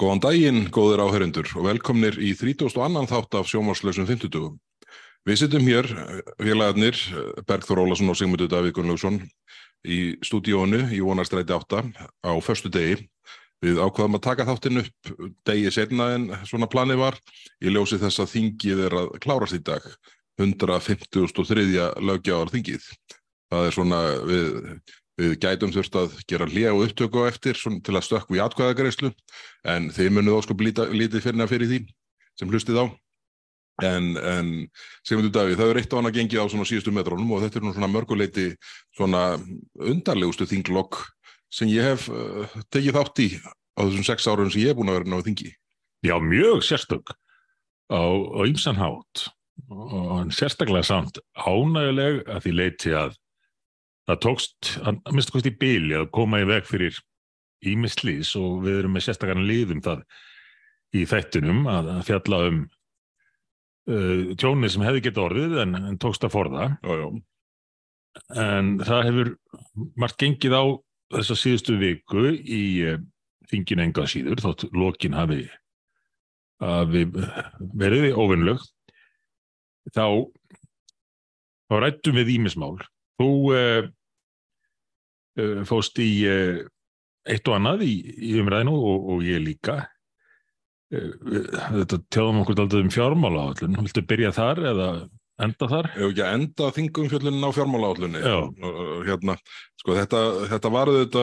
Góðan daginn, góðir áhörundur og velkomnir í 32. þátt af sjómarslausum 50. Við sittum hér, félagarnir, Bergþór Ólason og Sigmundur Davík Gunnlaugsson í stúdíónu í vonarstræti 8 á förstu degi. Við ákvaðum að taka þáttinn upp degi setna en svona planið var. Ég ljósi þess að þingið er að klárast í dag, 153. lögjáðar þingið. Það er svona, við, við gætum þurft að gera hlið og upptöku á eftir til að stökku í atkvæðagreyslu en þeir munuð óskup lítið fyrir fyrir því sem hlustið á. En, en Sigmundur Davíð, það er eitt og annað gengið á svona síðustu metrónum og þetta er nú svona mörguleiti svona undarlegustu þinglokk sem ég hef uh, tekið þátt í á þessum sex árun sem ég hef búin að vera náðu þingi. Já, mjög sérstök á ymsan hátt og sérstaklega samt ánæguleg að því leiti að það tókst að mista kosti í byli að koma í veg fyrir ímislís og við erum með sérstakarn liðum það í þættunum að fjalla um uh, tjónið sem hefði gett orðið en, en tókst að forða. Já, já. en það hefur margt gengið á þessa síðustu viku í uh, þingin enga síður þótt lokin hafi, hafi verið óvinnlög þá þá rættum við ímismál þú uh, fóst í uh, eitt og annað í, í umræðinu og, og ég líka. Þetta tjáðum okkur aldrei um fjármála áallun, viltu byrja þar eða enda þar? Að enda þingum fjöllunum á fjármálaállunni hérna, sko þetta, þetta var þetta,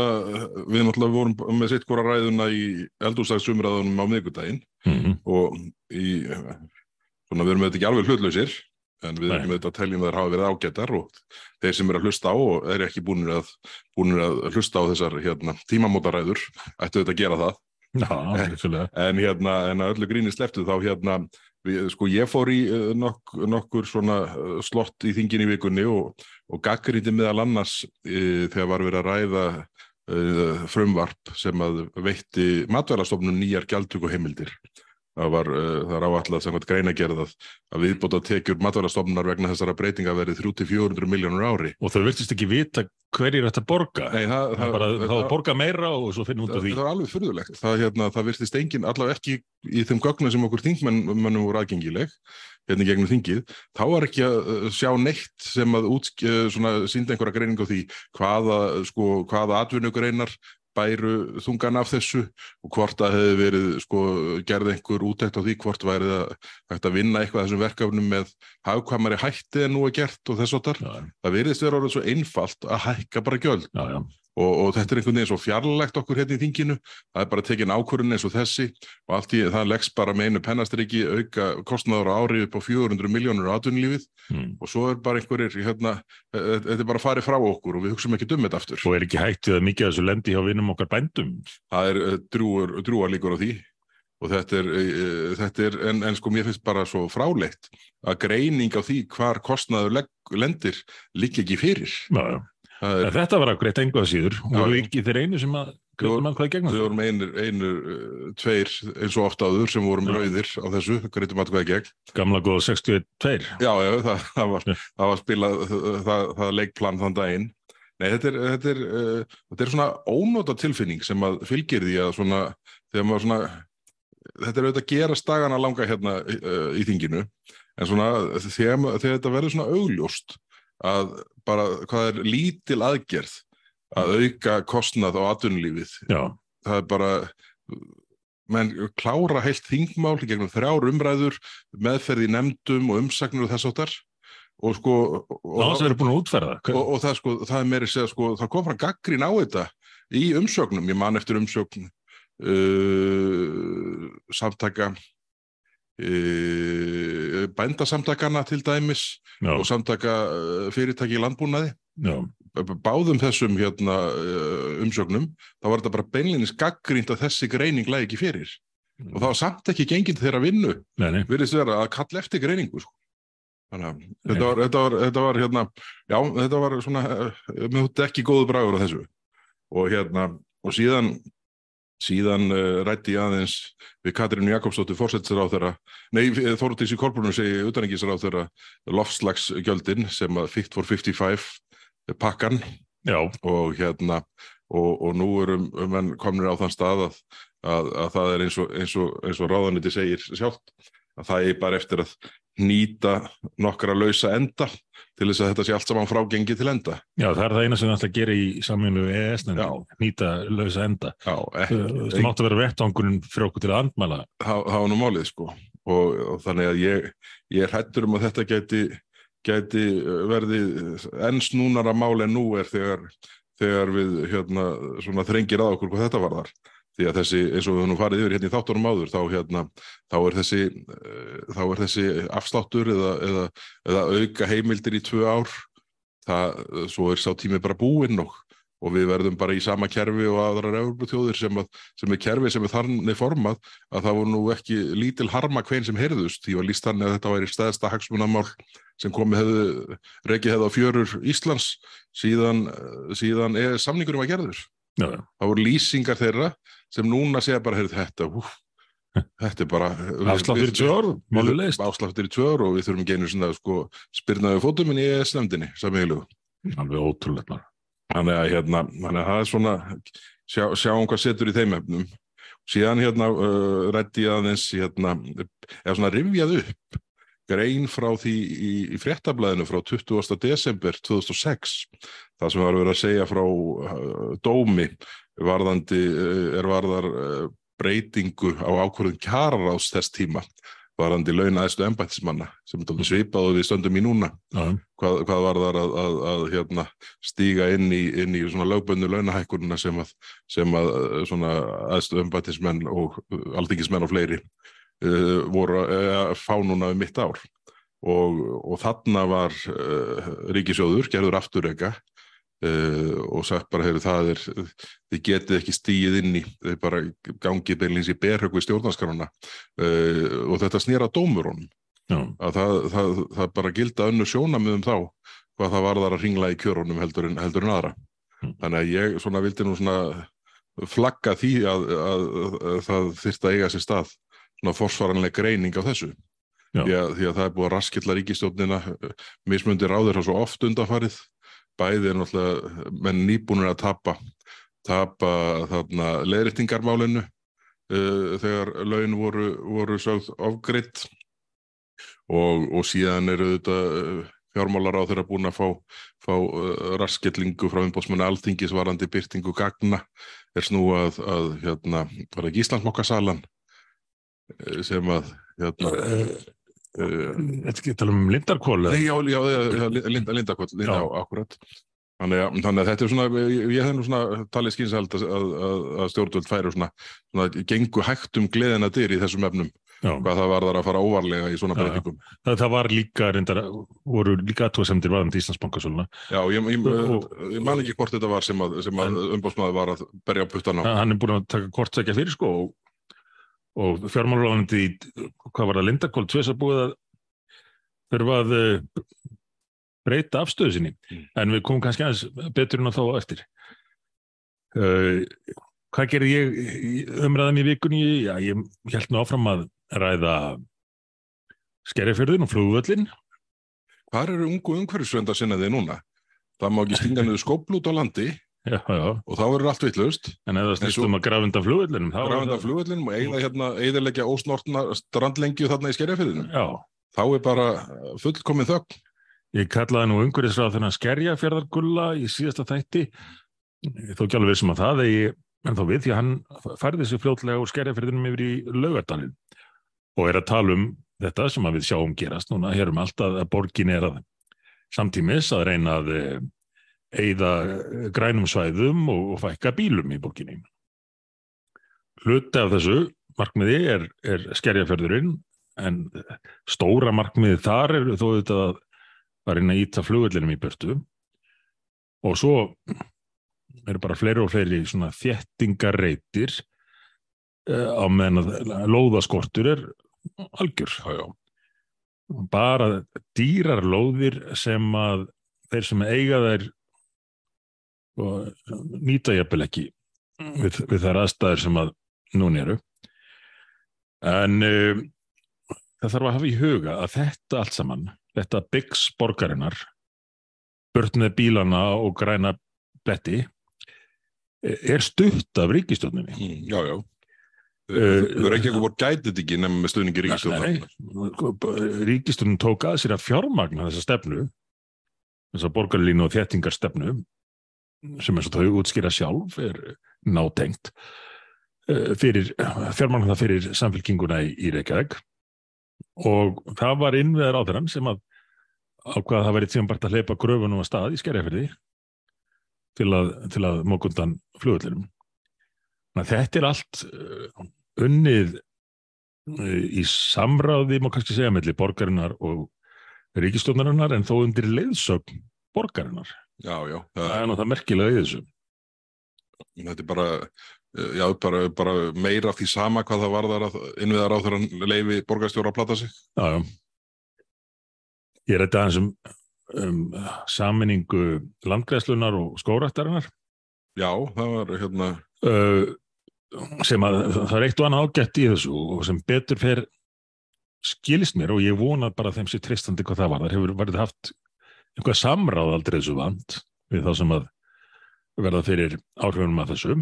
við náttúrulega vorum með sitt hvora ræðuna í eldúrstagsumræðunum á miðgudaginn Mm -hmm. og í, svona við erum þetta ekki alveg hlutlausir en við erum þetta að teljum að þeir hafa verið ágættar og þeir sem eru að hlusta á og eru ekki búinir að, búinir að hlusta á þessar hérna, tímamótaræður ættu þetta að gera það. Vissulega. en hérna, en að öllu gríni sleftu þá hérna, við, sko ég fór í uh, nokk, nokkur svona uh, slott í þingin í vikunni og, og gaggrindi meðal annars uh, þegar var verið að ræða uh, frumvarp sem að veitti matvælastofnun nýjar gjaldtöku heimildir það var, uh, það er áallega samkvæmt greinagerð að, að viðbóta tekjur matvælastofnunar vegna þessara breytinga verið 300-400 miljónur ári Og þau virtist ekki vita hverjir þetta borga. Nei, það, Það bara, þá að borga meira og svo finnum út af Það, því. það er alveg fyrðulegt. Það, hérna, það virtist engin, allavega ekki í þeim gögnum sem okkur þingmennum voru aðgengileg, hérna gegnum þingið, þá var ekki að uh, sjá neitt sem að út, uh, svona, síndi einhverja greining á því hvaða, sko, hvaða atvinnugreinar bæru þungan af þessu og hvort það hefði verið, sko, gerði einhver útækt á því hvort væri það hægt að vinna eitthvað þessum verkefnum með hagkvæmari hætti en nú er gert og þess áttar. Já, Það virðist vera orðið svo einfalt að hækka bara gjöld já, já. Og, og þetta er einhvern veginn svo fjarlægt okkur hérna í þinginu, það er bara tekin ákvörðun eins og þessi og allt í það leggst bara með einu pennastriki auka kostnaður á ári upp á 400 miljónur á atvinnulífið Mm. og svo er bara einhverjir, hérna, e- þetta er bara farið frá okkur og við hugsaum ekki um þetta aftur. Og er ekki hægt við að mikið af þessu lendi hjá vinnum okkar bændum? Það er eh, drúar, drúar líkur á því og þetta er, e, þetta er en, en sko mér finnst bara svo fráleitt að greining á því hvar kostnaður legg, lendir líka ekki fyrir. Það er, þetta var að greitt engu að síður. Já, Voru ekki þeir einu sem að hvað í gegnum Við það? vorum einir uh, tveir eins og ofta áður sem vorum rauðir á þessu, greitum atkvæði gegn. Gamla góða 62. Já, já, það, það, var, það var spilað það, það, leikplan þann daginn. Nei, þetta er, þetta er, uh, þetta er svona ónóta tilfinning sem að fylgir því að svona, þegar maður svona, þetta er auðvitað að gera stagana langa hérna uh, í þinginu, en svona þegar, þegar þetta verður svona augljóst að bara hvað er lítil aðgerð að auka kostnað á atvinnulífið? Já, það er bara menn klára heilt þingmál gegnum þrjár umræður meðferð í nefndum og umsagnir og þess áttar og sko og, og, og það sko, það er meiri segja sko, það kom fram gaggrín á þetta í umsögnum, ég man eftir umsögn uh, samtaka uh, bændasamtakana til dæmis Já, og samtaka uh, fyrirtæki í landbúnaði. Já, báðum þessum hérna, uh, umsögnum, þá var þetta bara beinlinis gaggrínt að þessi greining lægi ekki fyrir. Og það var samt ekki gengið þeirra vinnu. Virðist vera að kalla eftir greiningu sko. þannig að þetta var, þetta var, þetta var hérna, já, þetta var svona með þetta ekki góðu bragur á þessu. Og hérna, og síðan síðan uh, rætti ég aðeins við Katrínu Jakobsdóttir fórsettsar á þeirra nei, Þóruðis í Kolbrunum segi utanengisar á þeirra lofslagsgjöldin sem að Fit for 55 pakkan. Já, og hérna og, og nú erum menn komnir á þann stað að, að, að það er eins og, eins og, eins og ráðaniti segir sjálft að það er bara eftir að nýta nokkra lausa enda til þess að þetta sé allt saman frágengi til enda. Já, það er það eina sem það ætla að gera í saminu EES-nefndin, nýta lausa enda. Já, ekki. Það mátti vera vettangurinn fyrir okkur til að andmæla. Það var nú málið, sko. Og, og þannig að ég, ég er hættur um að þetta geti, geti verið enn snúnara mál en nú er þegar, þegar við hérna, þrengir að okkur hvað þetta var þar því að þessi, eins og við nú farið yfir hérna í þáttunum áður, þá, hérna, þá, er, þessi, uh, þá er þessi afsláttur eða, eða, eða auka heimildir í tvö ár, það, svo er sá tími bara búinn og, og við verðum bara í sama kerfi og aðrar eurubutjóðir sem, sem er kerfi sem er þannig formað að það voru nú ekki lítil harma hvein sem heyrðust, því var líst þannig að þetta væri stæðsta hagsmunamál sem komið hefðu, reikið hefðu á fjörur Íslands síðan, síðan samningurum var gerður. Já. Það voru lýsingar þeirra sem núna segja bara, heyrðu þetta, hú, þetta er bara... Afsláttir í tvör, málu leist. Afsláttir í tvör og við þurfum ekki einu svona sko, spyrnaðu fótuminn í ES-nefndinni, samílu. Alveg ótrúlega. Þannig að hérna, þannig að það er svona, sjá, sjáum hvað setur í þeim efnum. Síðan hérna uh, rætti ég aðeins, hérna, eða svona rivjað upp grein frá því í, í fréttablaðinu frá 20. desember 2006 það sem var verið að segja frá uh, dómi varðandi uh, er varðar uh, breytingu á ákvörðun kjararáðs þess tíma varðandi launaðistu embættismanna sem er svipað og við stöndum í núna uh. hvað, hvað var þar að, að, að hérna, stíga inn í, inn í lögböndu launahækkununa sem að, sem að aðstu embættismenn og aldingismenn og fleiri uh, voru að fá núna um mitt ár. Og, og þarna var uh, ríkisjóður, gerður afturrega uh, og sagt bara, heyru, það er, þið getið ekki stíið inn í, þið bara gangið beinleins í berhögu í stjórnarskaruna og þetta snýra dómurunum. Að það, það, það bara gilda önnu sjónamöðum þá hvað það var þar að ringla í kjörunum heldur en, heldur en aðra. Mm. Þannig að ég svona vildi nú svona flagga því að, að, að, að það þyrst að eiga sér stað forsvaranlega greining á þessu. Því að, því að það er búið að raskilla ríkistjónina mismundir á þeirra svo oft undanfarið. Bæði er náttúrulega menn nýbúinir að tapa tapa þarna leðrittingarmálinu uh, þegar laun voru, voru sögð ofgritt og, og síðan eru þetta uh, fjármálar á þeirra búin að fá, fá uh, raskillingu frá umbótsmanni alþingisvarandi byrtingu gagna. Er snúað að hérna, var ekki Íslandsmokkasalan Eh, sem að hérna, Þetta ekki að tala um lindarkól Nei, já, já, já lind, lindarkól já, akkurat þannig að, þannig að þetta er svona ég hef nú svona talið skýnsald að, að, að stjórnvöld færi svona, svona gengu hægt um gleðina dyr í þessum efnum Já. hvað það var þar að fara óvarlega í svona breytingum. Það, það var líka reyndar, voru líka aðtóðsendir varðandi Íslandsbankasöluna. Já, ég, ég, og, ég man ekki hvort þetta var sem að, að umbásmaður var að berja á puttan á. Hann er búin að taka hvort segja fyrir sko og og fjármálaráðandi í, hvað var það, Lindakól tveis að búið að þurfa að uh, breyta afstöðu sinni, mm. en við komum kannski aðeins betur en þá eftir. Uh, hvað gerði ég umræðan í vikunni? Já, ég held nú áfram að ræða skerjafjörðin og flugvöllin. Hvað eru ungu umhverfisvenda sinnaði núna? Það má ekki stinga niður skópl út á landi Já, já. og þá verður allt vittlust en eða snýstum að grafunda flugvellinum grafunda flugvellinum og eiginlega hérna eðilegja ósnortna strandlengju þarna í skerjafyrðinu þá er bara fullkomið þögn. Ég kallaði nú umhverjusráð þennan skerjafjörðargulla í síðasta þætti. Þó ekki alveg vissum að það eigi, en þá við því að hann færði sér fljótlega úr skerjafjörðinum yfir í laugardalinn. Og er að tala um þetta sem við sjáum gerast núna, hérum alltaf að borgin er að samtímis að reyna að eigða grænum svæðum og, og fækka bílum í borginni. Hluti af þessu markmiði er, er skerjafjörðurinn en stóra markmiði þar er þó þetta að var inn að íta flugvellinum í börtu og svo eru bara fleiri og fleiri svona þjettingarreitir uh, á meðan að lóðaskortur er algjör. Já, já. Bara dýrar lóðir sem að þeir sem eiga þær og nýta jafnvel ekki við, við þær aðstæðir sem að núni eru en um, það þarf að hafa í huga að þetta allt saman, þetta byggs borgarinnar börn með bílana og græna betti er stutt af ríkistjóninni. Mm, já, já. Eh, Þú er ekki eitthvað búin gætið ekki nefnum með stuðningi ríkistjórnar. Ríkistjónin tók að sér að fjármagna þessa stefnu, þessa borgarlínu og þéttingarstefnu, sem eins og þau útskýra sjálf er nátengt, eh, fyrir, fjármagna það fyrir samfélkinguna í, í Reykjavík og það var innveðar á þeirran sem að ákvaða að það verið tíma bara að hleypa gröfunum að stað í skerjafyrði til að, að mókundan flugullinum. Þetta er allt uh, unnið uh, í samráði, má kannski segja, melli borgarinnar og ríkistofnarinnar en þó undir leiðsögn borgarinnar. Já, já. Það er náttúrulega merkilega í þessu. Þetta er bara, eh, já, bara, bara meira af því sama hvað það varðar að innviðar á þeirra leifi borgarstjóra að plata sig. Já, já. Ég er þetta aðeins um, um saminningu landgræslunar og skórættarinnar. Já, það var hérna... Uh, sem að það er eitt og annað ágætt í þessu og sem betur fer skilist mér og ég vona bara þeim sér tristandi hvað það var. Það hefur verið haft einhvað samráð aldrei þessu vant við þá sem að verða fyrir áhrifunum að þessu.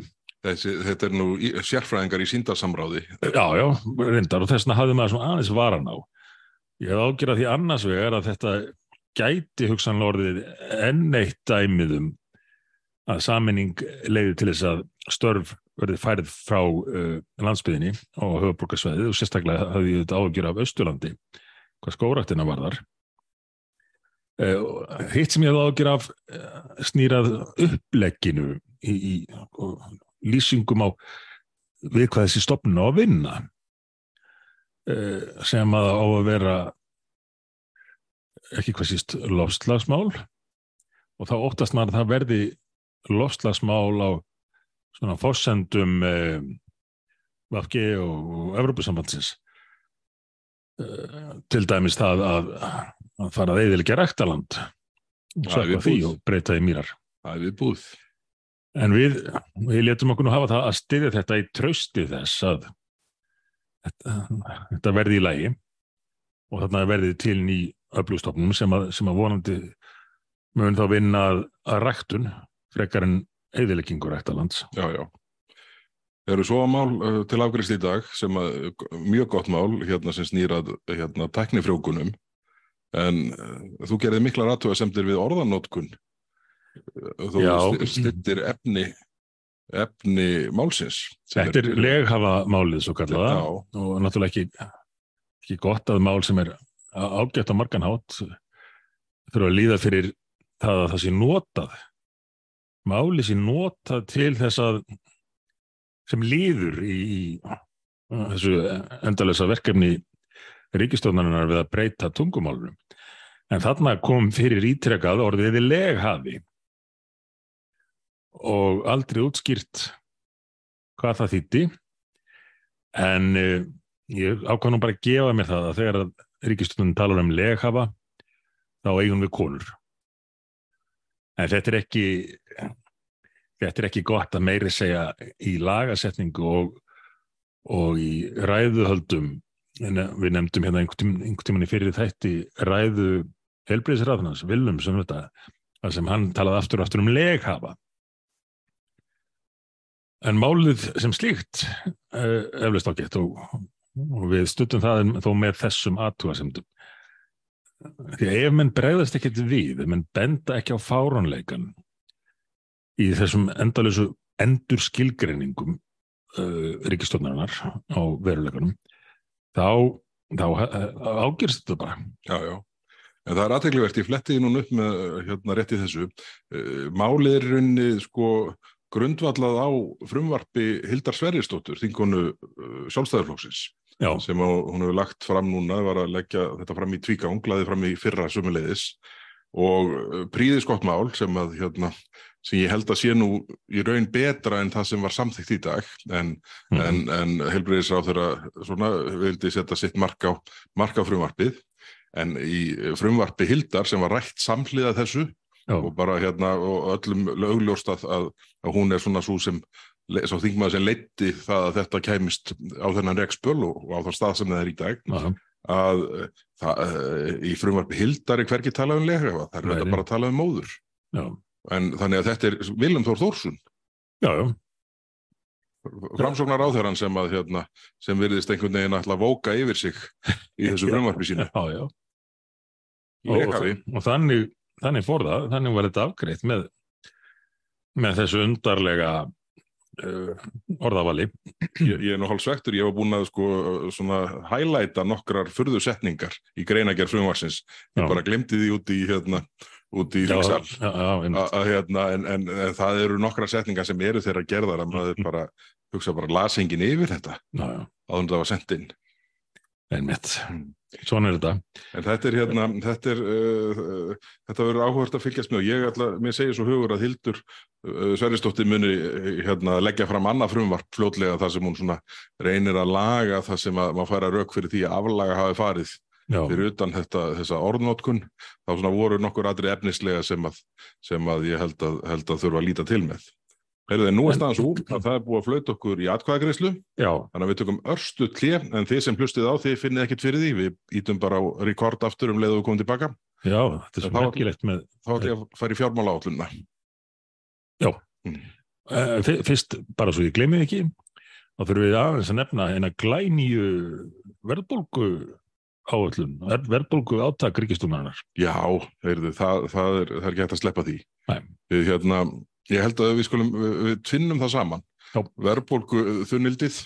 Þessi, þetta er nú í, sérfræðingar í síndarsamráði. Já, já, reyndar og þessna hafði maður svona aðeins varan á. Ég hef ágjörað því annars vegar að þetta gæti hugsanlega orðið enn eitt dæmiðum að saminning leiði til þess að störf verði færið frá uh, landsbyðinni og höfuborgarsvæðið og sérstaklega hafði þetta ágjör af Östurlandi hvað skóraktina var þar hitt sem ég hafði ágjör af uh, snýrað upplegginu í, í lýsingum á við hvað þessi stopnum á að vinna sem að á að vera ekki hvað síst lofslagsmál og þá óttast maður að það verði lofslagsmál á svona fórsendum eh, VFG og, eh, til dæmis það að, að fara að eðilegja ræktaland og og breyta því mýrar. Það er við búð. En við, við letum okkur nú hafa það að styðja þetta í trausti þess að þetta, þetta verði í lægi og þarna verði til ný öflugstofnum sem að, sem að vonandi mun þá vinna að, að ræktun frekar en eðileggingur ræktalands. Já, já. Það eru svo mál uh, til afgrist í dag sem að mjög gott mál hérna sem snýrað hérna teknifrjókunum en uh, þú gerði mikla ratúa semtir við orðanótkun þú stittir efni efni málsins. Þetta er, er leghafa málið svo kallaða og náttúrulega ekki, ekki gott að mál sem er ágætt á marganhátt þurfa að líða fyrir það að það sé notað. Máli sér nota til þess að sem líður í, í þessu endalösa verkefni ríkistofnarinnar við að breyta tungumálunum. En þarna kom fyrir ítrekkað orðiði leghafi og aldrei útskýrt hvað það þýtti en uh, ég ákvæm nú bara að gefa mér það að þegar ríkistofnun talar um leghafa þá eigum við konur. En þetta er ekki, þetta er ekki gott að meiri segja í lagasetningu og, og í ræðuhöldum, en við nefndum hérna einhvern tíman í fyrir þætti ræðu helbriðsræðnans, Vilum sem þetta, þar sem hann talaði aftur og aftur um leghafa. En málið sem slíkt uh, eflust ágætt og, og við stuttum það þó með þessum aðtúasemdum því að ef menn bregðast ekkert við, ef menn benda ekki á fárónleikan í þessum endalösu endur skilgreiningum uh, ríkistofnarinnar á veruleikanum þá, þá ágjörst þetta bara. Já, já. En það er aðteglivert, ég fletti núna upp með hérna rétti þessu. Uh, málið er runni sko grundvallað á frumvarpi Hildar Sverristóttur, þingonu uh, sjálfstæðarflóksins Já. sem hún hefur lagt fram núna, var að leggja þetta fram í tvígang, laði fram í fyrra sömuleiðis og uh, príðis gott mál sem að hérna, sem ég held að sé nú í raun betra en það sem var samþygt í dag en, mm. en, en helbriðis á þeirra svona vildi setja sitt mark á, mark á frumvarpið en í frumvarpi Hildar sem var rætt samhliða þessu Já. og bara hérna og öllum lögljóst að, að, að hún er svona svo sem svo þingmaður sem leitti það að þetta kæmist á þennan rekspöl og á það stað sem það er í dag Aha. Að það, eh, í frumvarpi hildar er hverki talað um lega það er þetta bara að tala um móður. Já. en þannig að þetta er Vilum Þór Þórsson. Já, já, framsóknar áþeran sem að hérna, sem virðist einhvern veginn að vóka yfir sig í þessu frumvarpi sínu. Já, já. í Og, og, þannig, þannig fór það, þannig var þetta afgreitt með, með þessu undarlega orðavali. Ég, ég er nú hálf svektur, ég var búin að sko svona hælæta nokkrar furðu setningar í greinagerð frumvarsins ég bara glemdi því út í hérna út í að hérna, en, en, en það eru nokkrar setningar sem eru þeirra gerðar að maður bara hugsa bara las enginn yfir þetta? Já, áður en það var sendt inn einmitt. Mm. Svona er þetta. en þetta er hérna þetta er uh, þetta verður áhugast að fylgjast með og ég ætla, mér segir svo hugur að Hildur uh, Sverrisdóttir muni uh, hérna leggja fram annað frumvarp fljótlega þar sem hún svona reynir að laga það sem að maður færa rauk fyrir því að aflaga hafi farið Já, fyrir utan þetta, þessa orðnótkun þá svona voru nokkur aðri efnislega sem að, sem að ég held að, held að þurfa að líta til með. Heyrðu, nú er staðan svo að það er búið að flauta okkur í atkvæðagreyslu, já, þannig að við tökum örstu klé, en þið sem hlustið á, þið finnið ekkert fyrir því, við ítum bara á rekord aftur um leið og við komum tilbaka, já, þetta er svo merkilegt með, þá ætlum ég að fara í fjármála átlunna. uh, fyrst, bara svo ég gleymi ekki, þá þurfum við aðeins að nefna eina glænýju verðbólgu áöllun, verðbólgu átak ríkistúnarinnar. Já, heyrðu, það, það, er, það er ég held að við skulum, við, við tvinnum það saman. Verðbólgu þunnildið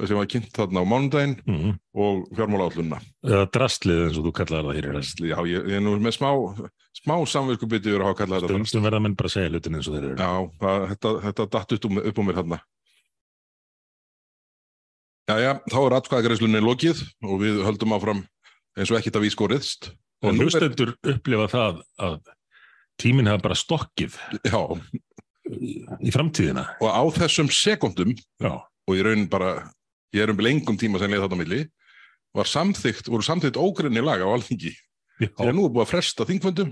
sem var kynnt þarna á mánudaginn Mm og fjármála átlunna. Eða drastlið eins og þú kallar það hér rest. Já, ég, ég er nú með smá, smá samvirkubiti yfir að hafa kallað þetta stund verða menn bara að segja hlutin eins og þeir eru. Já, það, þetta, þetta datt upp, um, upp á mér hérna. Já, já, þá er atkvæðagreislunni lokið og við höldum áfram eins og ekkert að við skoriðst. Og hlustendur upplifa það að tíminn hafa bara stokkið Já, í framtíðina. og á þessum sekundum Já, og ég raun bara, ég er um lengum tíma sem leið þarna á milli, var samþygt, voru samþygt ógrinni laga á alþingi. Því að nú er búið að fresta þingfundum.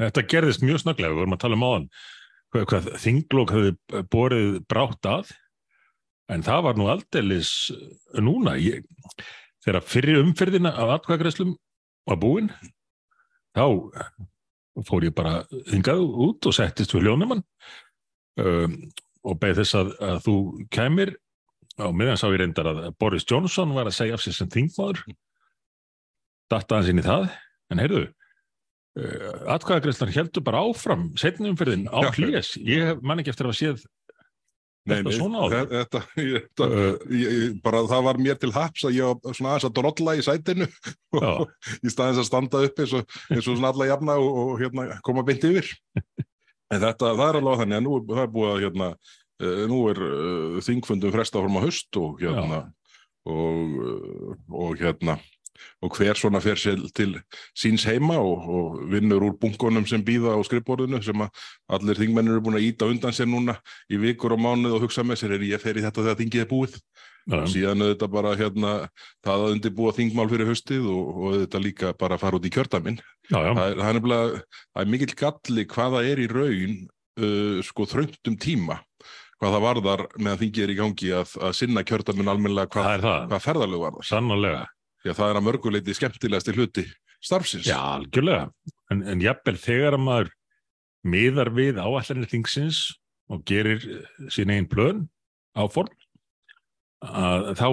Þetta gerðist mjög snögglega, við vorum að tala um áðan hvað, hvað þinglók hefði borið brátt að en það var nú aldeilis núna ég, þegar fyrir umferðina af atkvæðagreislum var búin þá fór ég bara hingað út og settist við hljónumann um, og beð þess að, að þú kæmir. Á meðan sá ég reyndar að Boris Johnson var að segja af sér sem þingmaður. Datta hans inn í það. En heyrðu uh, atkvæðagreislar heldur bara áfram setni umferðin á Já. hlýjas ég man ekki eftir að hafa séð Áður? þe- þetta, þetta uh, ég, bara það var mér til haps að ég var svona aðeins að drolla í sætinu. Í staðins að standa upp eins og, eins og svona alla jafna og, og hérna, koma beint yfir. En þetta, það er alveg þannig að nú það er búið að hérna, uh, nú er uh, þingfundum fresta fórum á haust og hérna og, uh, og hérna og hver svona fer sér til síns heima og, og vinnur úr bunkonum sem býða á skrifborðinu sem að allir þingmennir eru búin að íta undan sér núna í vikur og mánuð og hugsa með sér er ég fer í þetta þegar þingið er búið. Já, og síðan auðvitað bara hérna það að undirbúa þingmál fyrir haustið og, og auðvitað líka bara fara út í kjördæmin. Já, já, það er, það er nefnilega, það er mikill galli hvað það er í raun uh, sko þröngtum tíma hvað það varðar meðan þingið er í gangi að, að sinna kjördæmin almennilega það hvað, er hvað ferðalög varðar. Sannarlega, því að það er að mörguleiti skemmtilegasti hluti starfsins. Já, algjörlega. En, en jafnvel þegar að maður miðar við áallanir þingsins og gerir eh, sín einn plön áform að þá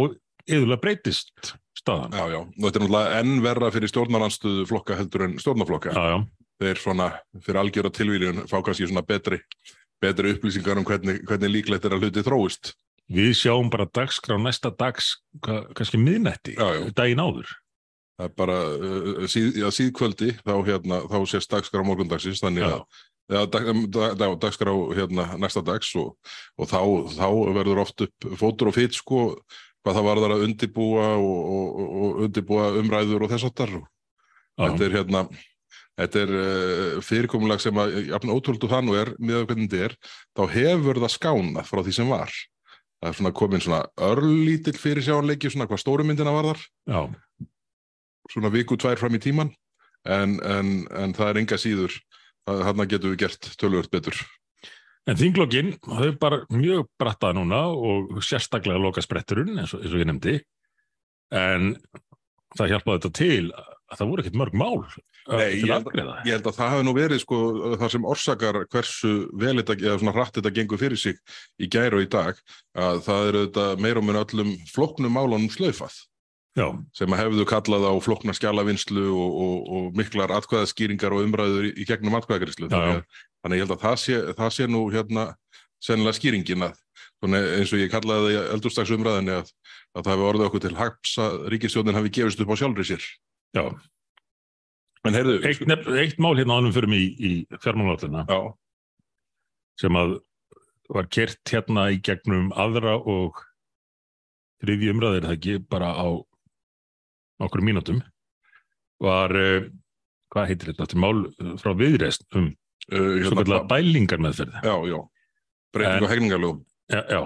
yðurlega breytist staðan. Já, já, og þetta er náttúrulega enn verra fyrir stjórnaranstuðu flokka heldur en stjórnaflokka já, já, þeir svona fyrir algjöra tilvíljun fá kannski svona betri betri upplýsingar um hvernig, hvernig líklegt er að hluti þróist við sjáum bara dagskrá næsta dags kannski miðnætti, daginn áður það er bara uh, síð, já, síðkvöldi þá, hérna, þá sést dagskrá morgundagsins þannig Já. að Já, dag, dag, dag, dagskrá hérna næsta dags og, og þá, þá verður oft upp fótur og fyrt sko hvað það varðar að undibúa og, og, og, og undibúa umræður og þess Já. þetta er hérna þetta er uh, fyrirkomulag sem að jafn ótrúldu það nú er, miðað hvernig þetta er þá hefur það skánað frá því sem var það er svona komin svona örlítill fyrir sjáanleiki svona hvað stórumyndina varðar. Já, svona viku tvær fram í tíman en, en, en það er enga síður. Hann getum við gert tölvöld betur. En þinglokkin, þau bara mjög brattað núna og sérstaklega loka spretturinn eins og, eins og ég nefndi. En það hjálpaði þetta til að það voru ekkert mörg mál Nei, ég held-. Ég held að það hafi nú verið sko það sem orsakar hversu vel þetta, eða svona hratt þetta gengur fyrir sig í gæri og í dag, að það eru þetta meira og mun öllum flóknum málunum slaufað Já, sem að hefðu kallað á flókna skjalavinnslu og, og, og miklar atkvæðaskýringar og umræður í, í gegnum atkvæðagrislu. Já, Þannig, þannig ég held að það sé, það sé nú hérna sennilega skýringin að svona eins og ég kallaði það í eldurstags umræðinni að, að það hefði orðið okkur til haps að ríkisstjórnin hafi gefist upp á sjálfri sér. Já. En heyrðu, Eitt, nef- eitt mál hérna ánum fyrir mig í, í fjármálállina já, sem að var kert hérna í gegnum aðra og þriði umræðir það ekki bara á okkur mínútum var, uh, hvað heitir þetta, þetta mál uh, frá viðreist um uh, kallar bælingar meðferð. já, já, breyting á hegningarlögum. Já, já.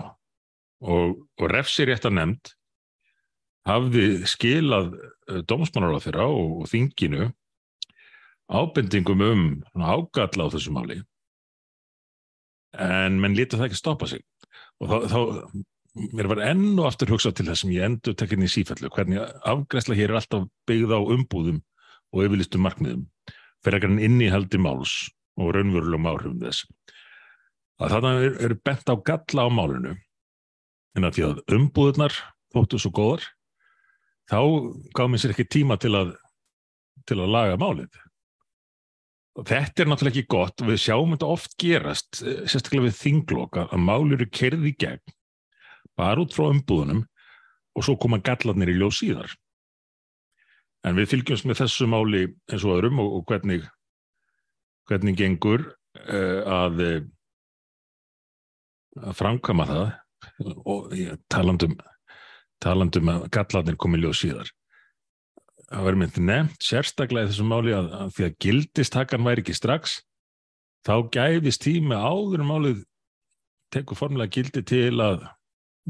Og, og refsirétta nefnd hafði skilað dómsmálar á þeirra og, og þinginu ábendingum um ágalla á þessu máli en menn lítið það ekki stoppa sig. Og þá, þá mér var enn og aftur hugsað til þess sem ég endur tekinn í sífellu hvernig afgræsla hér er alltaf byggð á umbúðum og yfirlistum markmiðum fyrir ekki hann innihaldi máls og raunverulegum áhrifum þess. Að þarna er, er bent á galla á málinu en að því að umbúðunar þóttu svo góðar þá gaf mér sér ekki tíma til að til að laga málið. Og þetta er náttúrulega ekki gott. Og við sjáum þetta oft gerast eh, sérstaklega við þingloka að mál eru kerði í gegn bara út frá umbúðunum og svo koma gallarnir í ljós síðar. En við fylgjumst með þessu máli eins og öðrum og, og hvernig hvernig gengur uh, að eh, að framkama það. Og talandum talandum að gallarnir komi ljós síðar það verður mynd nefnt sérstaklega í þessu máli að, að því að gildistakan væri ekki strax þá gæfist tími áður málið tekur formulega gildi til að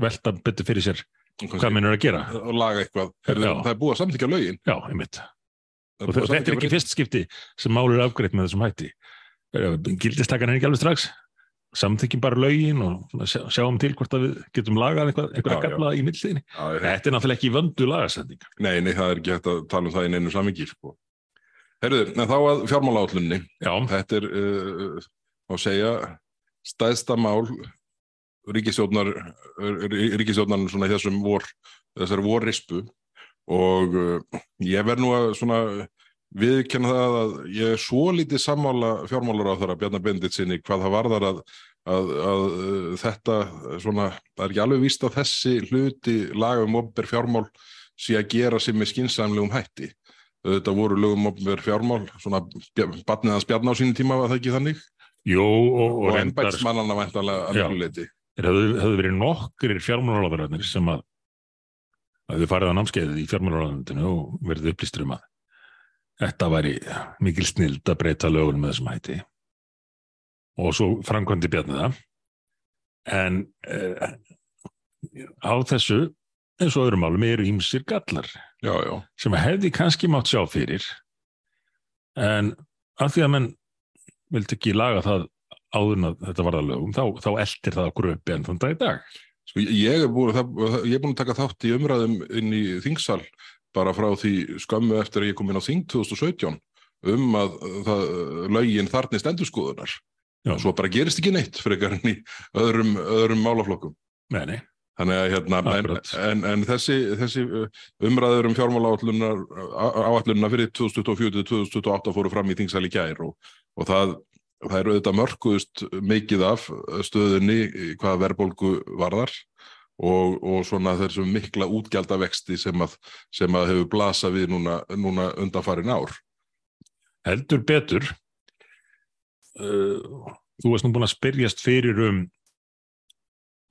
velta betur fyrir sér hvað minnur að gera og laga eitthvað. Já. Það er búið að samþykja lögin. já, einmitt og þetta er ekki fyrst skipti sem málið er afgreitt með þessum hætti gildistakan er ekki alveg strax samþykjum bara lögin og sjáum til hvort að við getum lagað einhverja gafla í milliðinni þetta er náttúrulega ekki vöndu lagasending Nei, nei, það er ekki hægt að tala um það í neinu samingi, sko. Herðu, en þá að fjármálaállunni. já, Þetta er, uh, má segja, stæðsta mál ríkisjónar, ríkisjónar svona í þessum vor, þessari vorrispu. Og uh, ég verð nú að svona viðkenna það að ég er svo lítið sammála fjármálar á þeirra Bjarnar Bendit sinni hvað það varðar að, að, að uh, þetta svona, það er ekki alveg víst að þessi hluti laga um opber fjármál sé að gera sig með skinsamlegum hætti. Þetta voru lögum opber fjármál, svona batnið hans Bjarnar á sínum tíma var það ekki þannig jú og, og, embætsmannana væntanlega að leiti. þeir hefðu, verið nokkrir fjármálaráðararnir sem að að þau farið á námskeiðið í fjármálaráðararninu og verið upplýstur um að þetta væri mikil snild að breyta lögunum með þessum hætti. Og svo framkvæmdi bjarni það. En eh, á þessu eins og öðrum málum eru ímsir gallar Já, já. sem hefði kannski mátt sjá fyrir. En af því að menn vildi ekki laga það áður en að þetta varða lögum þá, þá eldir það okkur upp enn þann dag í dag. Sko, ég, er búin, það, ég er búin að taka þátt í umræðum inn í þingsal bara frá því skömmu eftir að ég kom inn á þing 2017 um að það, lögin þarnist endurskoðunar. Já. Svo bara gerist ekki neitt frekar enn í öðrum, öðrum málaflokkum. nei, nei, Þannig að hérna, en, en, en þessi, þessi uh, umræður um fjármála áallunna fyrir 2024-2028 fóru fram í þingsal í gær og, og það, það er auðvitað mörkuðust mikið af stöðunni í hvaða verðbólgu varðar og, og svona þessum mikla útgjaldavexti sem að, sem að hefur blasað við núna, núna undanfarin ár. heldur betur uh, þú varst nú búin að spyrjast fyrir um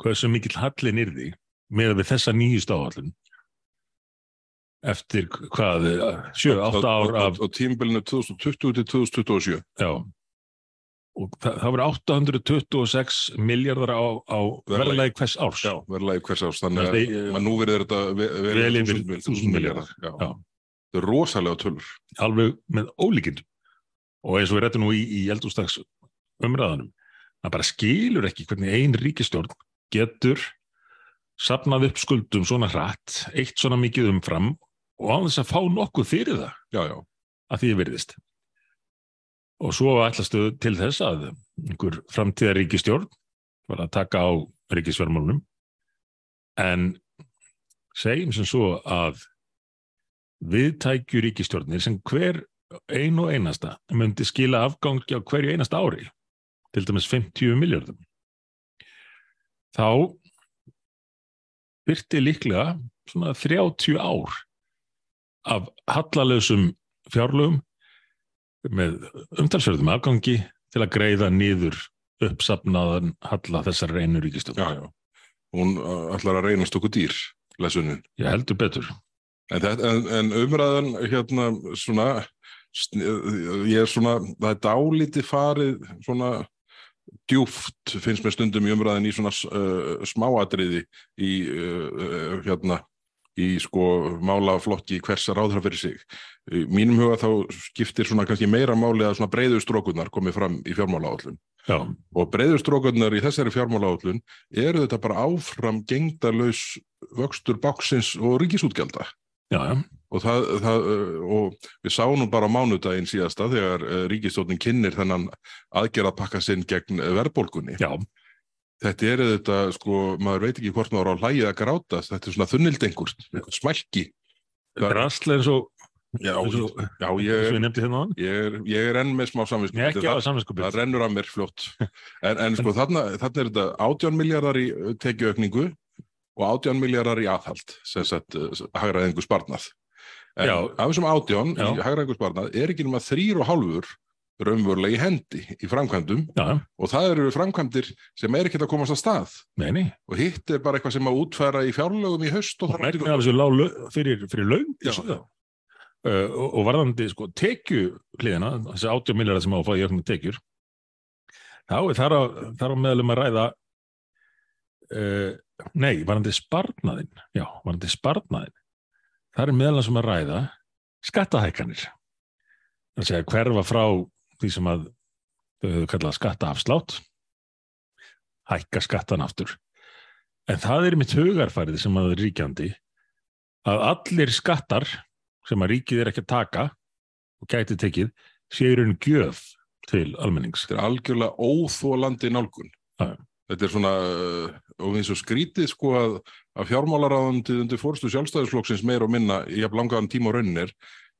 hversu mikill hallin yrði með við þessa nýjust áallun eftir hvað, 7-8 ár af Og tímbilinu 2020 til 2027. Já, og það, það voru 826 miljardar á, á verðlagi hvers árs. Já, verðlagi hvers árs. Þannig að, að nú verður þetta Vel yfir þúsund- þúsund þúsund milljarðar. Já. Já. Þetta er rosalega tölur. alveg með ólíkindum. Og eins og við rættum nú í, í eldústags umræðanum, það bara skilur ekki hvernig ein ríkistjórn getur sapnað upp skuldum svona hratt, eitt svona mikið umfram og án þess að fá nokkuð fyrir það já, já, að því virðist. Og svo ætlastu til þess að einhver framtíðar ríkistjórn var að taka á ríkisfjármálunum. En segjum sem svo að viðtækju ríkistjórnir sem hver ein og einasta myndi skila afgangi á hverju einasta ári til dæmis 50 miljardum þá byrti líklega svona 30 ár af hallalösum fjárlögum með umtalsverðum afgangi til að greiða nýður uppsapnaðan halla þessar reynu ríkistjórn. já, já. Hún uh, ætlar að reynast okkur dýr, lesunin. Ég heldur betur. En, en, en umræðan hérna svona, ég er svona, það er dálítið farið svona djúft finnst mér stundum í umræðin í svona uh, smáatriði í uh, uh, hérna í sko málaflokki hvers að ráðra fyrir sig. Mínum huga þá skiptir svona kannski meira máli að svona breiðu strókunar komið fram í fjármálaállun Já, og breiðu strókunar í þessari fjármálaállun eru þetta bara áfram gengdalaus vöxtur báksins og ríkisútgjalda. Já, já, og, það, það, og við sáum bara mánudaginn síðasta þegar uh, ríkistjónin kynnir þennan aðgerða pakka sinn gegn uh, verðbólgunni. já, Þetta er þetta, sko, maður veit ekki hvort maður á að hlægið að gráta, þetta er svona þunnildengur, smælki. Eins og, Já, eins og, já og ég, nefndi hérna ég, er, ég er enn með smá samvinsku. Ég ekki á það, samvinskupið. það rennur af mér fljótt. En, en sko, þarna, þarna er þetta 18 miljardar í uh, tekjuaukningu og 18 miljardar í aðhald, sem sagt, uh, hagraðingu sparnað. En Já. af þessum 18 Já. í hagraðingu sparnað er ekki nema þrýr og hálfur raunverulega í hendi í framkvæmdum já, og það eru framkvæmdir sem er ekki að komast að stað meini. og hitt er bara eitthvað sem að útfæra í fjárlögum í haust og Og þarf megnið ekki af þessu lág fyrir, fyrir laun. Já. Uh, og, og varðandi sko tekju hliðina, þessi 80 miljardar sem á að fá í auknum tekjur, þá er þar á, þar á meðalum að ræða, uh, nei, varðandi sparnaðin, já, varðandi sparnaðin, þar er meðalum sem að ræða skattahækanir. Það segja hverfa frá því sem að þau hefur kallað skattaafslátt, hækka skattan aftur. En það er mitt hugarfærið sem að er ríkjandi að allir skattar sem að ríkið er ekki að taka og gæti tekið séu raun gjöf til almennings. Þetta er algjörlega óþólandi nálgun. Já. Þetta er svona, uh, og eins og skrítið sko að, að fjármálaráðandi undir fórstu sjálfstæðisflokksins meir og minna í að langaðan tíma og rauninir,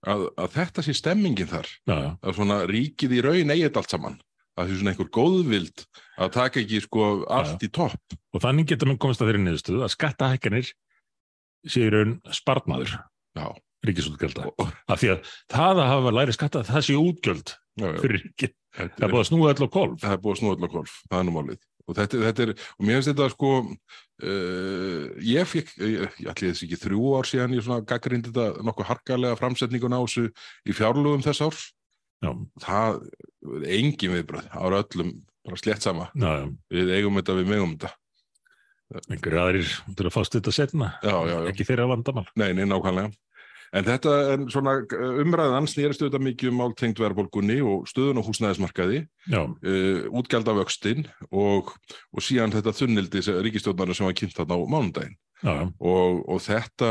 að, að þetta sé stemmingin þar. Já, já, Að svona ríkið í raun eigið allt saman. Að því svona einhver góðvild að taka ekki sko allt í topp. og þannig getur mann komist að þeirri niðurstöðu að skattahækkanir séu í raun spartmaður Já. og, Af því að það að hafa læri skatta, það séu útgjöld já, já. fyrir ríkið. Það er búið að snúa á kolf. það er búið að snúa öll á golf, það er nú málið og þetta, þetta er, og mér finnst þetta sko uh, ég fikk ég, ég ætli þess ekki þrjú ár síðan ég svona gaggrindi þetta nokkuð harkalega framsetningun á þessu í fjárlugum þess árs Já, það engin viðbröð ára öllum, bara slétt sama já, já. við eigum þetta, við megum þetta Einhverju aðrir til að fást þetta setna. Ekki þeirra vandamál. nei, nei, nákvæmlega en þetta er svona umræðan snýrist auðvitað mikið um máltengt verðbólgunni og stöðun og húsnæðismarkaði uh, útgjaldavöxtin og, og síðan þetta þunnildi ríkistjórnarna sem var kynnt þarna á já. og, og þetta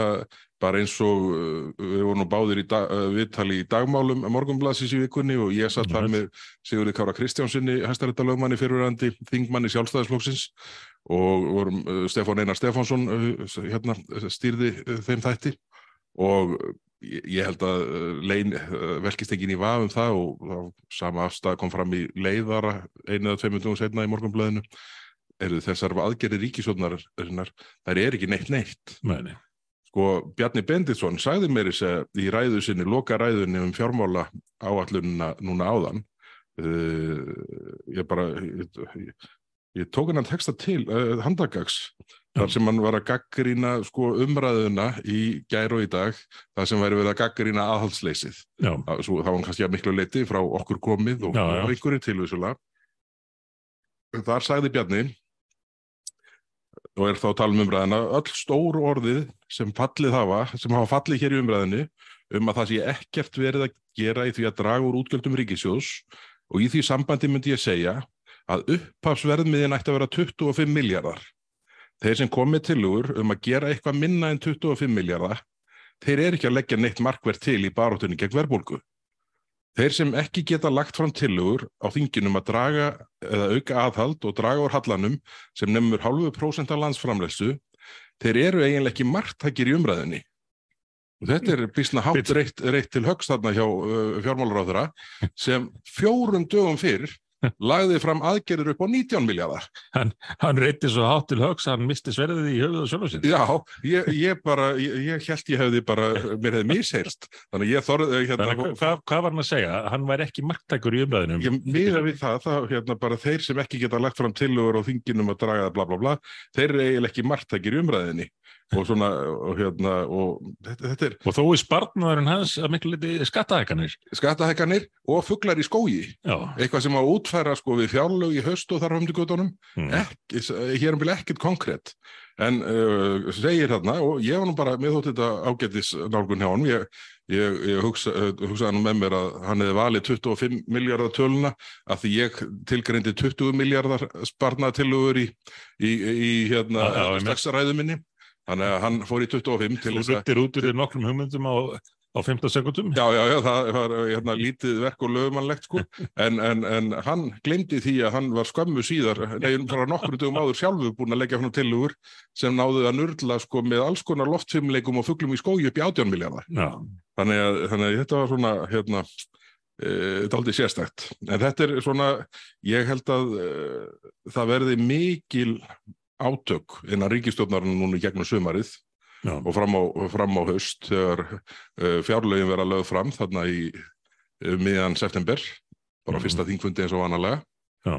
bara eins og uh, við vorum báðir í dag, viðtali í dagmálum morgunblassis í vikunni og ég satt þar með Sigurði Kára Kristjánsinni hæstaréttalögmanni fyrirverandi þingmanni sjálfstæðisflokksins og vorum Stefán Einar Stefánsson hérna stýrði þeim þætti og ég, ég held að uh, lein uh, velkist ekki í vaf um það og sama afstæð kom fram í leiðara einu eða tveimundum setna í morgunblæðinu eru þessar aðgerri ríkisjóðnar þær er ekki neitt neitt. Nei, nei. sko Bjarni Benditsson sagði mér þess að í ræðu sinni, loka ræðunni um fjármála áallunina núna áðan uh, ég bara ég, ég, ég tók hennan texta til uh, handagags þar sem hann var að gaggrýna sko, umræðuna í gær og í dag þar sem væri verið að gaggrýna aðhaldsleysið Já, Það- svo, það var hann kannski að miklu leiti frá okkur komið og, einhverju tilvísulega þar sagði Bjarni og er þá að tala um umræðina öll stór orðið sem fallið hafa sem hafa fallið hér í umræðinu um að það sé ekkert verið að gera í því að draga úr útgjöldum ríkisjós og í því sambandi myndi ég segja að upphafsverðmiðin ætti að vera 25 miljardar þeir sem komið tilugur um að gera eitthvað minna en 25 miljardar þeir eru ekki að leggja neitt markverð til í baróttunni gegn verðbólgu. Þeir sem ekki geta lagt fram tilugur á þinginum að draga eða auka aðhald og draga úr hallanum sem nefnur halvu prósent af landsframleyslu, þeir eru eiginlega ekki margtækir í umræðinni. Og þetta er bísna hátt reitt, reitt til högst þarna hjá uh, fjármálaráðura sem fjórum dögum fyrr lagði fram aðgerður upp á 19 miljardar. Hann, hann reytti svo hátt til högs að hann misti sverðið í höfuð og sjálf Já, ég, ég bara, ég, ég held ég hefði bara, mér hefði misheirst. Þannig ég þorði, hérna... Þannig, hvað, hvað var hann að segja? Hann væri ekki marktækur í umræðinum? Ég miða við það, það, hérna bara þeir sem ekki geta lagt fram tilugur á þinginum að draga það bla bla bla, þeir eru eiginlega ekki marktækir í umræðinni og svona og hérna og þetta, þetta er og þó er spartnaðurinn hans að miklu liti skattahækkanir skattahækkanir og fugglar í skógi Já. eitthvað sem að útfæra sko við fjárlög í höst og þar höfndugötunum mm. hér um byrja ekkert konkrétt en uh, segir þarna og ég var nú bara með þótt þetta ágættis nálgun hjá hann ég, ég, ég hugsa, uh, hugsaði nú með mér að hann hefði valið 25 miljardar töluna að því ég tilgreindi 20 miljardar sparnatillugur í, í, í hérna slagsræðuminni Þannig að hann fór í 25 til þess að... Þú ruttir út úr nokkrum hugmyndum á, á 15 sekundum? Já, já, já, það var hérna, lítið verk og lögumannlegt sko, en, en, en hann glemdi því að hann var skömmu síðar, nefnum frá nokkrum dögum áður sjálfu búin að leggja hann til úr sem náðu að nörla sko með alls konar loftfimleikum og fugglum í skói upp í 18 miljardar. Þannig þannig að þetta var svona, hérna, e, þetta aldrei sérstækt. En þetta er svona, ég held að e, það verði mikil átök innan ríkistjófnarinn núna gegnum sumarið Já. og fram á, fram á haust þegar uh, fjárlögin vera lögð fram þarna í uh, miðan september, bara mm. fyrsta þingfundi eins og vanalega Já.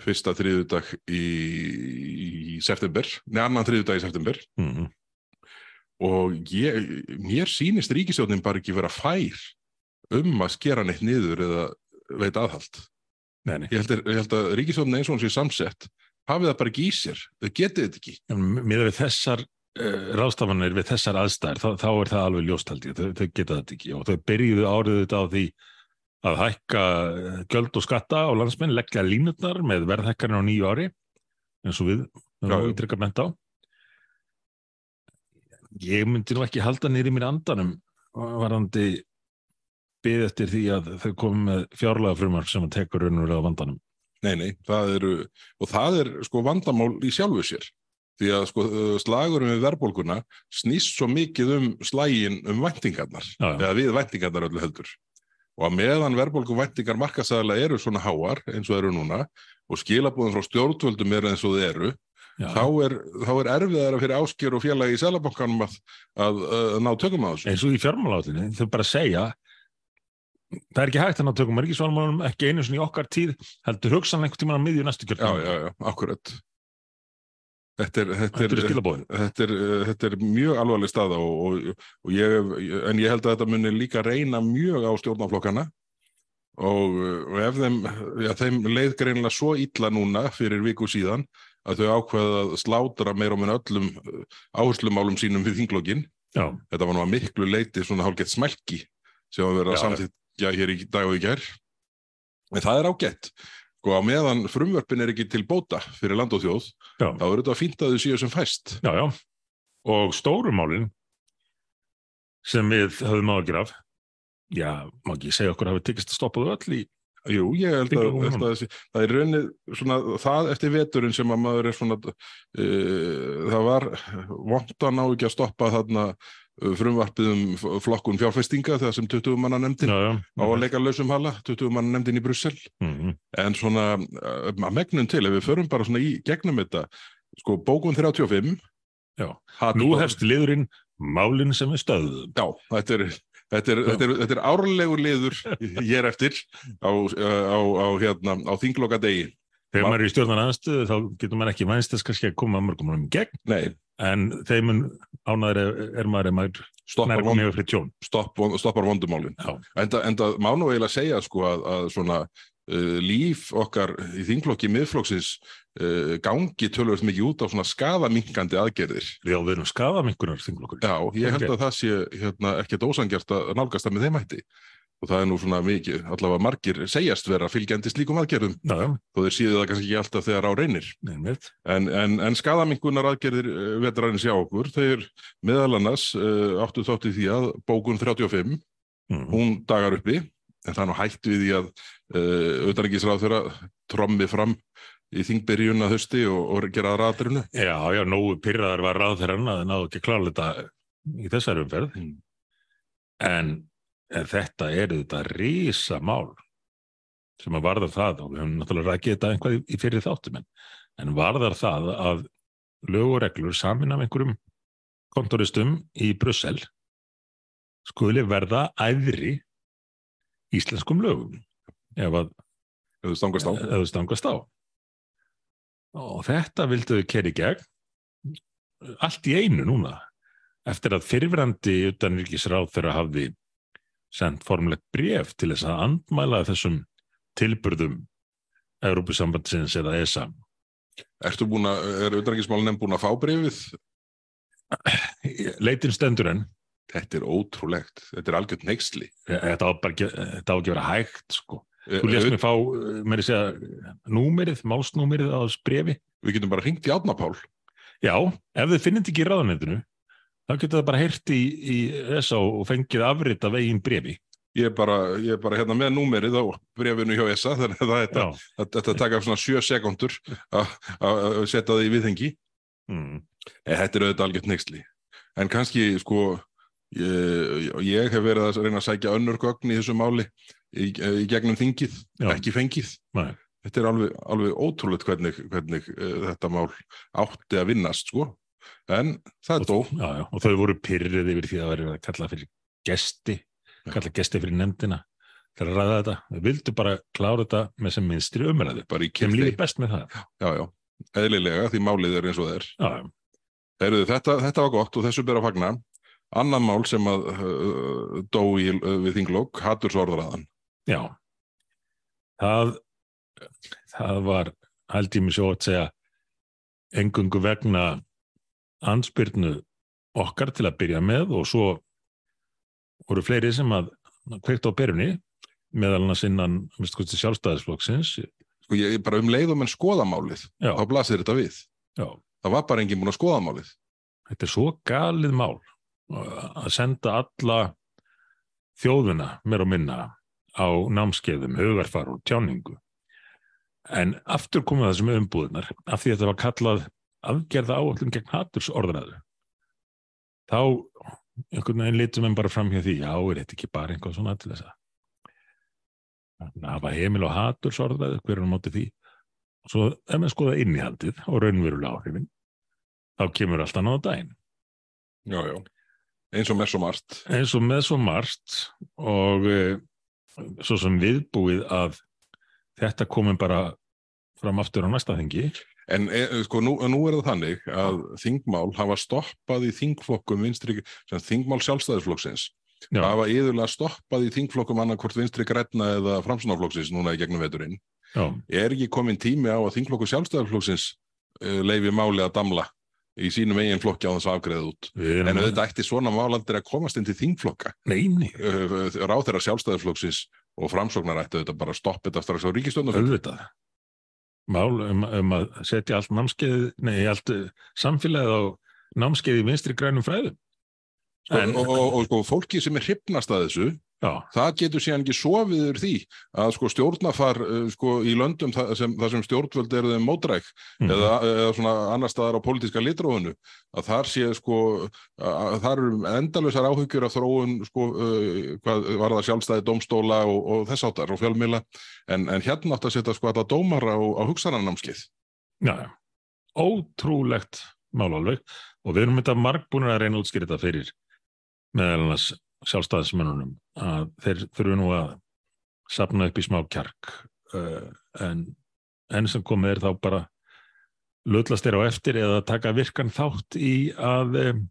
fyrsta þriðudag í, í september, neða annan þriðudag í september mm. og ég, mér sýnist ríkistjófnin bara ekki vera fær um að skera neitt niður eða veit aðhald nei. Ég, held er, ég held að ríkistjófnin eins og hans er samsett hafið það bara ekki í sér, þau getið þetta ekki. Mér við þessar uh, ráðstafanir, við þessar aðstæðar, þá, þá er það alveg ljóstaldi, þau, þau geta þetta ekki og þau byrjuðu árið þetta á því að hækka eh, göld og skatta á landsmenn, leggja línutnar með verðhækkarinn á nýju ári, eins og við, við höfum ítrykkað ment á. Ég myndi nú ekki halda nýri mér andanum varandi byggð eftir því að þau komið með fjárlega frumar sem að tekur raunur á vandanum. Nei, nei, það eru, og það er sko vandamál í sjálfu sér. Því að sko slagurum við verðbólguna snýst svo mikið um slægin um já. eða við væntingarnar öllu heldur. Og að meðan verðbólgu væntingar markasæðilega eru svona háar eins og eru núna og skilabúðum frá stjórnvöldum eru eins og þau eru, þá er, þá er erfiðara fyrir áskjör og félagi í selabankanum að, að, að ná tökum á þessu. Eins og í fjármálátinni, þau bara segja það er ekki hægt að ná tökum ríkisválmálunum, ekki einu svona í okkar tíð heldur hugsanlega einhvern tíma á miðju næstu kjörn Já, já, já, akkurat Þetta er, þetta er, þetta er, þetta er mjög alvarleg stað og, og, og ég, en ég held að þetta munir líka reyna mjög á stjórnáflokkana og, og ef þeim, já, þeim leið greinlega svo illa núna fyrir viku síðan að þau ákveða að slátra meira og minna öllum áherslumálum sínum við þinglokkin. Þetta var nú að miklu leiti svona hálfgett smelki sem að vera samþitt já, hér í dag og í gerð. En það er ágætt. Sko á meðan frumvörpin er ekki til bóta fyrir land og þjóð, já. þá er þetta að fýnda þau síðan sem fæst. Já, já. Og stórumálinn sem við höfum ágjur af, já, má ekki segja okkur að hafa tekist að stoppa þau öll í Jú, ég held að, að, að það er raunnið svona það eftir veturinn sem að maður er svona uh, það var vondan á ekki að stoppa þarna frumvarpið um flokkun fjárfestinga þegar sem 20 manna nefndin já, já, á að leika lausum hala, 20 manna nefndin í Brussel mm -hmm. en svona uh, að megnum til, ef við förum bara svona í gegnum þetta, sko bókun 35 Já, nú hefst liðurinn málinn sem er stöðum Já, þetta er Þetta er, þetta, er, þetta er árlegur liður hér eftir á, á, á, hérna, á þingloka degi. Þegar maður er í stjórnar aðstöðu þá getur maður ekki vænst þess kannski að koma að mörgum um gegn. Nei, en þeimun ánæður er, er maður er maður stoppar, vond, stopp, stoppar vondumálin. En það má nú eiginlega segja sko að, að svona uh, líf okkar í þingflokki miðflokksins uh, gangi tölvöld mikið út á svona skafaminkandi aðgerðir. Já, við erum skafaminkunar þingflokkur. Já, ég held að það sé hérna, ekkert ósangjart að nálgast það með þeim hætti og það er nú svona mikið, allavega margir segjast vera fylgjandi slíkum aðgerðum. Þó þeir síðu það kannski ekki alltaf þegar á reynir. En, en, en skadamingunar aðgerðir vetraðins hjá okkur, þeir meðal annars uh, áttu þátt í því að bókun 35, Mm. hún dagar uppi. En það er nú hægt við því að uh, auðvitaðingisráð þeirra trommi fram í þingbyrjun að hösti og, og gera aðraðurinu Já, já, nógu pyrraðar var þeirra að náðu ekki þetta í þessari umferð. Mm. En, en þetta er þetta rísa mál sem að varðar það og við höfum náttúrulega rækið þetta einhvað í, fyrir þáttum en, en varðar það að lög og reglur samin af einhverjum kontoristum í Brussel skuli verða æðri íslenskum lögum ef að þú stangast á. þú stangast á og þetta vildu þau keri gegn allt í einu núna eftir að fyrfirandi utanríkisráð þeirra hafði sendt formlegt bref til þess að andmæla þessum tilburðum Európusambandsins eða ESA Ertu búin að, er auðvitaðingismálinn búin að fá brefið? leitin stendur en Þetta er ótrúlegt, þetta er algjörn neyksli. þetta á, ekki- að vera hægt sko. Eh, þú lést mig fá, mér er segja númerið, málsnúmerið á þessu brefi Við getum bara hringt í Átnapál. Já, ef þið finnit ekki í ráðanetinu þá getur það bara heyrt í, í SA og fengið afrit af eigin brefi. Ég er bara, ég er bara hérna með númerið á brefinu hjá ESA, þannig að þetta, þetta, taka svona sjö sekundur að setja það í viðhengi. Mm. Eh, Þetta er auðvitað algjört neyksli. En kannski, sko, ég, ég hef verið að reyna að sækja önnur gögn í þessu máli í, í gegnum þingið, Já. ekki fengið. Nei. Þetta er alveg, alveg ótrúlegt hvernig, hvernig uh, þetta mál átti að vinnast, sko. En það er dó. Já, já, og þau voru pyrrið yfir því að vera að kalla fyrir gesti, kalla gesti fyrir nefndina til að ræða þetta. Við vildu bara klára þetta með sem minnstri umræðu. Kyrþi. lífi best með það. Já, já. Eðlilega, því málið er eins og það er. Já, já. Heyrðu, þetta, þetta var gott og þessu ber að fagna. Annað mál sem að uh, dó í, uh, við þinglokk, hattursorðraðan. já. Það, það var, held ég mér svo að segja, engungu vegna anspyrnu okkar til að byrja með og svo voru fleiri sem að kveikt á perunni meðal innan minnst kosti sjálfstæðisflokksins Sko ég bara um leiðum en skoðamálið, já, þá blasir þetta við. já, Það var bara enginn búin að skoða málið. þetta er svo galið mál að senda alla þjóðuna meir og minna á námskeiðum, hugarfar og tjáningu en aftur komið þessum umbúðunar af því að þetta var kallað afgerða áallum gegn haturs orðræðu þá einhvern veginn litum við bara fram hjá því já, er þetta ekki bara einhvað svona til þess að hafa heimil og haturs orðræðu, hver er á móti því og svo ef við skoða innihaldið og raunverulega áhrifin þá kemur allt annað á daginn Já, já. Eins og með svo margt. eins og með svo margt og e, svo sem viðbúið að þetta komin bara fram aftur á næsta þingi En e, sko, nú, nú er það þannig að þingmál hafa stoppað í þingflokkum vinstri, sem þingmál sjálfstæðisflokksins já, hafa yðurlega stoppað í þingflokkum annarkvort vinstri græna eða framsunarflokksins núna í gegnum veturinn. já, Er ekki komin tími á að þingflokku sjálfstæðisflokksins uh, leifi máli að damla í sínum eigin flokki á þess að afgreða út? við En auðvitað ætti svona málandir að komast inn til þingflokka. neini, Ráð þeirra sjálfstæðisflokksins og framsóknar ætti auðvitað bara þetta strax á ríkistjónum. Mál um, um að setja allt námskeið, nei, allt eh, samfélagið á námskeið í vinstri grænum fræðum. En- og, og, og sko, fólki sem er hrypnast að þessu, já, það getur síðan ekki sofið yfir því að sko stjórnafar uh, sko í löndum það sem, það sem stjórnvöld eru þeim mótræk mm, eða, eða svona annar staðar á pólitíska litrófunu að þar sé sko að þar eru endalausar áhyggjur af þróun sko uh, hvað var það sjálfstæði domstóla og, og þess áttar og fjölmila en, en hérna átt að setja sko alla dómara á, á hugsanarnámskið já, já. ótrúlegt mál alveg. Og við erum þetta margbúinir að reyna að útskýra þetta fyrir meðal annars sjálfstæðismennunum að þeir þurfu nú að sapna upp í smá kjark uh, en enn sem komið er þá bara lötlast er á eftir eða taka virkan þátt í að um,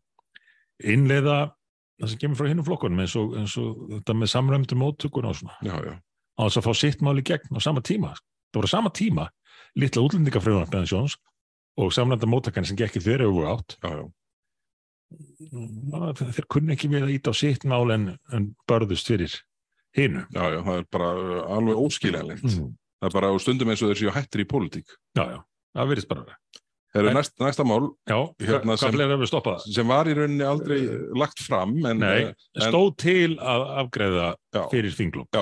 innleiða það sem kemur frá hinnum flokkunum eins og, eins og þetta með samræmdu móttökun og svona. Já, já, á þess að fá sitt mál í gegn á sama tíma. Það voru sama tíma litla útlendingafröðunar og samræmda móttakan sem gekk í þeirra yfir átt. Já, já. Þeir kunni ekki við að íta á sitt mál en, en börðust fyrir hinu. Já, já, það er bara uh, alveg óskiljanlegt. Mm. Það er bara stundum eins og þeir séu hættir í pólitík. Já, já, það virðist bara. Það er En- næst, næsta mál Já, Hérna sem- það? sem var í rauninni aldrei lagt fram en, Nei, eh, en stóð til að afgreða já, fyrir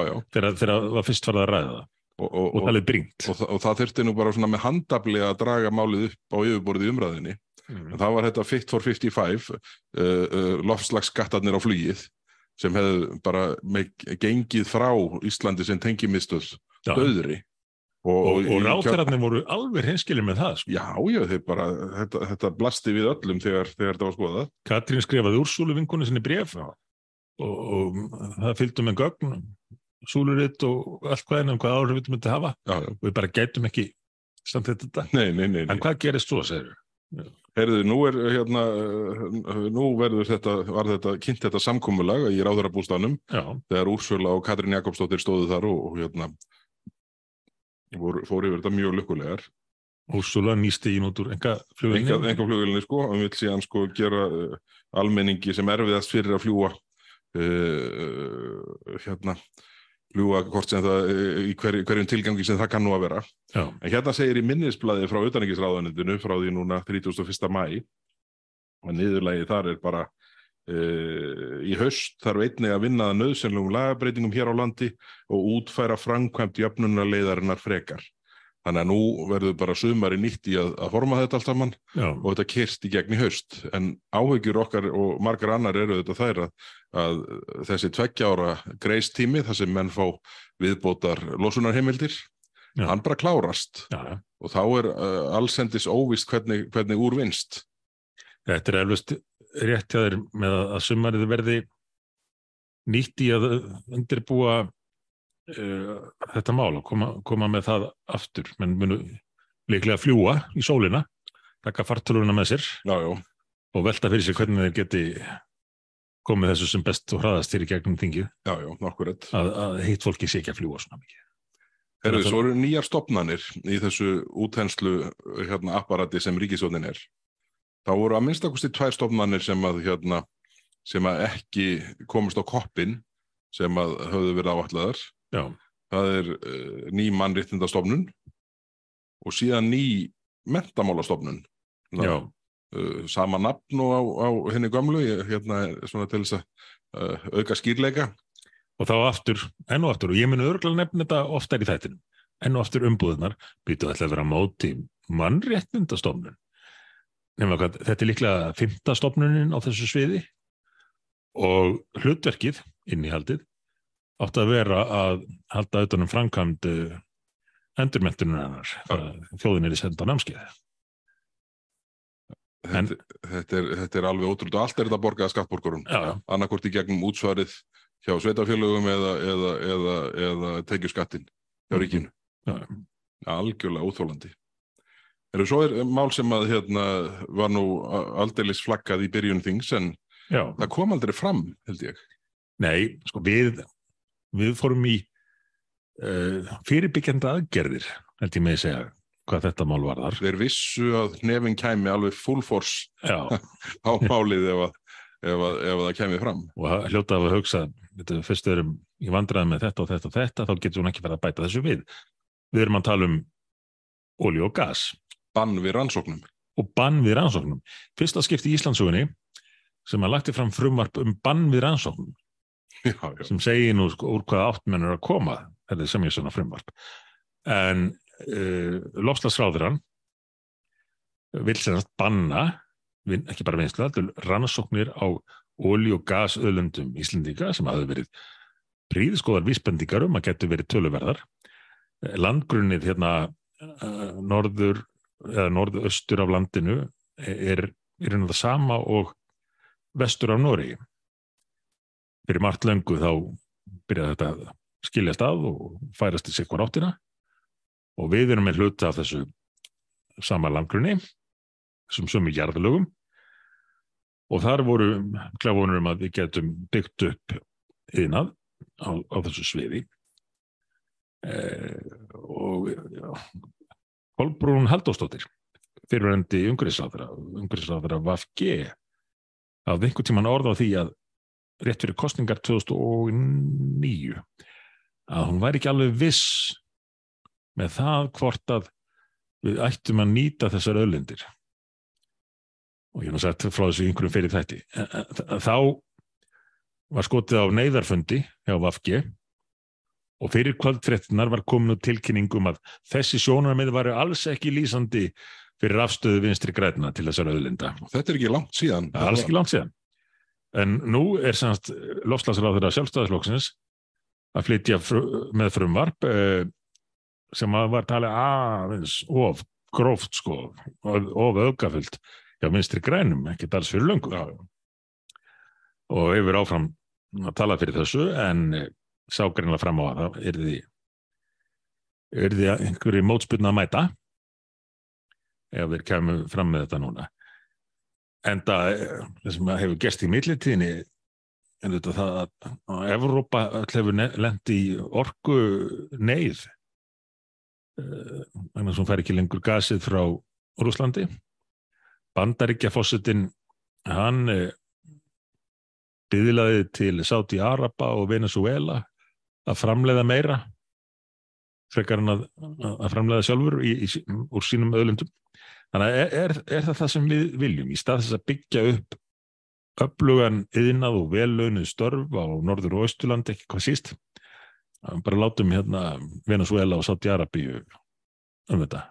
já, þegar, það var fyrst farið að ræða það og, og, og og, talið bringt. og, það- og það þurfti nú bara svona með handabli að draga málið upp á yfirborðið umræðinni Mm. en það var þetta Fit for 55 uh, uh, lofslagsskattarnir á flugið sem hefðu bara gengið frá Íslandi sem tengimiðstöð Já. döðri Og, og kjör- ráþærarnir voru alveg hinskilir með það. Sko. Já, já, þeir bara, þetta, þetta blasti við öllum þegar, þegar þetta var skoðað. Katrín skrifaði úr súluvinkunni sinni bref og, og það fylgdu með gögn, súluritt og allt hvað en um hvað áhrif við myndi hafa Já, já. og við bara gætum ekki samt þetta. Nei, nei, nei, nei. En hvað gerist svo, segir Heyrðu, nú er hérna, uh, nú verður þetta, var þetta, kynnt þetta samkomulag í ráðarabústanum þegar Úrsula og Katrín Jakobsdóttir stóðu þar og, og hérna, voru, fóru yfir þetta mjög lukkulegar. Úrsula nýsti ín út úr enga Enga, flugvinni. enga flugvélni, sko, og vill síðan sko gera uh, almenningi sem erfiðast fyrir að fljúa, uh, hérna, fljúa hvort sem það, uh, í hver, hverjum tilgangi sem það kann nú að vera. Já, En hérna segir í minnisblaði frá utanengisráðanendinu frá því núna 31. mæ og niðurlægi þar er bara uh, í haust þarf einnig að vinna að nöðsynlugum lagabreitingum hér á landi og útfæra framkvæmt jöfnunarleiðarinnar frekar. Þannig að nú verður bara sumari nýtt í að, að forma þetta allt saman já, og þetta kyrst í gegn í haust. En áhyggjur okkar og margar annar eru þetta þær að, að þessi tveggja ára greistími þar sem menn fá viðbótar losunarheimildir, Já. hann bara klárast já, og þá er uh, allsendis óvist hvernig, hvernig úrvinnst. Þetta er eflust rétt hjá þér með að, að sumarið verði nýtt í að undirbúa uh, þetta mál og koma, koma með það aftur. Menn munu líklega fljúa í sólina, taka fartöluna með sér Já, já, og velta fyrir sér hvernig þeir geti komið þessu sem best og hraðast gegnum þingið já, já, nokkurætt. að, að heitt fólki sé ekki að fljúa svona mikið. Að svo eru nýjar stopnanir í þessu úthenslu hérna, apparati sem ríkisjónin er. Þá voru að minnstakosti tvær stopnanir sem að, hérna, sem að ekki komist á koppin sem að höfðu verið áalladar. Já, Það er uh, ný mannréttindastofnun og síðan ný mentamálastofnun. já, uh, sama nafn og á, á henni gömlu, ég, hérna er svona til þess að uh, auka skýrleika. og þá aftur, enn og aftur og ég muni örgulega nefna þetta oftar í þættinum. Enn og aftur umbúðunar býtu alltaf að vera móti mannréttindastofnun. Hvað, þetta er líklega fymta stofnunin á þessu sviði. Og hlutverkið innihaldið átt að vera að halda auðvitað um framkvæmd uh, endurmentunar hennar þjóðin er í senda námskeið Þetta, þetta, er, þetta er alveg ótrúlega allt er þetta borgað skattborgurum. já, já, annarkort í gegnum útsvarið hjá sveitafélögum eða, eða, eða, eða tekjuskattin hjá Mhm. ríkinu. já. Algjörlega óþólandi. Eru svo er mál sem að hérna var nú aldeilis flaggað í byrjun þings en já. það kom aldrei fram, held ég. Nei, sko við við fórum í uh, fyrirbyggjandi aðgerðir held ég með að segja hvað þetta mál varðar. Þeir vissu að nefn kæmi alveg full force á málið ef að, ef að, ef að það kæmi fram. og það hljóta af að hugsa þetta, fyrst erum í vandræðum með þetta og þetta og þetta þá getur hún ekki verið að bæta þessu við. Við erum að tala um olíu og gas. Bann við rannsóknum. og bann við rannsóknum. Fyrsta skipti í Íslandsugunni sem að lagti fram frumvarp um bann við rannsóknum Já, já. sem segir nú sko, úr hvaða áttmenn er að koma þetta er sem ég svona frumvarp. En uh, lofslagsráðurann vil sagt banna ekki bara er rannsóknir á olí- og gasöðlundum Íslendinga sem hafði verið príðskoðar vísbendingar um að getur verið töluverðar. Landgrunnið hérna uh, norður eða norðaustur af landinu er í raun og það sama og vestur af Noregi fyrir margt löngu þá byrjaði þetta að skiljast að og færast í sig hvar áttina. Og við erum með hluta af þessu sama landgrunni þessum sömu jarðlögum. Og þar voru kláfunur um að við getum byggt upp yðnað á, á þessu sviði. Eh, og já, Kolbrún Halldórsdóttir fyrirvendi umhverfisáðra umhverfisáðra Vafge hafði einhvern tímann orð á því að rétt fyrir kostningar 2009 að hún væri ekki alveg viss með það hvort að við ættum að nýta þessar öðlendir og ég hef nú sagt frá þessu einhverjum fyrir þætti þá var skotið á neyðarfundi hjá Vafge og fyrir kvöldfrettinar var komin út tilkynningum að þessi sjónarmið var alls ekki lýsandi fyrir afstöðu vinstri græna til þessar öðlinda. Þetta er ekki langt síðan. Það er alls ekki langt síðan. En nú er semst lofslagsráð þeirra sjálfstæðisflokksins að flytja fr með frumvarp eh, sem var talið aðeins of gróft sko, of aukafyllt hjá vinstri grænum, ekki alls fyrir löngu. Já. Og hefur áfram að tala fyrir þessu en sá greinlega fram á að það er því er því einhverju mótspilna að mæta ef þeir kemur fram með þetta núna en það sem hefur gerst í millitíðinni en þetta það að Evrópa hefur lendi í orgu neyð þannig að hún fær ekki lengur gasið frá Úrúslandi Bandaríkja fósittin hann byðilaði til Sáti Araba og Venezuela að framleiða meira frekar en að, að framleiða sjálfur í, í, úr sínum öðlundum. Þannig að er, er, það það sem við viljum í stað þess að byggja upp upplugan yðnað og velaunuð störf á norður og austurland, ekki hvað síst. Bara látum hérna Venezuela og Sáti Arabi um þetta.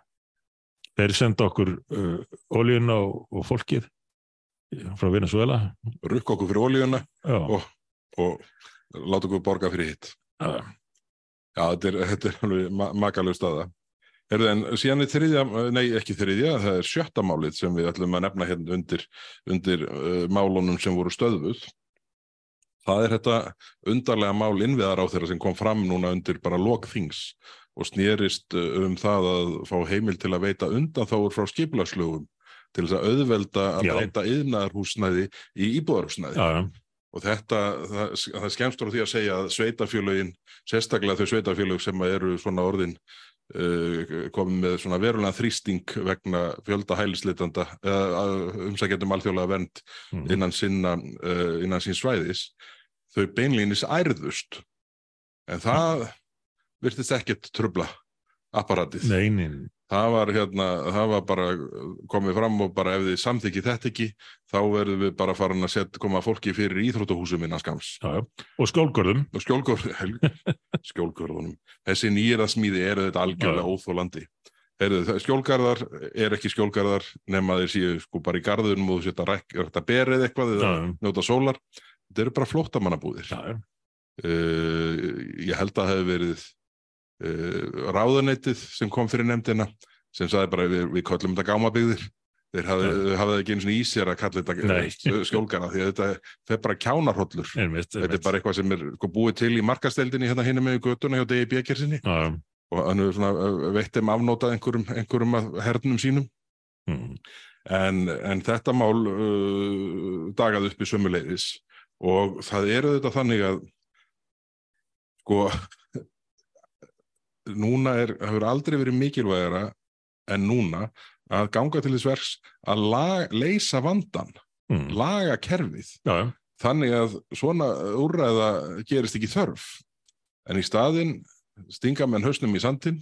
Þeir senda okkur uh, oljuna og, og fólkið frá Venezuela. Rukk okkur fyrir oljuna og, og láta okkur borga fyrir hitt. Já, Já þetta er, þetta er alveg makalög staða. En síðan er þriðja, nei ekki þriðja, það er sjötta málið sem við ætlum að nefna hérna undir, undir uh, málunum sem voru stöðvuð. Það er þetta undarlega mál innviðar á þeirra sem kom fram núna undir bara lokþings og snýrist um það að fá heimil til að veita undan þáur frá skiplaslögum til þess að auðvelda að breyta yðnaðarhúsnæði í íbúðarhúsnæði. Já, já og þetta, það, það skemmstur á því að segja að sveitafjölögin, sérstaklega þau sveitafjölög sem eru svona orðin komið með svona verulega þrýsting vegna fjölda hælisleitanda umsækjandum alþjóðlega vend mm. innan sinna uh, innan sín svæðis þau beinlýnis ærðust. En það virtist ekkert trubla apparatið. Nei, nei, nei það var hérna, það var bara komið fram og bara ef þið samþykki þetta ekki þá verðum við bara farin að setja, koma fólki fyrir íþrótuhúsum innan skams. Já, já. Og skjólgörðum. Og skjólgörðum, skjólgörðunum. Þessi nýjara smíði eru þetta algjörlega óþólandi. Skjólgarðar er ekki skjólgarðar nema þeir séu sko bara í garðunum og þú setja rætt að berið eitthvað eða njóta sólar. Þetta eru bara flóttamannabúðir. Uh, ég held að það hefur verið uh, ráðuneytið sem kom fyrir nefndina sem saði bara við, við köllum þetta gámabygðir þeir hafði, ekki eins og í sér að kalla þetta skjólgana því að þetta er bara kjánarhollur. Þetta er bara eitthvað sem er sko, búið til í markasteldinni hérna hinn með göttuna hjá D.I.B. kersinni og hann er svona veitum afnótað einhverjum, einhverjum hernum sínum. Mm. en, en þetta mál uh, dagað upp í sömuleiðis. Og það eru þetta þannig að sko núna er, hefur aldrei verið mikilvægara en núna að ganga til þess verks að lag, leysa vandan, mm. laga kerfið. Já, já. Þannig að svona úrræða gerist ekki þörf. En í staðin stinga menn hausnum í sandin,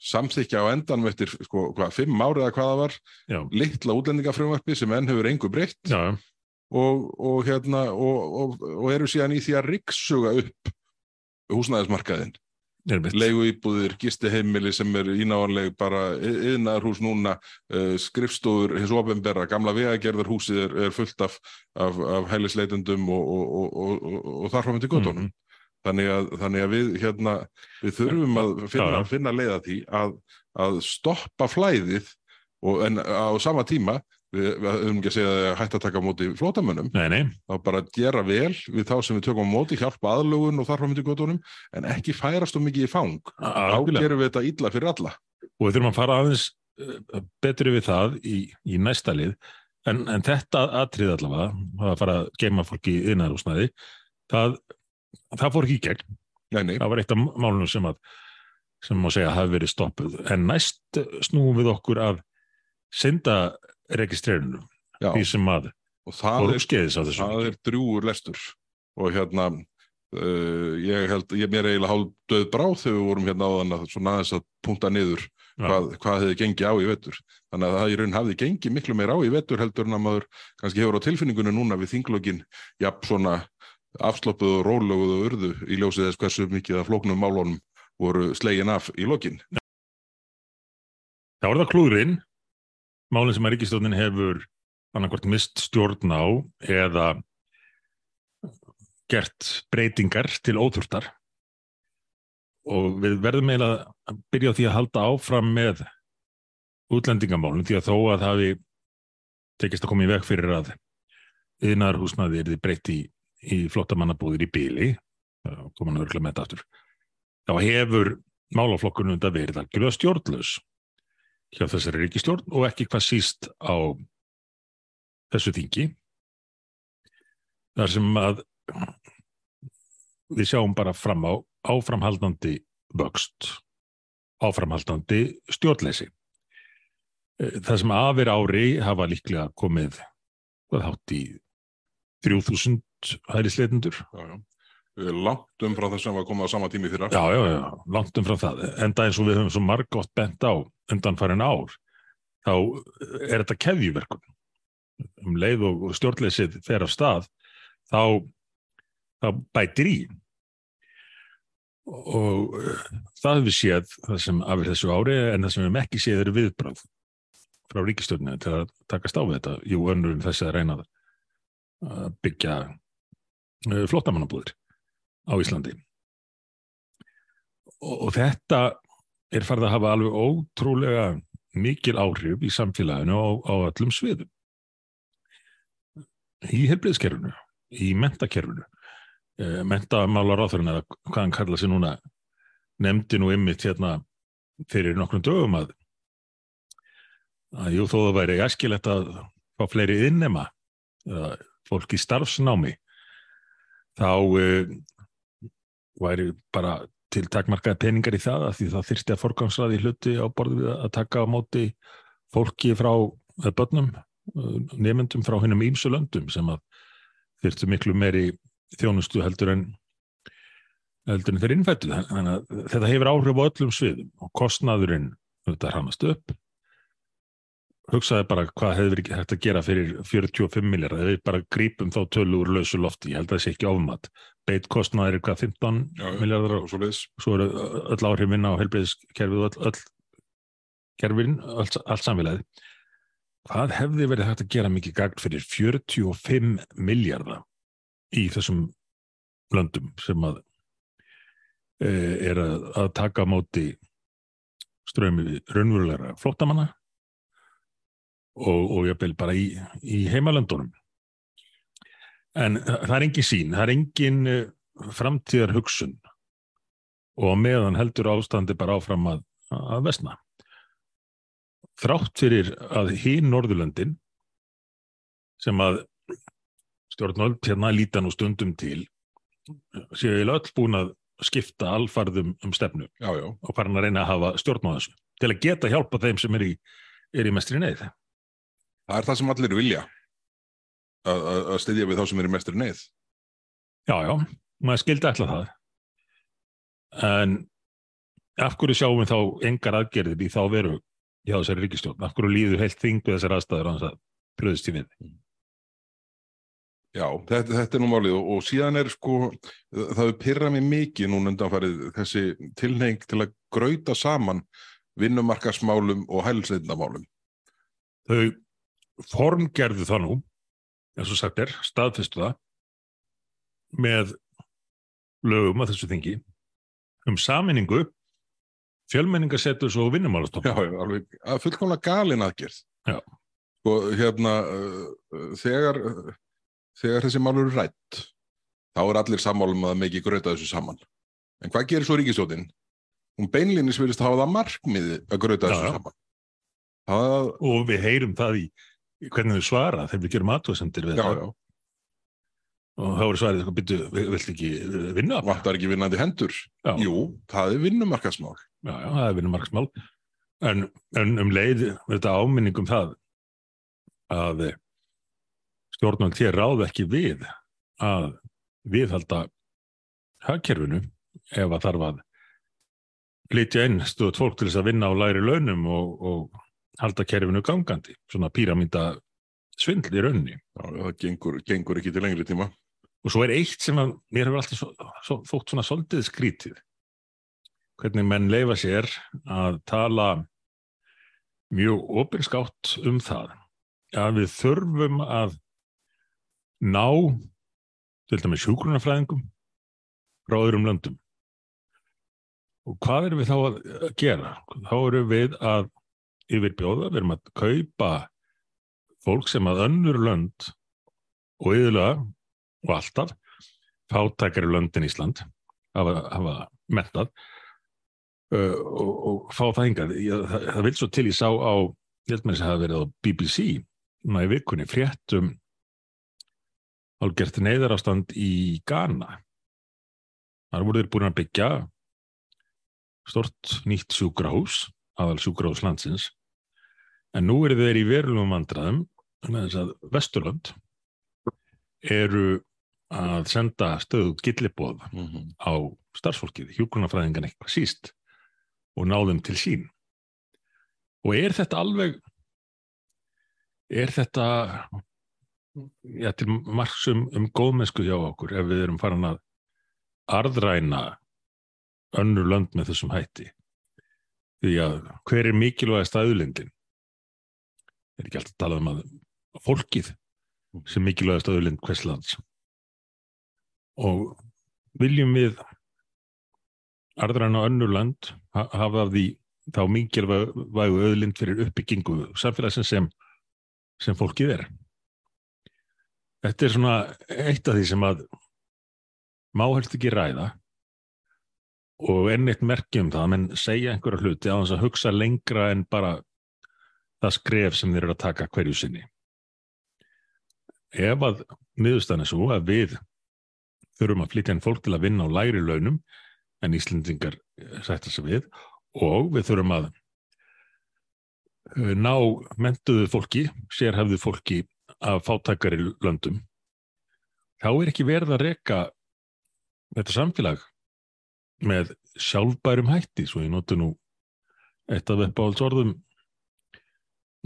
samþykja á endan eftir sko, hvað, fimm árið að hvaða var, já. litla útlendingafröðvarpi sem enn hefur engu breytt og, og, hérna, og, og eru síðan í því að rikksuga upp húsnæðismarkaðinn leigu íbúðir, gistiheimili sem er ínáanleg bara yðnarhús núna, uh, skrifstofur hins ofenbera, gamla vegagerðarhúsið er, er fullt af, af, af heilisleitendum og, og, og, og þarfum til gotunum. Mm -hmm. Þannig að, þannig að við, hérna, við þurfum að finna, finna leiða því að, að stoppa flæðið en á sama tíma við höfum ekki að segja að hætta að taka móti flótamönnum, þá bara gera vel við þá sem við tökum móti, hjálpa aðlugun og við til gotunum, en ekki færast um mikið í fang, þá gerum við þetta illa fyrir alla. Og við þurfum að fara aðeins eh, betri við það í, í næsta lið, en, en þetta atrið allavega, að fara að geima fólki í innarúsnaði, það, það fór ekki í gegn. Nei, nei. það var eitt af málunum sem að sem má segja hafi verið stoppuð, en næst snúum við okkur að synda registrerunum því sem að og það er, það er drúur lestur. Og hérna uh, ég held, ég mér eiginlega hálf döð bráð þegar við vorum hérna á þann að svona aðeins að punta niður hvað, hvað hefði gengið á í vetur. Þannig að það í raun hafði gengið miklu meir á í vetur heldur en að maður kannski hefur á tilfinningunni núna við þinglögin jafn svona afsloppuð og róluguð og urðu í ljósið þess hversu mikið að flóknum málunum voru slegin af í lokin. Það var það klúðurinn, málinn sem að Ríkistjónin hefur annarkvært mist stjórn á eða gert breytingar til óþurftar. Og við verðum eiginlega að byrja á því að halda áfram með útlendingamálum því að þó að það hafi tekist að koma í veg fyrir að yðnarhúsnaði er þið breytt í, í flottamannabúðir í bíli koma hann örgla með þetta aftur þá hefur málaflokkurinn undan verið algjörlega stjórnlaus hjá þessari ríkistjórn og ekki hvað síst á þessu þingi þar sem að við sjáum bara fram á áframhaldandi vöxt áframhaldandi stjórnleysi. Það sem afir ári hafa líklega komið hvað hátt í 3000 hælisleitundur langt umfram það sem var komið á sama tími fyrir já, já, já, langt umfram það. Enda eins og við höfum svo margótt bent á undan farin ár þá er þetta keðjuverkun. Um leið og stjórnleysið fer af stað þá, þá bætir í. Og það hefur séð það sem afir þessu ári en það sem við hefum ekki séð eru viðbráð frá ríkistjórninu til að takast á við þetta. Jú önnur um þessi að reyna að byggja flottamannabúðir á Íslandi. Og, og þetta er farið að hafa alveg ótrúlega mikil áhrif í samfélaginu á, á öllum sviðum. Í helbriðskerfinu í mentakerfinu e, mentamálar áþurinn eða hvað hann kalla sér núna nefndi nú ymmit hérna fyrir nokkrum dögum að að jú þó það væri æskilegt að fá fleiri innema eða fólk í starfsnámi þá uh, væri bara til takmarkaði peningar í það að því það þyrsti að forgangsraði hluti á borðu við að taka á móti fólki frá börnum, nefndum frá hennum ímsu löndum sem að þyrstu miklu meiri þjónustu heldur en heldur en þeir innfættu þannig að þetta hefur áhrif á öllum sviðum og kostnaðurinn þetta hramast upp. Hugsaði bara hvað hefur verið hægt að gera fyrir 45 miljardar, eða við bara grípum þá tölu úr lausu lofti, ég held að það sé ekki ofmat beitkostnaður er hvað 15 já, miljardar og svo, svo eru öll áhrifin á helbreyðiskerfið og öll, öll kerfin, allt, allt samfélagið hvað hefði verið hægt að gera mikið gagn fyrir 45 miljardar í þessum löndum sem að e, er að, að taka á móti strömi raunverulegra flóttamanna og, og ég bel bara í, í heimalöndunum. En það er engin sín, það er engin eh, framtíðar hugsun og meðan heldur ástandi bara áfram að, að vesna. Þrátt fyrir að hín Norðurlöndin sem að stjórnvöld hérna líta nú stundum til séu í öll búin að skipta alfarðum um stefnu já, já. og farin að reyna að hafa stjórn á þessu til að geta hjálpa þeim sem er í, er í mestri neyð. Það er það sem allir vilja að styðja við þá sem eru mestur neyð. Já, já, maður skildi alltaf það. En af hverju sjáum við þá engar aðgerðir í þá veru hjá þessari ríkistjórn? Af hverju líður heilt þingu þessar aðstæður á þess að pröðist í við? Já, þetta, þetta er nú málið og, og síðan er sko, það er pyrrað mér mikið núna undanfarið þessi tilneying til að grauta saman vinnumarkasmálum og hælsveitnamálum. Þau formgerðu það nú, eins og sagt er, staðfestu það, með lögum að þessu þingi um saminningu fjölmenningasettus og vinnumálastofn. Já, já, alveg, fullkomlega galin aðgerð. Já. Sko, hérna, uh, þegar, uh, þegar þessi málur er rætt, þá er allir sammálum að mikið gröta þessu saman. En hvað gerir svo ríkistjóðin? Hún beinlinnis verðist að hafa það markmiði að gröta þessu já, saman. Það... Og við heyrum það í hvernig þau svara þegar við gerum aðtóðsendir við já, það já. og þá er svarið byrju, vilt ekki vinna Vantar ekki vinnandi hendur? Já. Jú, það er vinnumarkasmál Já, já, það er vinnumarkasmál en, en um leið þetta áminningum það að stjórnvöld hér ráð ekki við að viðhalda hagkerfinu ef að þarf að flytja inn stöðut fólk til þess að vinna á læri launum og, og halda kerfinu gangandi, svona píramínda svindl í raunni. Já, það gengur, gengur ekki til lengri tíma. Og svo er eitt sem að mér hefur alltaf svo, svo, þótt svona soldið skrítið. Hvernig menn leifa sér að tala mjög opinskátt um það að við þurfum að ná til dæmis sjúkrunafræðingum frá öðrum löndum. Og hvað erum við þá að gera? Þá erum við að yfirbjóða, við erum að kaupa fólk sem að önnur lönd og yfirlega og alltaf fátækari löndin Ísland hafa, hafa mentað uh, og, og fá það hingað. Það, það vil svo til ég sá á, ég held þess að það hafa verið á BBC í vikunni fréttum álgert neyðarástand í Ghana. Það voruður búin að byggja stort nýtt sjúkrahús, aðal sjúkrahús landsins, en nú eru þeir í verulegum vandraðum þess að Vesturland eru að senda stöðu gilliboð Mm -hmm. á starfsfólkið, hjúgrunafræðingan eitthvað síst og náðum til sín. Og er þetta alveg, er þetta já, til margsum um góðmennsku hjá okkur ef við erum farin að arðræna önnur lönd með þessum hætti. Því að hver er mikilvægast aðlindin? Er ekki alltaf að tala um að fólkið sem mikilvægast aðlind hvers lands? Og viljum við arðræna önnur land ha- hafa af því þá mikilvægu auðlind fyrir uppbyggingu samfélagsins sem, sem fólkið er. Þetta er svona eitt af því sem að má helst ekki ræða og enn eitt merkjum það að menn segja einhverja hluti á þess að hugsa lengra en bara það skref sem þeir eru að taka hverju sinni. Ef að miðustan er svo að við þurfum að flytja inn fólk til að vinna á lægri launum en Íslendingar sætta sig við og við þurfum að eh, ná mentuðu fólki, sérhæfðu fólki af fátækari löndum þá er ekki verið að reka þetta samfélag með sjálfbærum hætti svo ég notu nú eitt af uppáhalds orðum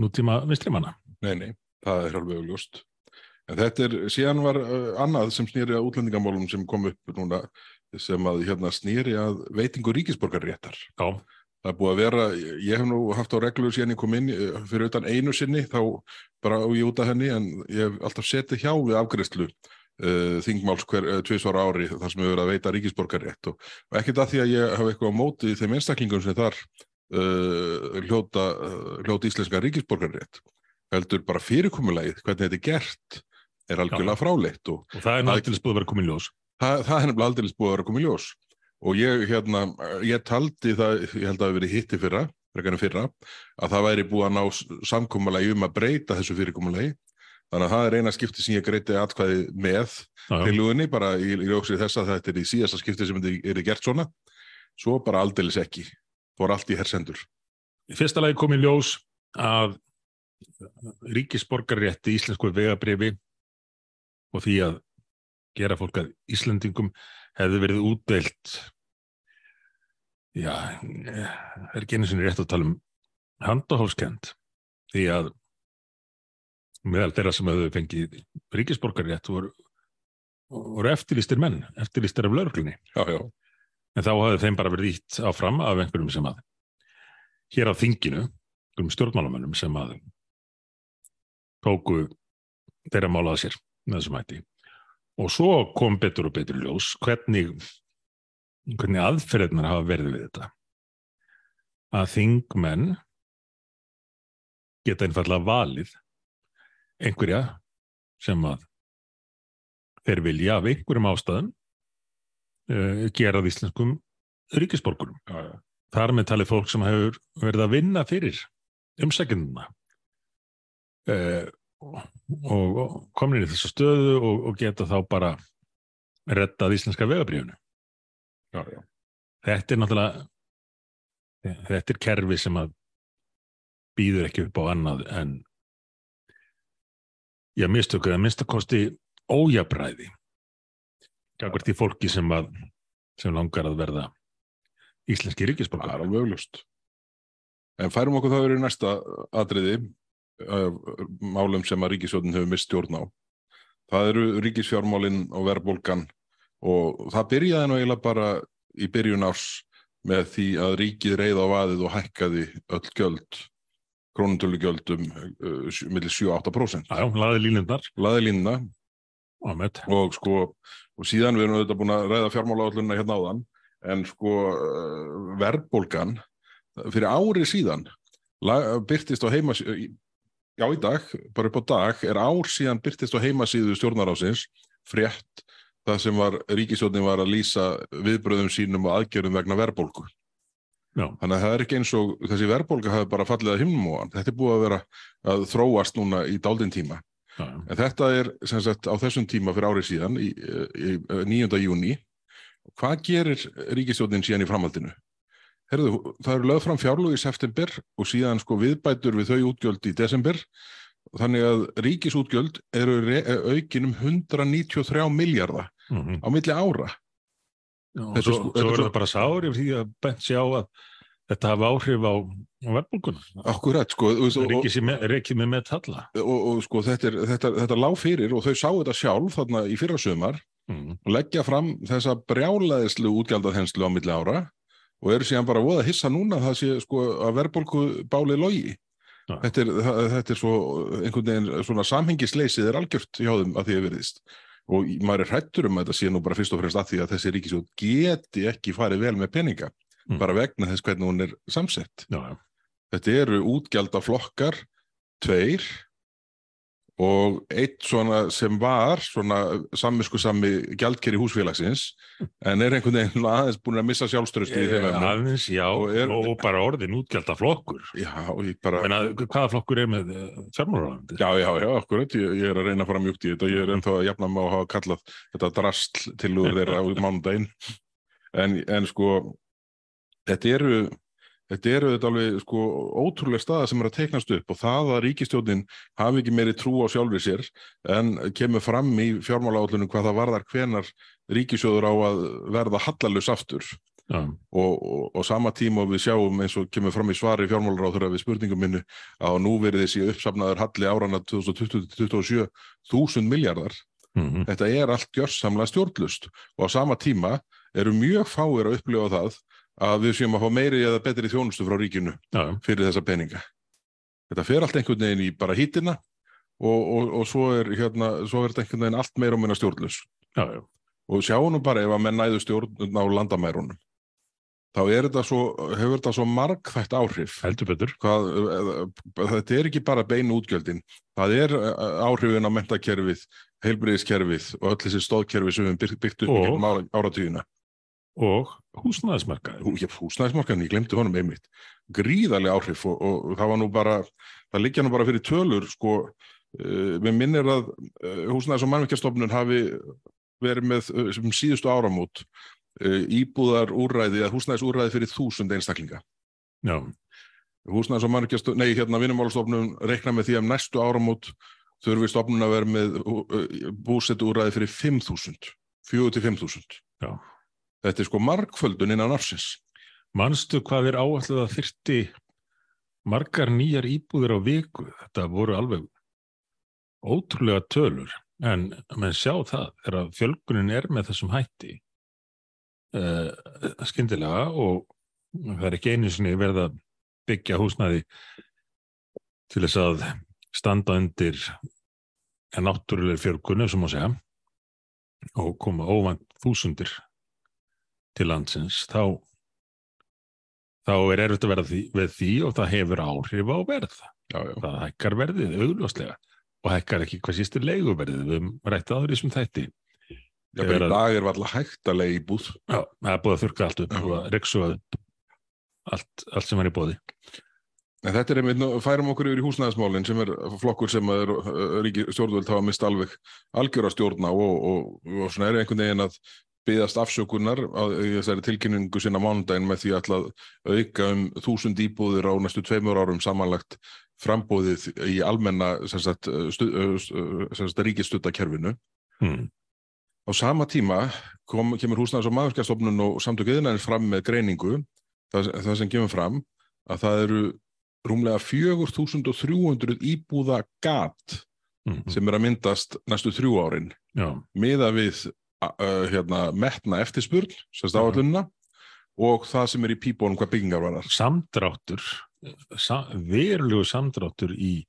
nútíma vinstrimanna. Nei, nei, það er alveg augljóst. En þetta er, síðan var uh, annað sem snýri að útlendingamálum sem kom upp núna sem að hérna snýri að veitingu ríkisborgarréttar. Já, Það er búið að vera, ég hef nú haft á reglu síðan ég kom inn fyrir utan einu sinni þá bara á ég út af henni en ég hef alltaf setið hjá við afgreðslu uh, þingmáls hver uh, tvisvara ári þar sem hefur verið að veita ríkisborgarrétt og, og ekkert að því að ég hafa eitthvað á móti þeim einstaklingum sem þar hljóta, uh, hljóta íslenska ríkisborgarrétt heldur bara fyrirkomulagið, hvernig þetta er gert er algjörlega fráleitt og og það er náttúrulega búið að vera komin í ljós. það, það er nefnilega aldrei búið að vera komið ljós. Og ég, hérna, ég taldi það, ég held að það hafi verið hitti fyrra, fyrra, að það væri búið að ná samkommalagi um að breyta þessu fyrirkommalagi þannig að það er eina skipti sem ég greiti atkvæði með tilugunni, bara í, í ljósið þess að þetta er í síðasta skipti sem þetta er gert svona. Svo bara aldeilis ekki var allt í hersendur. Í fyrsta lagi kom í ljós að ríkisborgarrétti íslensku vegabrifi og því að gera fólk að Íslendingum hefði verið útdeilt já, er einu sinni rétt að tala um handahólskend því að meðal þeirra sem hefðu fengið ríkisborgarrétt voru, voru eftirlýstir menn, eftirlýstir af lauruglunni já, já, en þá hafði þeim bara verið ítt áfram af einhverjum sem að hér á þinginu, einhverjum stjórnmálamönnum sem að tóku þeirra málaða sér með þessum hætti. Og svo kom betur og betur ljós hvernig hvernig aðferðnar hafa verið við þetta. Að þingmenn geta einfallega valið einhverja sem að þeir vilja af einhverjum ástæðum uh, gera að íslenskum ríkisborgurum. já, já. Þar með talið fólk sem hefur verið að vinna fyrir umsækjumna uh, og, og komin í þessa stöðu og, og geta þá bara rettað íslenska já. Þetta er náttúrulega þetta er kerfi sem að býður ekki upp á annað en já, mistöku að minnstakosti ójabræði gagvart í fólki sem, að, sem langar að verða íslenski Það er alveg auglust. En færum okkur þá verið næsta atriði málum sem að ríkisjóðin hefur mist stjórn á. Það eru ríkisfjármálin og verðbólgan og það byrjaði eiginlega bara í byrjun árs með því að ríkið reyða á vaðið og hækkaði öll gjöld, krónutölugjöldum uh, sjö- milli 7-8%. Já, laði línundar Laði línuna og sko, og síðan við erum auðvitað búin að ræða fjármálaállunna hérna áðan, en sko uh, verðbólgan fyrir ári síðan byrtist á heimasíðu já í dag, bara upp á dag er ár síðan byrtist á heimasíðu stjórnarásins frétt það sem var ríkisjóðin var að lýsa viðbröðum sínum og aðgerðum vegna verðbólgu. Já, þannig að það er ekki eins og þessi verðbólga hafi bara fallið að himnum og þetta er búið að vera að þróast núna í daldinn tíma. En þetta er sem sagt á þessum tíma fyrir árið síðan, í, í, í 9. júni. Hvað gerir ríkistjóðin síðan í framhaldinu? Herðu, það eru lögð fram fjárlög í september og síðan sko viðbætur við þau útgjöld í desember. Þannig að ríkisútgjöld eru re- aukin um 193 miljardar Mm á milli ára. Þetta er svo, sko- svo er það bara sár yfir því að bent sé á að þetta hafa áhrif á, verðbólguna. Akkurat, sko. Sé með, reikið með með talla. og, og sko þetta, er, þetta, þetta lág fyrir og þau sáu þetta sjálf þarna í fyrra sumar Mm. og leggja fram þessa brjálaðislu útgjaldaþenslu á milli ára og eru síðan bara voða hissa núna að það sé sko að verðbólku bálið logi. Þetta er, þetta er svo einhvern veginn svona samhengisleysið er algjört hjá þeim að því að veriðist. Og maður er hrættur um að þetta sé nú bara fyrst og fremst að því að þessi ríkisjóð geti ekki farið vel með peninga Mm. bara vegna þess hvernig hún er samsett. Já, já. Þetta eru útgjaldaflokkar, tveir og eitt svona sem var svona samvisku sami gjaldkeri húsfélagsins en er einhvern veginn aðeins búin að missa sjálfströsti í þeim efnum. Aðeins, já, Og er- og bara orðin útgjaldar flokkur. Já, ég bara, Menna, hvaða flokkur er með fjármálaráðandi? já, já, já, akkurat, ég, ég er að reyna fara mjúkt í þetta ég er ennþá að jafna mig á að hafa kallað þetta drastl til úr þeirra á mánudaginn. En, en sko, þetta eru, þetta eru þetta alveg sko ótrúlega staða sem er að teiknast upp og það að ríkistjóðin hafi ekki meiri trú á sjálfri sér en kemur fram í fjármálaállunum hvað það varðar hvenar ríkisjóður á að verða hallalus aftur. Já, og, og, og sama tíma og við sjáum eins og kemur fram í svari fjármálaráþurra við spurningum minnu að nú verið þessi uppsafnaður halli árana 2020-2027 þúsund miljardar. mm Þetta er allt gjörsamlega stjórnlust og á sama tíma eru mjög fáir að upplifa það að við séum að fá meiri eða betri þjónustu frá ríkinu já, fyrir þessa peninga. Þetta fer allt einhvern veginn í bara hítina og, og, og svo, er, hérna, svo er þetta einhvern veginn allt meira og minna stjórnlust. já. Og sjáum nú bara ef að menn næðu stjórn á landamærunum. Þá þetta svo, hefur þetta svo margþætt áhrif. heldur betur. Hvað, eh, þetta er ekki bara beinu útgjöldin. Það er eh, áhrifin á mentakerfið, heilbriðiskerfið og öll þessi stóðkerfi sem við byggt- upp í Og- gegnum ára- áratugina. Og húsnæðismarkaði. Hú- já, Húsnæðismarkan, ég glemdi honum einmitt. Gríðarlega áhrif og, og það var nú bara, það liggja nú bara fyrir tölur, sko, uh, við minnir að uh, húsnæðis- og mannveikjastofnun hafi verið með uh, síðustu áramót íbúðar úrræði eða húsnæðis úrræði fyrir þúsund einstaklinga. Já, Húsnæðis og mannveikjastofnun, nei, hérna vinnumálastofnun reikna með því að næstu áramót þurfi stofnun að vera með búsetu úrræði fyrir 5.000, 4-5.000. Já. Þetta er sko margföldun innan ársins. manstu hvað er áalluð að þyrti margar nýjar íbúðir á viku? Þetta voru alveg ótrúlega tölur. En menn sjá það, þegar fjölgunin er með þessum hætti uh, skyndilega og það er ekki einu sinni verið að byggja húsnæði til þess að standa undir en náttúrulega fjölgunu sem að segja og koma óvænt þúsundir til landsins þá þá er erfitt að verða því, við því og það hefur áhrif á verð Já, já. það hækkar verðið augljóslega og hækkar ekki hvað sístu leiguverðið við höfum rætt áður í þessum þætti Já, í að- dag er alltaf hægt að leiða í búð. Já, það er búið að þurka allt upp Já. og að reksuga upp allt, allt sem er í bóði En þetta er einmitt, nú færum okkur yfir í húsnæðismálinn sem er flokkur sem er ríki stjórnvöld hafa mist alveg algjöra stjórna og, og, og svona er einhvern veginn að byggðast afsökunar á þessari tilkynningu sinna mánudaginn með því að auka um þúsund íbúðir á næstu tveimur árum samanlagt frambóðið í almenna stu, sem sagt, ríkistutakerfinu hmm. á sama tíma kom, kemur húsnæðis og maðurskjastofnun og samtök yðinæðins fram með greiningu, það, það sem kemur fram, að það eru rúmlega 4300 íbúða gat mm. sem er að myndast næstu þrjú árin já, miða við uh, hérna, metna eftirspurn, sérst áallunna og það sem er í pípónum hvað byggingar var þar. samdráttur sa, verulegu samdráttur í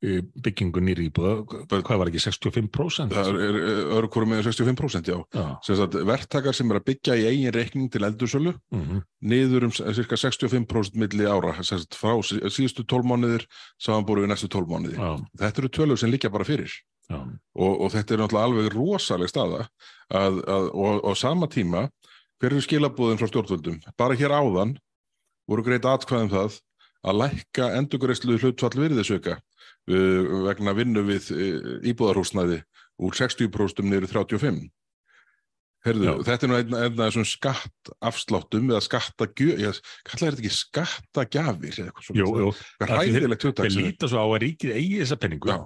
byggingu nýri íbúða, hvað var ekki 65%? Það er, öðru hverju með 65% já. Já, verktakar sem er að byggja í eigin reikning til eldursölu mhm, niður um cirka 65% milli ára, frá sí- síðustu 12 mánuðir samanbúru við næstu 12 mánuði. já, Þetta eru tölur sem liggja bara fyrir. Og, og þetta er náttúrulega alveg rosaleg staða að, að, og á sama tíma hver eru skilabúðin frá stjórnvöldum? Bara hér áðan voru greit atkvæðum það að lækka endurgreislu hlutfall virðisauka uh, vegna vinnu við uh, íbúðarhúsnæði úr 60% niður í 35 Herðu, Já. þetta er nú einn af þessum skattafsláttum eða skattagjöf, ég kallar þetta ekki skattagjafir eða eitthvað jú, svona, jú, Hvað Af því hræðilegt hugtak þeir sem er líta svo á að ríkið eigi þessa peningu, Já.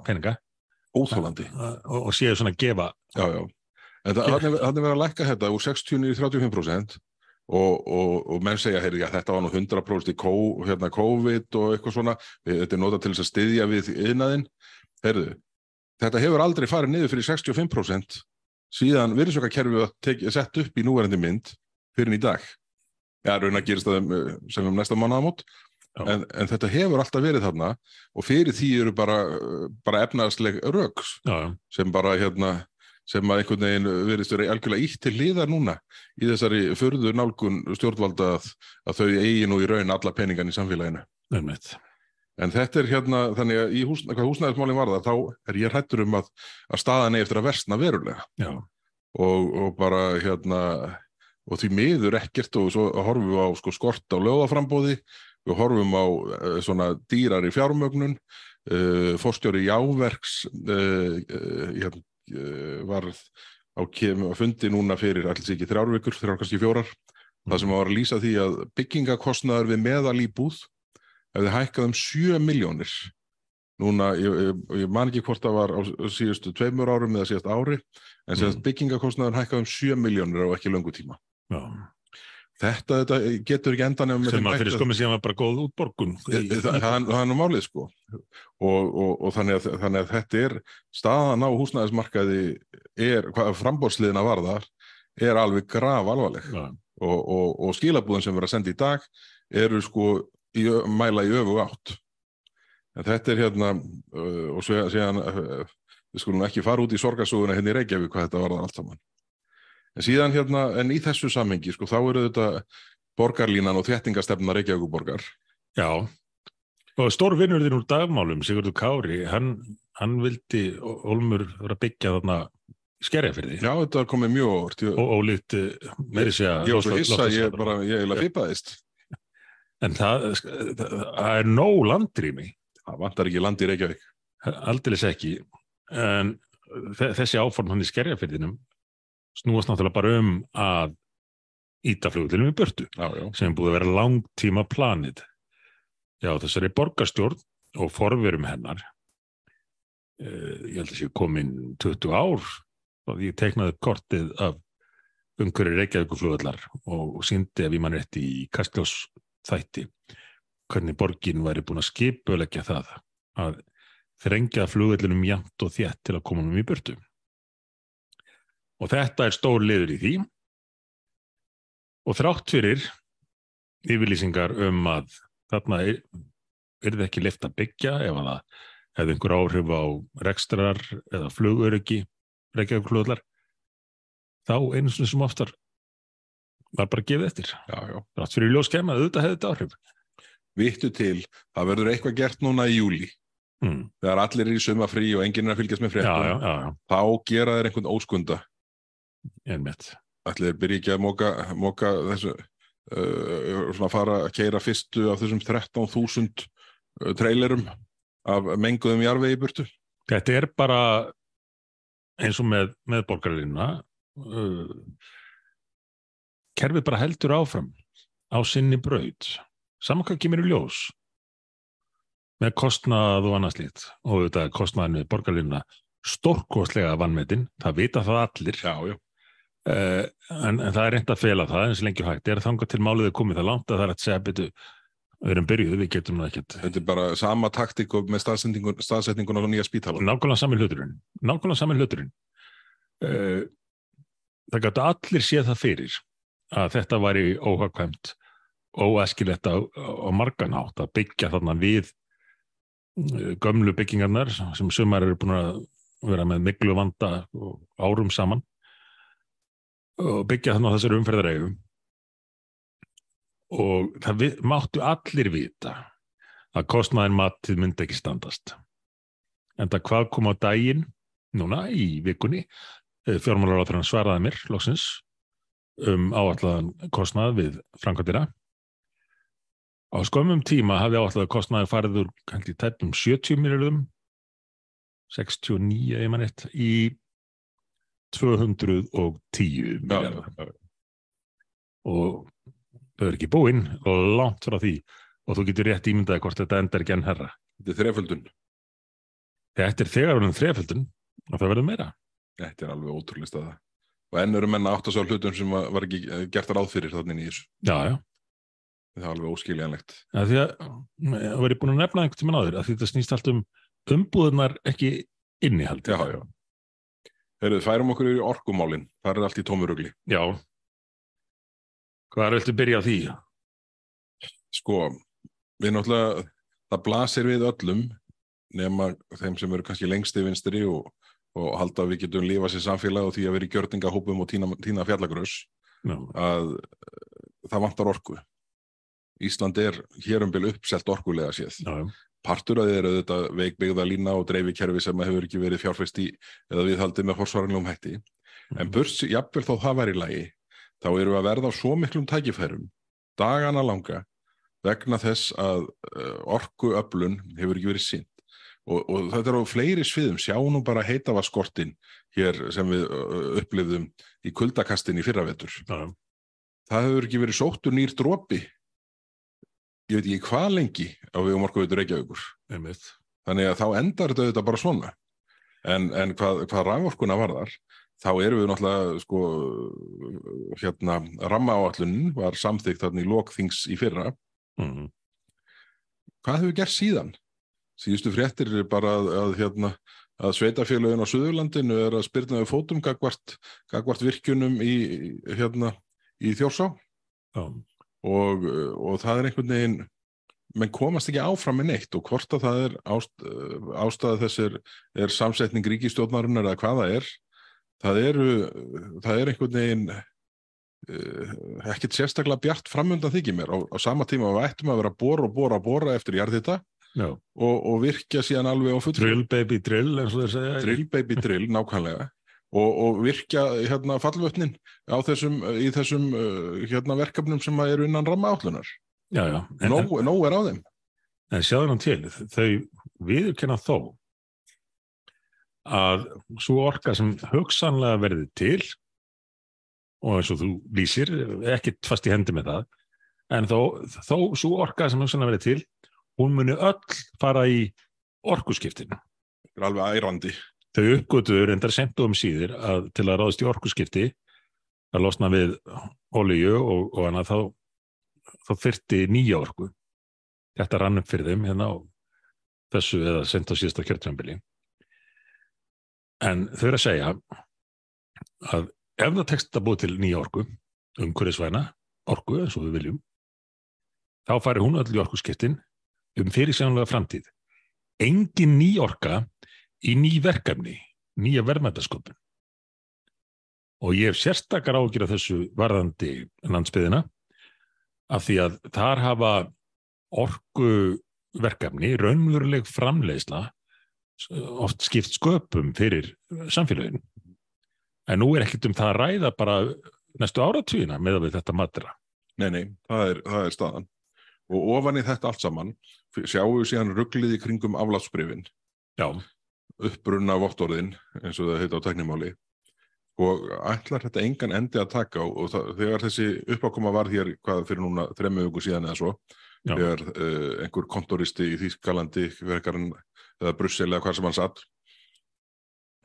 Óþólandi. og, og séu svona að gefa Já, já. En það- þannig verið að lækka þetta úr 60 í 35% og, og, og menn segja, heyri, já, þetta var nú 100% í kó, hérna, COVID og eitthvað svona, þetta er notað til þess að styðja við yðnaðinn. Heyrðu, þetta hefur aldrei farið niður fyrir 65% síðan virðsökakerfið var tek- sett upp í núverandi mynd fyrir í dag. Já, raun að gerist það uh, sem um næsta mánaðamót, Já. En, en þetta hefur alltaf verið þarna og fyrir því eru bara, bara efnaðsleg röks sem bara hérna sem að einhvern veginn verðist verið algjörlega ítt til hliðar núna í þessari förðu nálgun stjórnvalda að, að þau eigi nú í raun alla peningan í samfélaginu. einmitt. En þetta er hérna, þannig að í hús, hvað húsnæðismálinn varðar, þá er ég hrættur um að, að staðan eftir að versna verulega. Og, og bara hérna, og því miður ekkert og svo horfum við á sko, skort á lögaframbóði, við horfum á uh, svona dýrar í fjármögnun, uh, fórstjóri Jáverks uh, uh, var á kem, fundi núna fyrir alls ekki þrjár vikur, þrjár kannski fjórar, það sem var að lýsa því að byggingakostnaður við meðal í búð hefði hækkað um 7 miljónir. Núna, ég, ég, ég man ekki hvort það var á síðustu tveimur árum eða síðast ári, en Mm. mm. byggingakostnaður hækkað um 7 miljónir á ekki löngu tíma. já. Þetta, þetta getur ekki endan sem að fyrir skomið síðan var bara góð útborgun. Það, það, það er nú málið sko. Og, og, og þannig, að, þannig að þetta er staðan á húsnæðismarkaði er, hvað frambóðsliðina varðar er alveg graf alvarleg já, og, og, og skilabúðin sem verður að senda í dag eru sko í, mæla í öfu átt. En þetta er hérna uh, og síðan uh, við skulum ekki fara út í sorgarsuguna hérna í Reykjavík hvað þetta varðar allt saman en síðan hérna, en í þessu samhengi sko þá eru þetta borgarlínan og þéttingastefna Reykjavíkuborgar já. Og stór vinnurðin úr dagmálum Sigurður Kári, hann, hann vildi Olmur vera að byggja þarna skerjafyrði já þetta er komið mjög ég, og ólíkt eh, meiri segja ég var svo hissa, ég bara, ég eiginlega fipaðist en það, það er nóg landrými. Það vantar ekki land í Reykjavík. Aldeilis ekki. En þe- þessi áform hann í skerjafyrðinum snúast náttúrulega bara um að íta flugullinum í burtu já, já, sem búið að vera langtíma planið. Já þessari borgarstjórn og forverum hennar eh, ég held að sé komin 20 ár og ég teiknaði kortið af umhverju Reykjavíkuflugullar og síndi ef ég mann rétt í Kastljós þætti hvernig borgin væri búin að skipulegja það að þrengja flugullinum jæmt og þétt til að koma um í burtu og þetta er stór liður í því. Og þrátt fyrir yfirlýsingar um að þarna er, er það ekki leift að byggja ef að það hefði einhver áhrif á rekstrar eða flugöryggi reykjavíklugullar þá einu sinni sem oftar var bara gefið eftir. Já, já. Þrátt fyrir ljós kemur að auðvitað hefði þetta áhrif. Vittu til, það verður eitthvað gert núna í júli hmm. þegar allir er í suma frí og enginn er að fylgjast með fréttum. Þá gera þeir einhvern óskunda einmitt. Þeir byrja ekki að móka, móka þessu uh, svona fara að keira fyrstu af þessum 13.000 uh, trailerum af menguðum jarvegi í burtu? Þetta er bara eins og með, með borgarlínuna uh, kerfið bara heldur áfram á sinni braut. Saman hvað kemur í ljós með kostnað og annað slíkt. Og þetta kostnaðin við borgarlínuna stórkostlega vannmetin, það vita það allir. Já, já. Uh, en, en það er reynd að fela það eins og lengi og hægt. Er þangað til málið er komið það langt að það er að segja betur við erum byrjuð, við getum nú ekkert. Þetta er bara sama taktik og með staðsetningun, á nýja spítala. nákvæmlega sami hluturinn. Nákvæmlega sami hluturinn. Uh, það gætu allir séð það fyrir að þetta væri óhagkvæmt óæskilegt á, á margan átt að byggja þarna við uh, gömlu byggingarnar sem sumar eru búin að vera með miklu vanda árum saman og byggja þarna á þessari umferðareigum og það við, máttu allir vita að kostnaðin matið myndi ekki standast. En það hvað kom á daginn núna í vikunni fjármálar á þannig svaraði mér loksins um áallan kostnað við framkvæmdina. Á skömmum tíma hafði áallan kostnaði farið úr kannski tæpum 70 miljardum 69 ég mann eitt í 210 miljardar og þau eru ekki búinn og langt frá því og þú getur rétt ímyndaði hvort þetta endar ekki enn herra Þetta er þreföldun. þetta er þegar verðum þreföldun og það verður meira Þetta er alveg ótrúlega staða. Og enn eru menna átt að sá hlutum sem var var ekki eh, gert ráð fyrir þannig í þessu. já, já, Það er alveg óskiljanlegt. að að það verður búin að nefna einhvern tímann áður að því þetta snýst allt um umbúðunar ekki innihald Já, já. Heyrðu, færum okkur í orkumálin. Það er allt í tómurugli. já hvað er viltu byrja á því? Sko, við náttúrulega, það blasir við öllum nema þeim sem eru kannski lengst í vinstri og, og halda að við getum lifað sér samfélag og því að vera í gjörningahópum og tína fjallagrös Já, að eh, það vantar orku. Ísland er hér um bil uppselt orkulega séð. já, já, Partur að þið eru auðvitað veikbyggða lína og dreifikerfi sem hefur ekki verið fjárfæst í eða viðhaldið með forsvaranlegum hætti. En burs, jafnvel þó það væri lagi, þá eru við að verða á svo miklum tækifærum, dagana langa, vegna þess að uh, orkuöflun hefur ekki verið sýnt. Og, og þetta er á fleiri sviðum, sjá nú bara heitavaskortin hér sem við upplifðum í kuldakastin í fyrravetur. Það hefur ekki verið sóttur nýr dropi, ég veit ekki hvað lengi á við um orkuveitur Reykjavíkur. einmitt Þannig að þá endar þetta auðvitað bara svona. En, en hvað, hvað raforkuna varðar, þá erum við náttúrulega, sko, hérna, rammaáallunin var samþykkt þarna í lokþings í fyrra. mm. Hvað hefur gert síðan? Síðustu fréttir er bara að, að, hérna, að sveitafélagin á Suðurlandinu er að spyrna við fótum gagvart, gagvart virkjunum í, hérna, í Þjórsá já, og, og það er einhvern veginn menn komast ekki áfram með neitt og hvort að það er ást, ástæða þess er, samsetning ríkistjórnarinnar eða hvað það er það eru það er einhvern veginn uh, ekkert sérstaklega bjart framundan þykir mér. Á, á sama tíma við ættum að vera að bóra og bóra og bóra eftir jarðhita já. og, og virkja síðan alveg á full drill baby drill eins og þeir segja drill baby drill nákvæmlega og, og virkja hérna fallvötnin þessum, í þessum uh, hérna verkefnum sem eru innan ramma átlunar já, já. En, nóg, nóg er á þeim. En sjáðu hann til. Þau viðurkenna þó að svo orka sem hugsanlega verði til og eins og þú lýsir ekkit fast í hendi með það en þó, þó svo orka sem hugsanlega verði til hún muni öll fara í orkuskiptinu þetta er alveg ærandi þau uppgötuður endar semt um síður að til að ráðast í orkuskipti að losna við olíu og, og annað þá þá þyrti nýja orku. Þetta rann upp fyrir þeim hérna á þessu eða sent á síðasta kjörtjambili en þau eru að segja að ef það tekst að búið til nýja orku umhverfisvæna orku eins og við viljum þá fari hún öll í orkuskiptin um fyrir sjónulega framtíð. Engin ný orka í ný verkefni nýja verðmætasköpun og ég hef sérstakar ágjur af þessu varðandi landsbyðina af því að þar hafa orkuverkefni, raunveruleg framleiðsla oft skipt sköpum fyrir samfélaginu. En nú er ekkert um það að ræða bara næstu áratvíina með að við þetta matra. Nei, nei, það er, það er staðan. Og ofan í þetta allt saman sjáum við síðan rugglið í kringum aflátsbrifin, Já, uppbrunna vottorðin, eins og það heita á teknimáli. Og ætlar þetta engan endi að taka á og það, þegar þessi uppákoma var hér, hvað fyrir núna þremmu viku síðan eða svo, Já. þegar uh, einhver kontoristi í Þýskalandi, verkarinn eða Brussel eða hvað sem hann satt,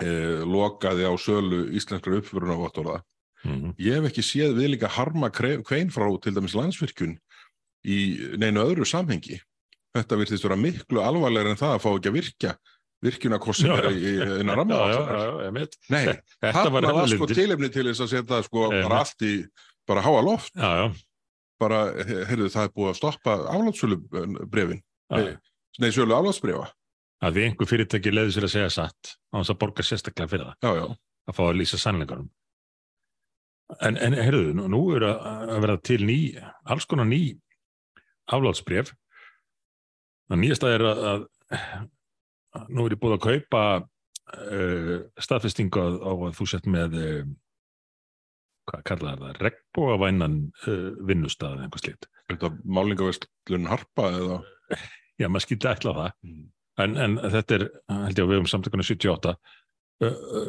eh, lokaði á sölu íslenskra uppfyrunavottorða. Mm. Ég hef ekki séð við líka harma kvein frá til dæmis landsvirkjun í neinu öðru samhengi. Þetta virðist vera miklu alvarlega en það að fá ekki að virkja virkjunarkossin er í Já, ramma. Nei, Þetta var var sko tilefni til þess að setja sko Einmitt. bara allt í bara háa loft. Já, já, Bara, heyrðu, það er búið að stoppa aflátsölu brefin. já. Nei, sölu aflátsbrefa. Að því einhver fyrirtæki leiði sér að segja satt á þess að borga sérstaklega fyrir það, Já, að fá að lýsa sannleikanum. En, en heyrðu, nú, nú er að, að vera til ný, alls konar ný aflátsbref. Það nýjasta er að, að, að nú er ég búið að kaupa uh, staðfestingu á, að þú sett með, uh, hvað kallar það, regnbóavænan uh, vinnustað eða einhver slíkt. Er þetta málingaverslun harpa eða? Já, maður skildi ætla á það. En, en þetta er, held ég að við um samtökunni 78 ö, ö,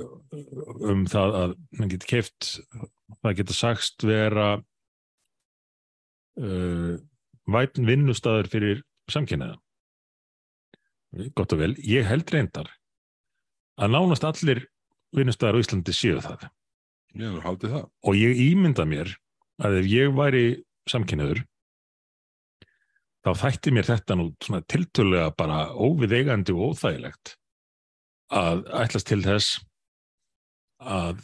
um það að mann getur keift, það getur sagst vera uh, vætn vinnustæður fyrir samkynniða. Gott og vel, ég held reyndar að nánast allir vinnustæðar á Íslandi séu það. Hef haldið það. Og ég ímynda mér að ef ég væri samkynniður þá þætti mér þetta nú svona tiltölulega bara óviðeigandi og óþægilegt að ætlast til þess að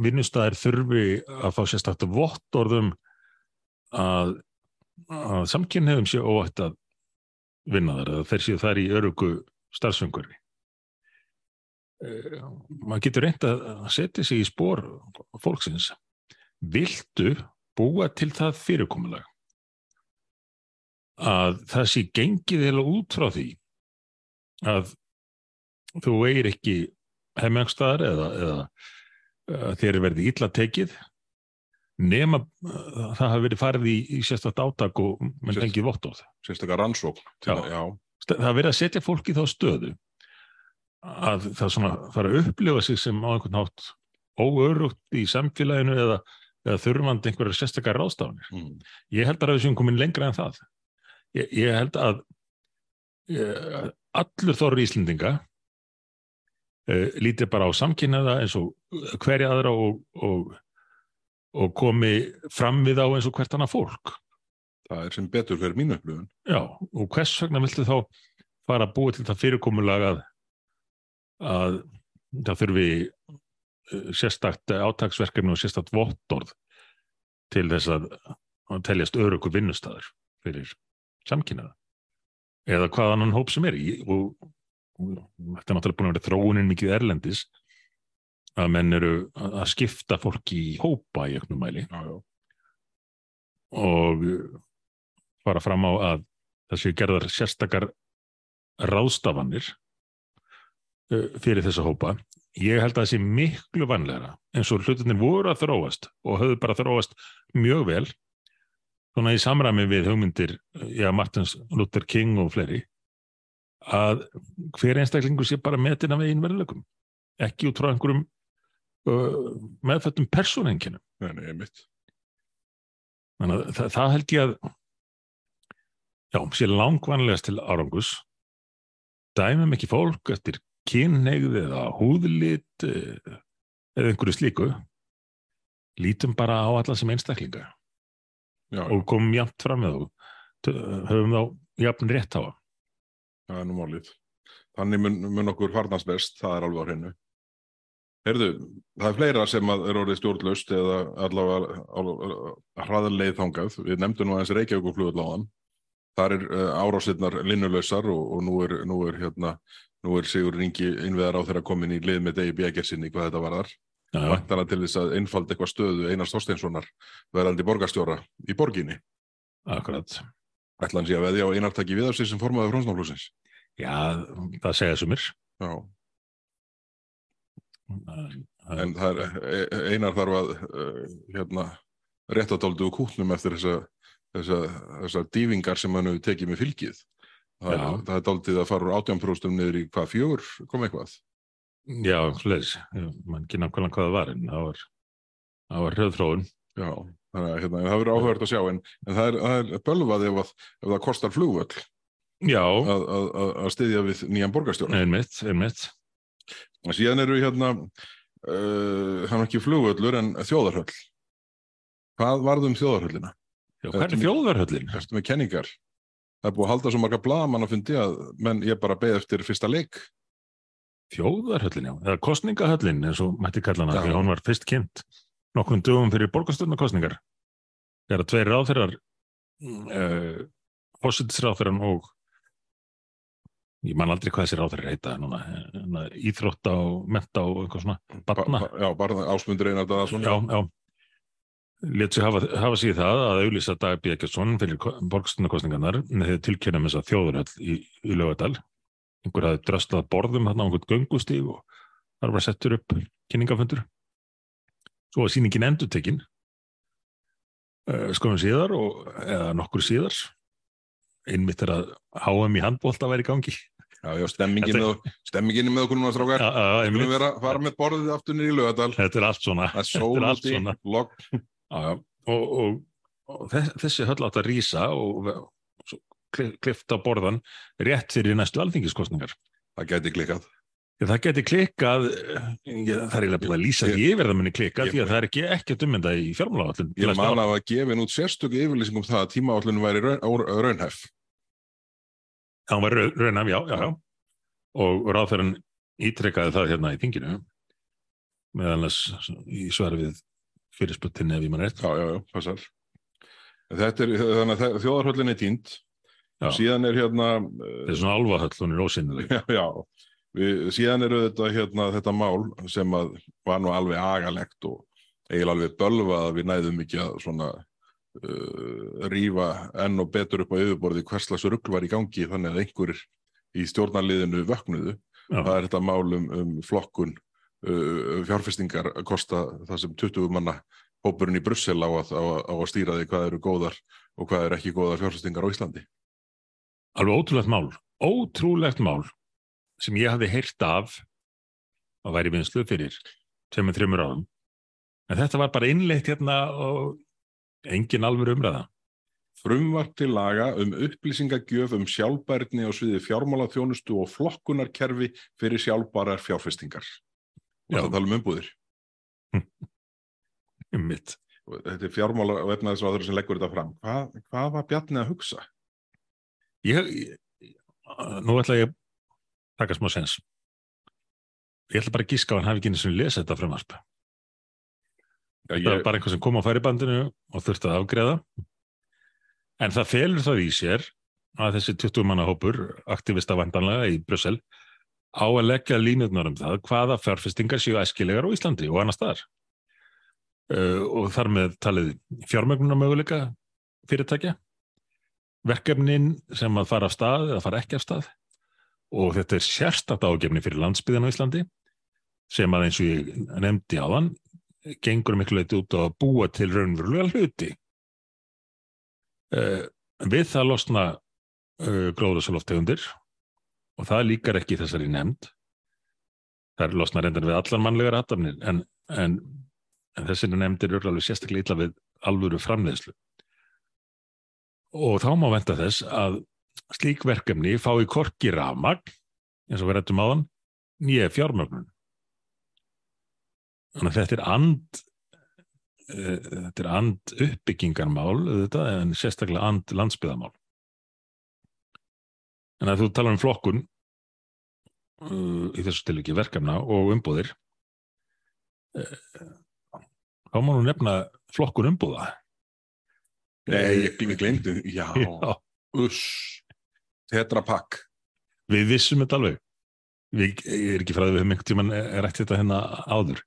vinnustæðir þurfi að fá sérstakt vottorðum að, að samkynniðum sé óætt að vinna þar eða þeir séu þar í örugu starfsöngur maður getur reynt að setja sig í spór fólksins. Viltu búa til það fyrirkomulag? Að það sé gengið eða út frá því að þú eigir ekki heimengstaðar eða, eða uh, þér er verið illa tekið nema uh, það hafi verið farið í, í sérstætt átak og Sérst- fengið vottorð. Sérstaklega rannsókn. Já. já. Það er verið að setja fólk í þá stöðu að það svona fara að upplifa sig sem á einhvern hátt óörugt í samfélaginu eða, eða þurfandi einhverja sérstakar ráðstafanir. Mm. Ég held bara að við séum komin lengra en það. Ég, ég held að ég, allur þorri Íslendinga uh, líti bara á samkynnaða eins og hverja aðra og, og, og komi fram við á eins og hvert annað fólk. Það er sem betur fyrir mínu upplifun. Já, og hvers vegna viltu þá fara að búa til það fyrirkomulag að, að það þurfi eh, sérstakt átaksverkefni og sérstakt vottorð til þess að, að teljast örugur vinnustæður fyrir samkynnaða eða hvað annan hóp sem er í og, og þetta er náttúrulega búin að vera þróunin mikið erlendis að menn eru að skipta fólki í hópa í auknum mæli Já, já. og fara fram á að það séu gerðar sérstakar ráðstafanir fyrir þessa hópa. Ég held að það sé miklu vanlegra eins og hlutinir voru að þróast og höfðu bara þróast mjög vel svona í samræmi við hugmyndir já, Martins Luther King og fleiri að hver einstaklingur sé bara metin af einn veruleikum ekki út frá einhverjum uh, meðfættum persónengjunum Nei, nei, mitt. Þannig að það, það held ég að já, sé langvanlegast til árangus dæmum ekki fólk eftir kynneigð eða húðlit eh, eða einhverju slíku lítum bara á alla sem einstaklinga Já, og komum jafnt fram með þú höfum þá jafn rétt á það. það er nú málið. Þannig mun, mun okkur farnast best, það er alveg á hreinu. Heyrðu, það er fleira sem er orðið stjórnlaust eða allavega hraðarleið þangað. Við nefndum nú aðeins Reykjavík flugul á þann. Þar er uh, árásirnar linnulausar og, og nú er, nú er hérna, nú er Sigur Ringi innveðar á þeirra komin í lið með Degi Bjækjarsinni hvað þetta varðar. Já, já, Vantana til þess að einfalda eitthvað stöðu Einars Þorsteinssonar verðandi borgarstjóra í borginni. akkurat. Ætla hann sé að veðja á Einar taki við af sig sem formaði frónsnáflúsins. Já, það segja sumir. Já. En, það er, einar þarf að uh, hérna, réttadáldu og kútnum eftir þessa, þessa, þessa dýfingar sem hann hefur tekið með fylgið. Það, Já. er, það daldið að fara úr átjánpróstum niður í hvað fjögur kom eitthvað. já, hlæðis, mann ekki nákvæmlega hvað það var en það var, það var hrjöðfróun. Já, þannig að hérna, það verður áhugavert að sjá en, en það er, það er bölvað ef, að, ef það kostar flugvöll Já, að, að, að- styðja við nýjan borgarstjóra. einmitt, einmitt. Síðan eru hérna, uh, hann er ekki flugvöllur en þjóðarhöll. Hvað varðum þjóðarhöllina? Já, er þjóðarhöllin? Erstu með kenningar? Það er búið að halda svo marga blaðamann að fundi að menn ég bara beði eftir fyrsta leik. Þjóðarhöllin, já. Eða kostningahöllin, eins og mætti kalla hana, því hún var fyrst kynnt nokkrum dögum fyrir borgarstjórnarkostningar. Þegar tveir ráðherrar, uh, fósittisráðherran og ég man aldrei hvað þessi ráðherrar heita núna, hérna, íþrótta og menta og eitthvað svona, barna. Ba- ba- Já, bara ásmundur einar Daðarsson. já, já. Lét sig hafa, hafa í það að auðlýsa Dag B. Eggertsson fyrir því að tilkynna með þess að þjóðarhöll í, í Laugadal. Einhver hafði dröslað borðum þarna á einhvern göngustíg og þar var settur upp kynningafundur. Svo var sýningin endurtekin uh, skoðum síðar og eða nokkur síðar einmitt er að HM í handbólta væri gangi. Já, já, stemmingin, Þetta- með, stemmingin með okkur núna strákar. Við viljum vera, fara með borðið aftur niður í Laugadal. Þetta er allt svona. Það er sólandi, logg. Já, já. Og, og, og þess- þessi höll átt að rýsa og og svo kli- klippt á borðan rétt fyrir næstu alþingiskostningar. Það gæti klikkað. Já, það geti klikkað, ég, það er eiginlega að lýsa Ég- því yfir það muni klikkað Ég- því að það er ekki ekkert ummynda í fjármálaállun. Ég man að að gefin út sérstöku yfirlýsing um það að tímaállunum væri raunhæf. Það var raun- raunaf, já, já, já. Og ráðferðan ítrekkaði það hérna í þinginu meðal annars í svar við fyrirsputtinni ef ég mann rétt. Já, já, já. Þetta er, þannig að þjóðarhöllin er tínt. Síðan er hérna, Þetta er svona alvahöll, hún er ósynnileg. já, já, við, síðan eru þetta, hérna, þetta mál sem að var nú alveg agalegt og eiginlega alveg bölvað að við næðum ekki að svona uh, rífa enn og betur upp á yfirborði hvers slags rugl var í gangi þannig að einhverjir í stjórnarliðinu vöknuðu. Já, Það er þetta mál um, flokkun uh, fjárfestingar að kosta það sem 20 manna hópurinn í Brussel á að, á, á að stýra því hvað eru góðar og hvað eru ekki góðar fjárfestingar á Íslandi. alveg ótrúlegt mál. Ótrúlegt mál sem ég hafði heyrt af að væri vinslu fyrir tveimur, þreimur árum. En þetta var bara innleitt hérna og engin alveg umræða. Frumvarp til laga um upplýsingagjöf um sjálfbærni á sviði fjármálaþjónustu og flokkunarkerfi fyrir sjálfbærar fjárfestingar. Það tala um umbúðir. Um mitt. Þetta er fjármála og efnaðisráður sem leggur þetta fram. Hvað, hvað var Bjarni að hugsa? Ég, ég, nú ætla ég að taka smá sens. Ég ætla bara að gíska að hann hafi ekki eins og lesa þetta frumvarp. Já, Það var bara einhver sem kom á færibandinu og þurfti að afgreða. En það felur það í sér að þessi 20 manna hópur, aktivista vandanlega í Brussel, á að leggja línutnar um það hvaða fjárfestingar séu æskilegar á Íslandi og annars staðar. Uh, og þar með talið fjármögnuna möguleika fyrirtækja, verkefnin sem að fara af stað eða fara ekki af stað og þetta er sérstakt ágefni fyrir landsbyðan á Íslandi sem að eins og ég nefndi á þann gengur miklu leiti út á að búa til raunverulega hluti. Uh, við það losna uh, gróðursaloftegundir og það líkar ekki þessari nefnd. Það er losna reyndar við allar mannlegar aðtafnir en, en, en þessi nefndir eru alveg sérstaklega illa við alvöru framleiðslu. Og þá má venda þess að slík verkefni fái korki rafmagn, eins og við rættum á þann, nýja fjármögnun. Þannig að þetta er and uh, þetta er and uppbyggingarmál þetta, en sérstaklega and landsbyðamál. En að þú talar um flokkun uh, í þessu tilviki verkefna og umbúðir uh, þá má nú nefna flokkun umbúða. Nei, ég, glemdi. Já, Já, uss. Tetra Pak. við vissum þetta alveg. Við, ég er ekki því við höfum einhvern tímann rætt þetta hérna áður.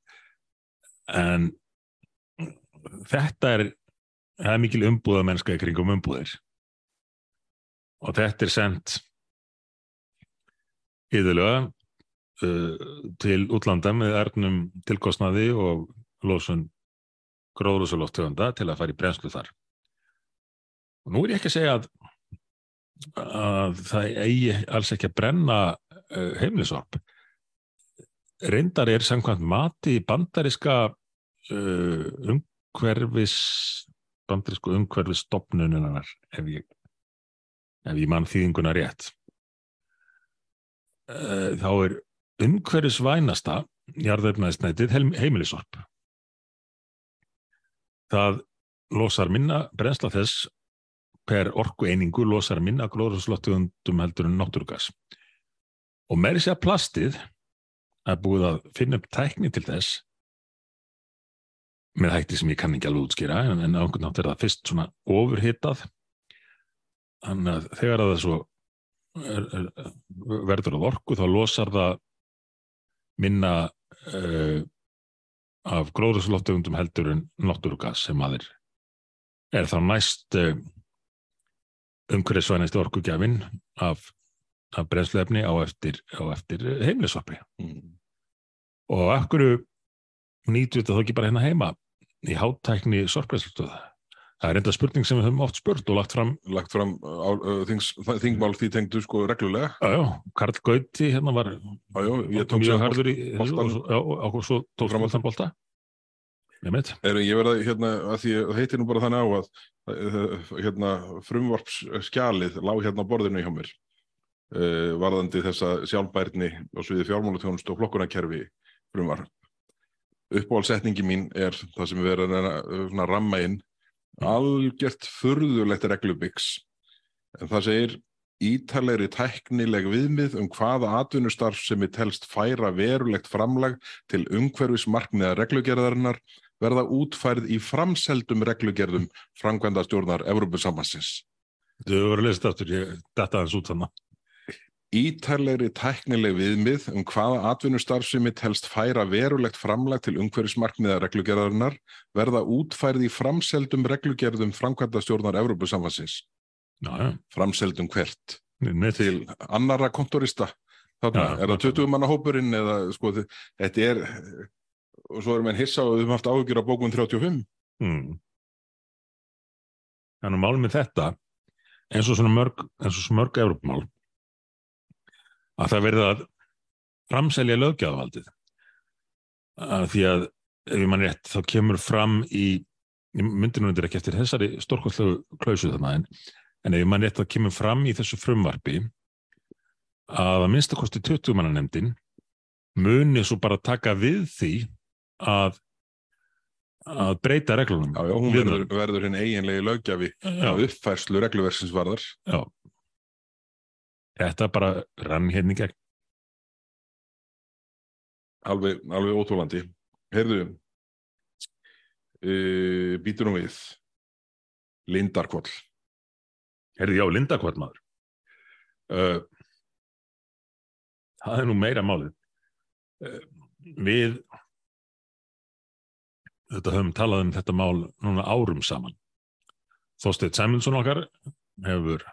En þetta er, það er mikil umbúða mennska í kringum umbúðir. Og þetta er sendt yðurlega uh, til útlanda með erðnum tilkostnaði og losun gróðrúsuloftegunda til að fara í brenslu þar. Og nú er ég ekki að segja að, að það eigi alls ekki að brenna uh, heimilisorp. Reyndar er samkvæmt mati bandariska uh, umhverfis bandarísku umhverfis stopnununar ef ég, ég mann þýðinguna rétt. Uh, þá er umhverfisvænasta jarðefnaðisnætið heimilisorp. Það losar minna brensla þess per orku einingu losar minna glóðurslottegundum heldur en náttúrugas. Og með þess að plastið er búið að finna upp tækni til þess með hætti sem ég kann ekki alveg útskýra en, en á einhvern nátt er það fyrst svona ofurhittað þannig að þegar að það svo er, er, verður að orku þá losar það minna uh, af gróðurslóttegundum heldur en náttúrugas sem aðeir er þá næst uh, umhverfisvænasti orkugjafin af, af brensleifni á eftir, eftir heimlisvarpi mm. Og af hverju nýtu þetta þá ekki bara hérna heima í háttækni sorgræslutöða Það er enda spurning sem við höfum oft spurt og lagt fram lagt fram á, uh, þings, þingmál því tengdu sko reglulega. Já, já, Karl Gauti hérna var Já, já, ég tók mjög harður í og svo tók fram alltaf bólta Er ég verða hérna að því heitir nú bara þannig á að hérna frumvarpsskjalið lág hérna á borðinu hjá mér uh, varðandi þessa sjálfbærni og sviði fjármálatjónust og flokkunarkerfi frumvarp. Uppáhaldsetningi mín er það sem við verðum að ramma inn. Algjört furðulegt reglubyggs en það segir ítalegri tæknileg viðmið um hvaða atvinnustarf sem er telst færa verulegt framlag til umhverfismarkniða reglugerðarinnar verða útfærið í framseldum reglugerðum framkvæmda stjórnar Evrópusambassins. Þú verður að lesa þetta aftur, ég detta hans út þannig ítarlegri tæknileg viðmið um hvaða atvinnustarfsemi telst færa verulegt framlag til umhverfismarkmiða reglugerðarinnar verða útfærið í framseldum reglugerðum framkvæmda stjórnar Evrópusamfansins. Framseldum hvert? Nei. Til annara kontorista. Þarna, ja, er það 20 manna hópurinn eða sko þetta er og svo erum við hissa og við höfum haft áhugjur á bókun 35. Mm. Þannig að málum með þetta eins og svona mörg, eins og svona mörg Evrópmál að það verða að framselja löggjafaldið að því að ef ég mann rétt þá kemur fram í myndinu undir ekki eftir þessari stórkostlegu klausu þannig en, en ef ég mann rétt þá kemur fram í þessu frumvarfi að að minnstakosti 20 manna nefndin muni svo bara taka við því að að breyta reglunum. Já, já hún verður, verður hinn eiginlegi lögjafi að uppfærslu regluversins varðar. Já, Þetta bara rann hérna í gegn. Alveg, alveg ótrúlandi. Herðu, uh, býtur nú við, Lindarkvall. Herðu, já, Lindarkvall maður. Uh, það er nú meira málið. Uh, við, þetta höfum talað um þetta mál núna árum saman. Þóstedt Sæmundsson okkar hefur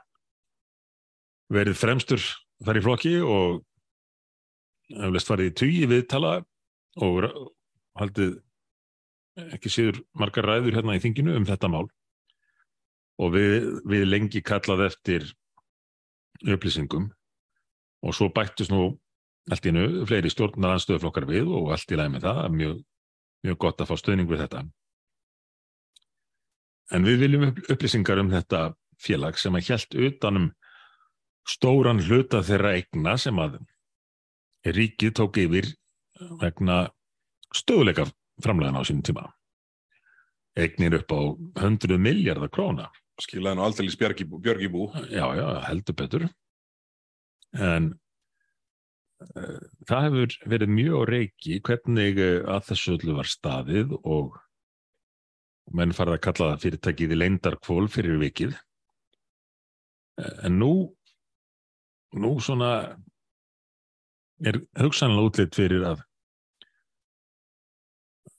verið fremstur þar í flokki og hefðist farið í tugi viðtala og haldið ekki síður margar ræður hérna í þinginu um þetta mál. Og við, við lengi kallað eftir upplýsingum. Og svo bættist nú allt í nu fleiri stjórnaranstöðuflokkar við og allt í læg með það, mjög, mjög gott að fá stöðning við þetta. En við viljum upplýsingar um þetta félag sem að hjælt utanum stóran hluta þeirra eigna sem að ríkið tók yfir vegna stöðuleika framlegin á sínum tíma. Egnir upp á 100 miljardar króna. Skilaði nú aldrei Björgibú. Já, já, heldur betur. En uh, það hefur verið mjög reiki hvernig uh, að þessu öllu var staðið og menn farið að kalla það fyrirtækið í leindarkvól fyrir vikið. En nú nú svona er hugsanlega útlitt fyrir að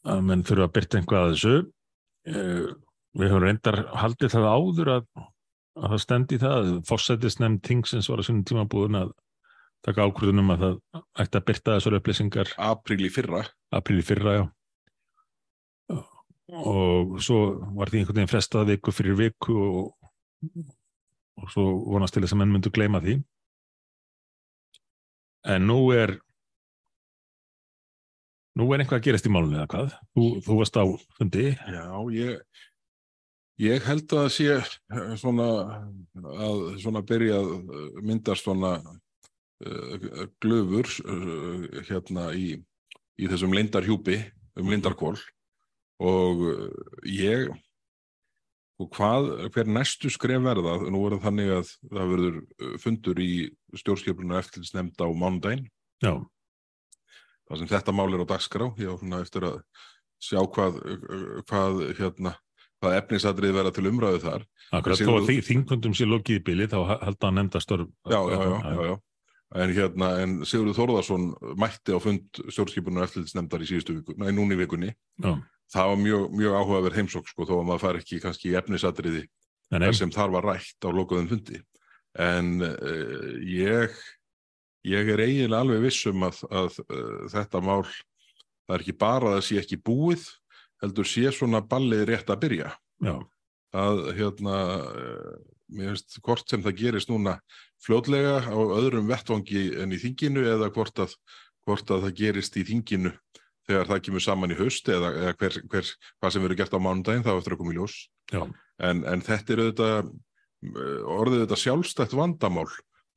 að menn fyrir að byrta einhvað að þessu. Uh, við höfum reyndar haldið það áður að, að það stendi það. Að fórsættisnefn tingsins var að svona tíma búin að taka ákvörðunum að það ætti að byrta þessar upplýsingar. Apríl í fyrra. Apríl í fyrra, já. Og svo var því einhvern veginn frestað viku fyrir viku og, og svo vonast til þess að menn myndu gleyma því en nú er nú er einhvað að gerast í málunni eða hvað? Þú, þú varst á fundi. Já, ég ég held að sé svona að svona byrja að myndast svona uh, glöfur uh, hérna í, í þessum lindarhjúpi um lindarkól og uh, ég og hvað, hver næstu skref verða? Nú það þannig að það verður uh, fundur í stjórnskipunar eftirlitsnefnd á mánudaginn. Já, þar sem þetta mál er á dagskrá. Ég á svona eftir að sjá hvað, hvað hérna hvað efnisadrið verða til umræðu þar. Akkurat þó að þingundum sé lokið í bili þá held að nefnda störf já, já, já, já, já. En, hérna, en Sigurður Þórðarsson mætti á fund stjórnskipunar eftirlitsnefndar í síðustu viku, nei, núni vikunni. Já. Það var mjög, mjög áhugaverð heimsók sko, þó að maður fær ekki kannski í efnisadriði En þar sem þar var rætt á lokuðum fundi. En uh, ég ég er eiginlega alveg viss um að, að uh, þetta mál það er ekki bara að það sé ekki búið heldur sé svona ballið rétt að byrja. Já, að hérna uh, mér finnst hvort sem það gerist núna fljótlega á öðrum vettvangi en í þinginu eða hvort að, hvort að það gerist í þinginu þegar það kemur saman í haust eða, eða hver, hver, hvað sem verður gert á mánudaginn þá eftir að koma í ljós. En, en þetta er auðvitað uh, orðið þetta sjálfstætt vandamál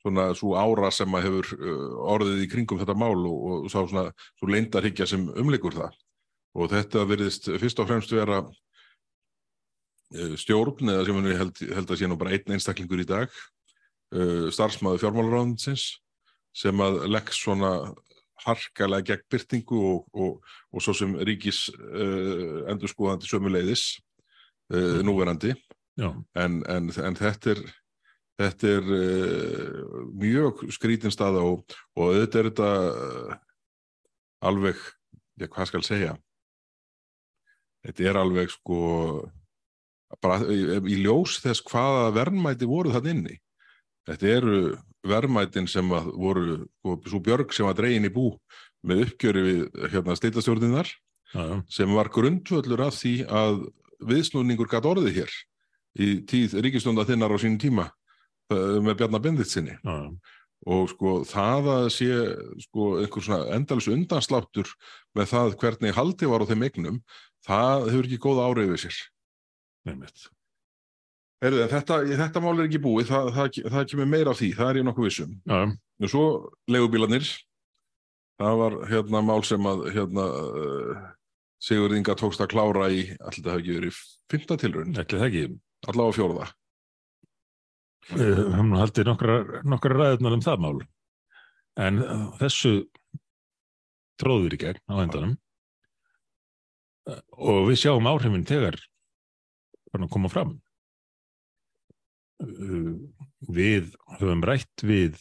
svona svo ára sem að hefur uh, orðið í kringum þetta mál og, og sá svona svo leindarhyggja sem umlikur það. Og þetta verðist fyrst og fremst vera uh, stjórn eða sem ég held, held að sé nú bara einn einstaklingur í dag starfsmaður fjármálaráðinsins sem að legg svona harkalega gegn byrtingu og, og, og svo sem ríkis uh, endurskóðandi sömuleiðis uh, núverandi. En, en, en þetta er þetta er uh, mjög skrítin staða og, og auðvitað er þetta alveg, já hvað skal segja? Þetta er alveg sko bara í, ljós þess hvaða verðmæti voru það inni. Þetta eru verðmætin sem að voru svo björg sem var dregin í bú með uppgjöri við hérna já, sem var grundvöllur af því að viðsnúningur gæti orðið hér í tíð ríkistjónda þinnar á sínum tíma uh, með Bjarnar Benditsinni og sko það að sé sko einhver svona endalus undansláttur með það hvernig haldi var á þeim eignum, það hefur ekki góða árið við sér. einmitt. Heyrðu, en þetta, þetta mál er ekki búið, það, það, það kemur meira af því, það er ég nokkuð vissum. Já, Og svo legubílarnir, það var hérna mál sem að hérna uh, Sigurð Inga tókst að klára í, alltaf það ekki verið fymta tilraun, ætli það ekki. allavega höfum nú haldið nokkra, nokkra ræðunar um það mál. En uh, þessu tróður í gegn á endanum Uh, og við sjáum áhrifin hann að koma fram. Uh, Við höfum rætt við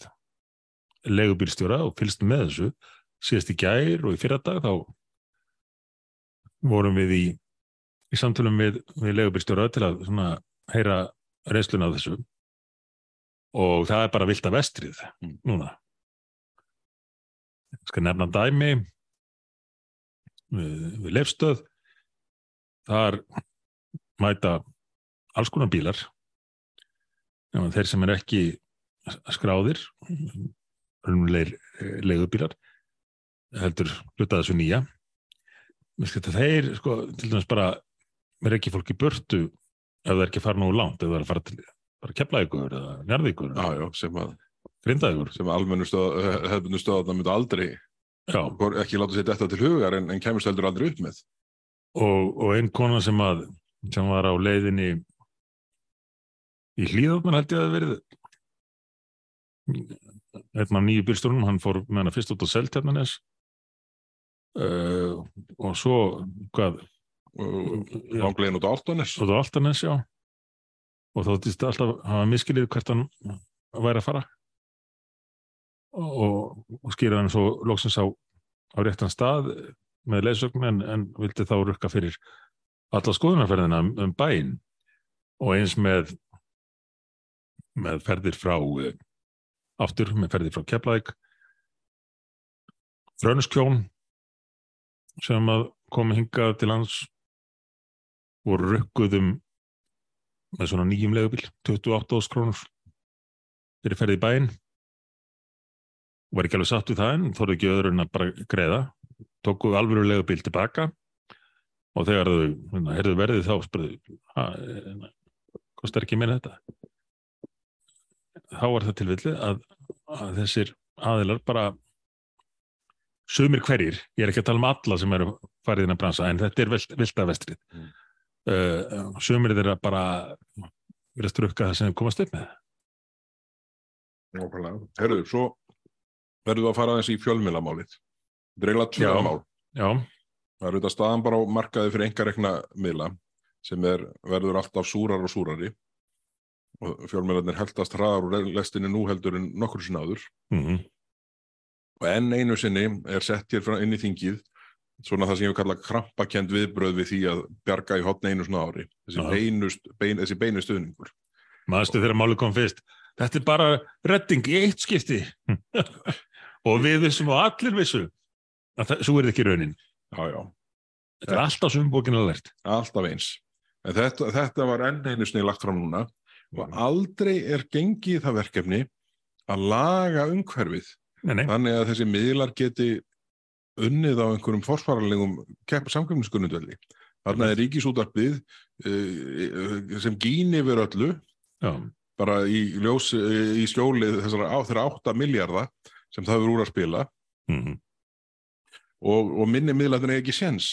legubílstjóra og fylgst með þessu. Síðast í gær og í fyrra dag þá vorum við í, í samtölum við, við legubílstjóra til að svona, heyra reynsluna af þessu. Og það er bara vilt að vestrið Mm. núna. Ég skal nefna dæmi. Við, við leifstöð þar mæta alls konar bílar Ef þeir sem er ekki skráðir raunleir leigubílar heldur hluta þessu nýja. Að þeir sko, til dæmis bara er ekki fólk í burtu ef það er ekki að fara nógu langt ef það er að fara til bara kepla ykkur eða njarði ykkur Já, já, sem að, grinda ykkur sem að almennu stöð, hefðbundu stöðarna myndi aldrei, Já, ekki láta sér þetta til hugar en, en kemur heldur aldrei upp með. og, og ein kona sem að sem var á leiðinni í hlýðarnar held ég að það verið. Einn af nýju bílstórunum hann fór með hana fyrst út á Seltjarnanes uh, og svo hvað? Já. Langlegin út á Altanes. og það Altanes já. Og þóttist alltaf hafa miskilið hvert hann væri að fara. Og, og skýra hann svo loksins á, á réttan stað með leysögn en, en vildi þá rukka fyrir alla skoðunarferðina um, um bæinn. Og eins með með ferðir frá eh, aftur með ferðir frá Keflæk Frönskjón sem að komi hingað til hans voru rukkuðum með svona nýjum legubíl 28 krónur fyrir ferði í bæinn. Var ekki alveg satt við það en þóru ekki öðru en að bara greiða. Tóku alvöru legubíl tilbaka og þegar þau hérna, heyrðu verðið þá spurðu "Ha, kostar ekki meina þetta þá var það tilvilli að, að þessir aðilar bara sumir hverjir, ég er ekki að tala um alla sem eru farið inn að bransa, en þetta er vilt, vilda vestrið Mm. uh, sumir þeirra bara verið að strukka það sem komast upp með Nákvæmlega. Herðu, svo verðum við að fara aðeins í fjölmiðlamálið. Þetta er eiginlega tvö Já. mál. já, Það er auðvitað staðan bara á markaði fyrir engarekna miðla sem er, verður alltaf súrar og súrari og fjölmiðlarnir heldast hraðar úr lestinni nú heldur en nokkur sinna áður. Mm og enn einu sinni er sett hér inn í þingið svona það sem ég vil kalla krampakend viðbröð við því að bjarga í hotn einu svona ári. Þessi, beinust, bein, þessi beinu stuðningur. Maðurstu þegar máli kom fyrst? Þetta er bara redding í eitt skipti. Og við vissum og allir vissu að það, svo er það ekki raunin. Já, já, þetta er alltaf sem bókinu að verðt alltaf eins. En þetta, þetta var enn einu sinni lagt fram núna og aldrei er gengið það verkefni að laga umhverfið nei, nei, þannig að þessi miðlar geti unnið á einhverjum forsvaralegum samkvæmniskunnundvelli. Þarna er ríkisútarpið uh, sem gín yfir öllu já, bara í, ljós, uh, í skjóli þessara þeirra 8 miljardar sem það eru úr að spila. Mm og, og minni miðlarnir er ekki séns.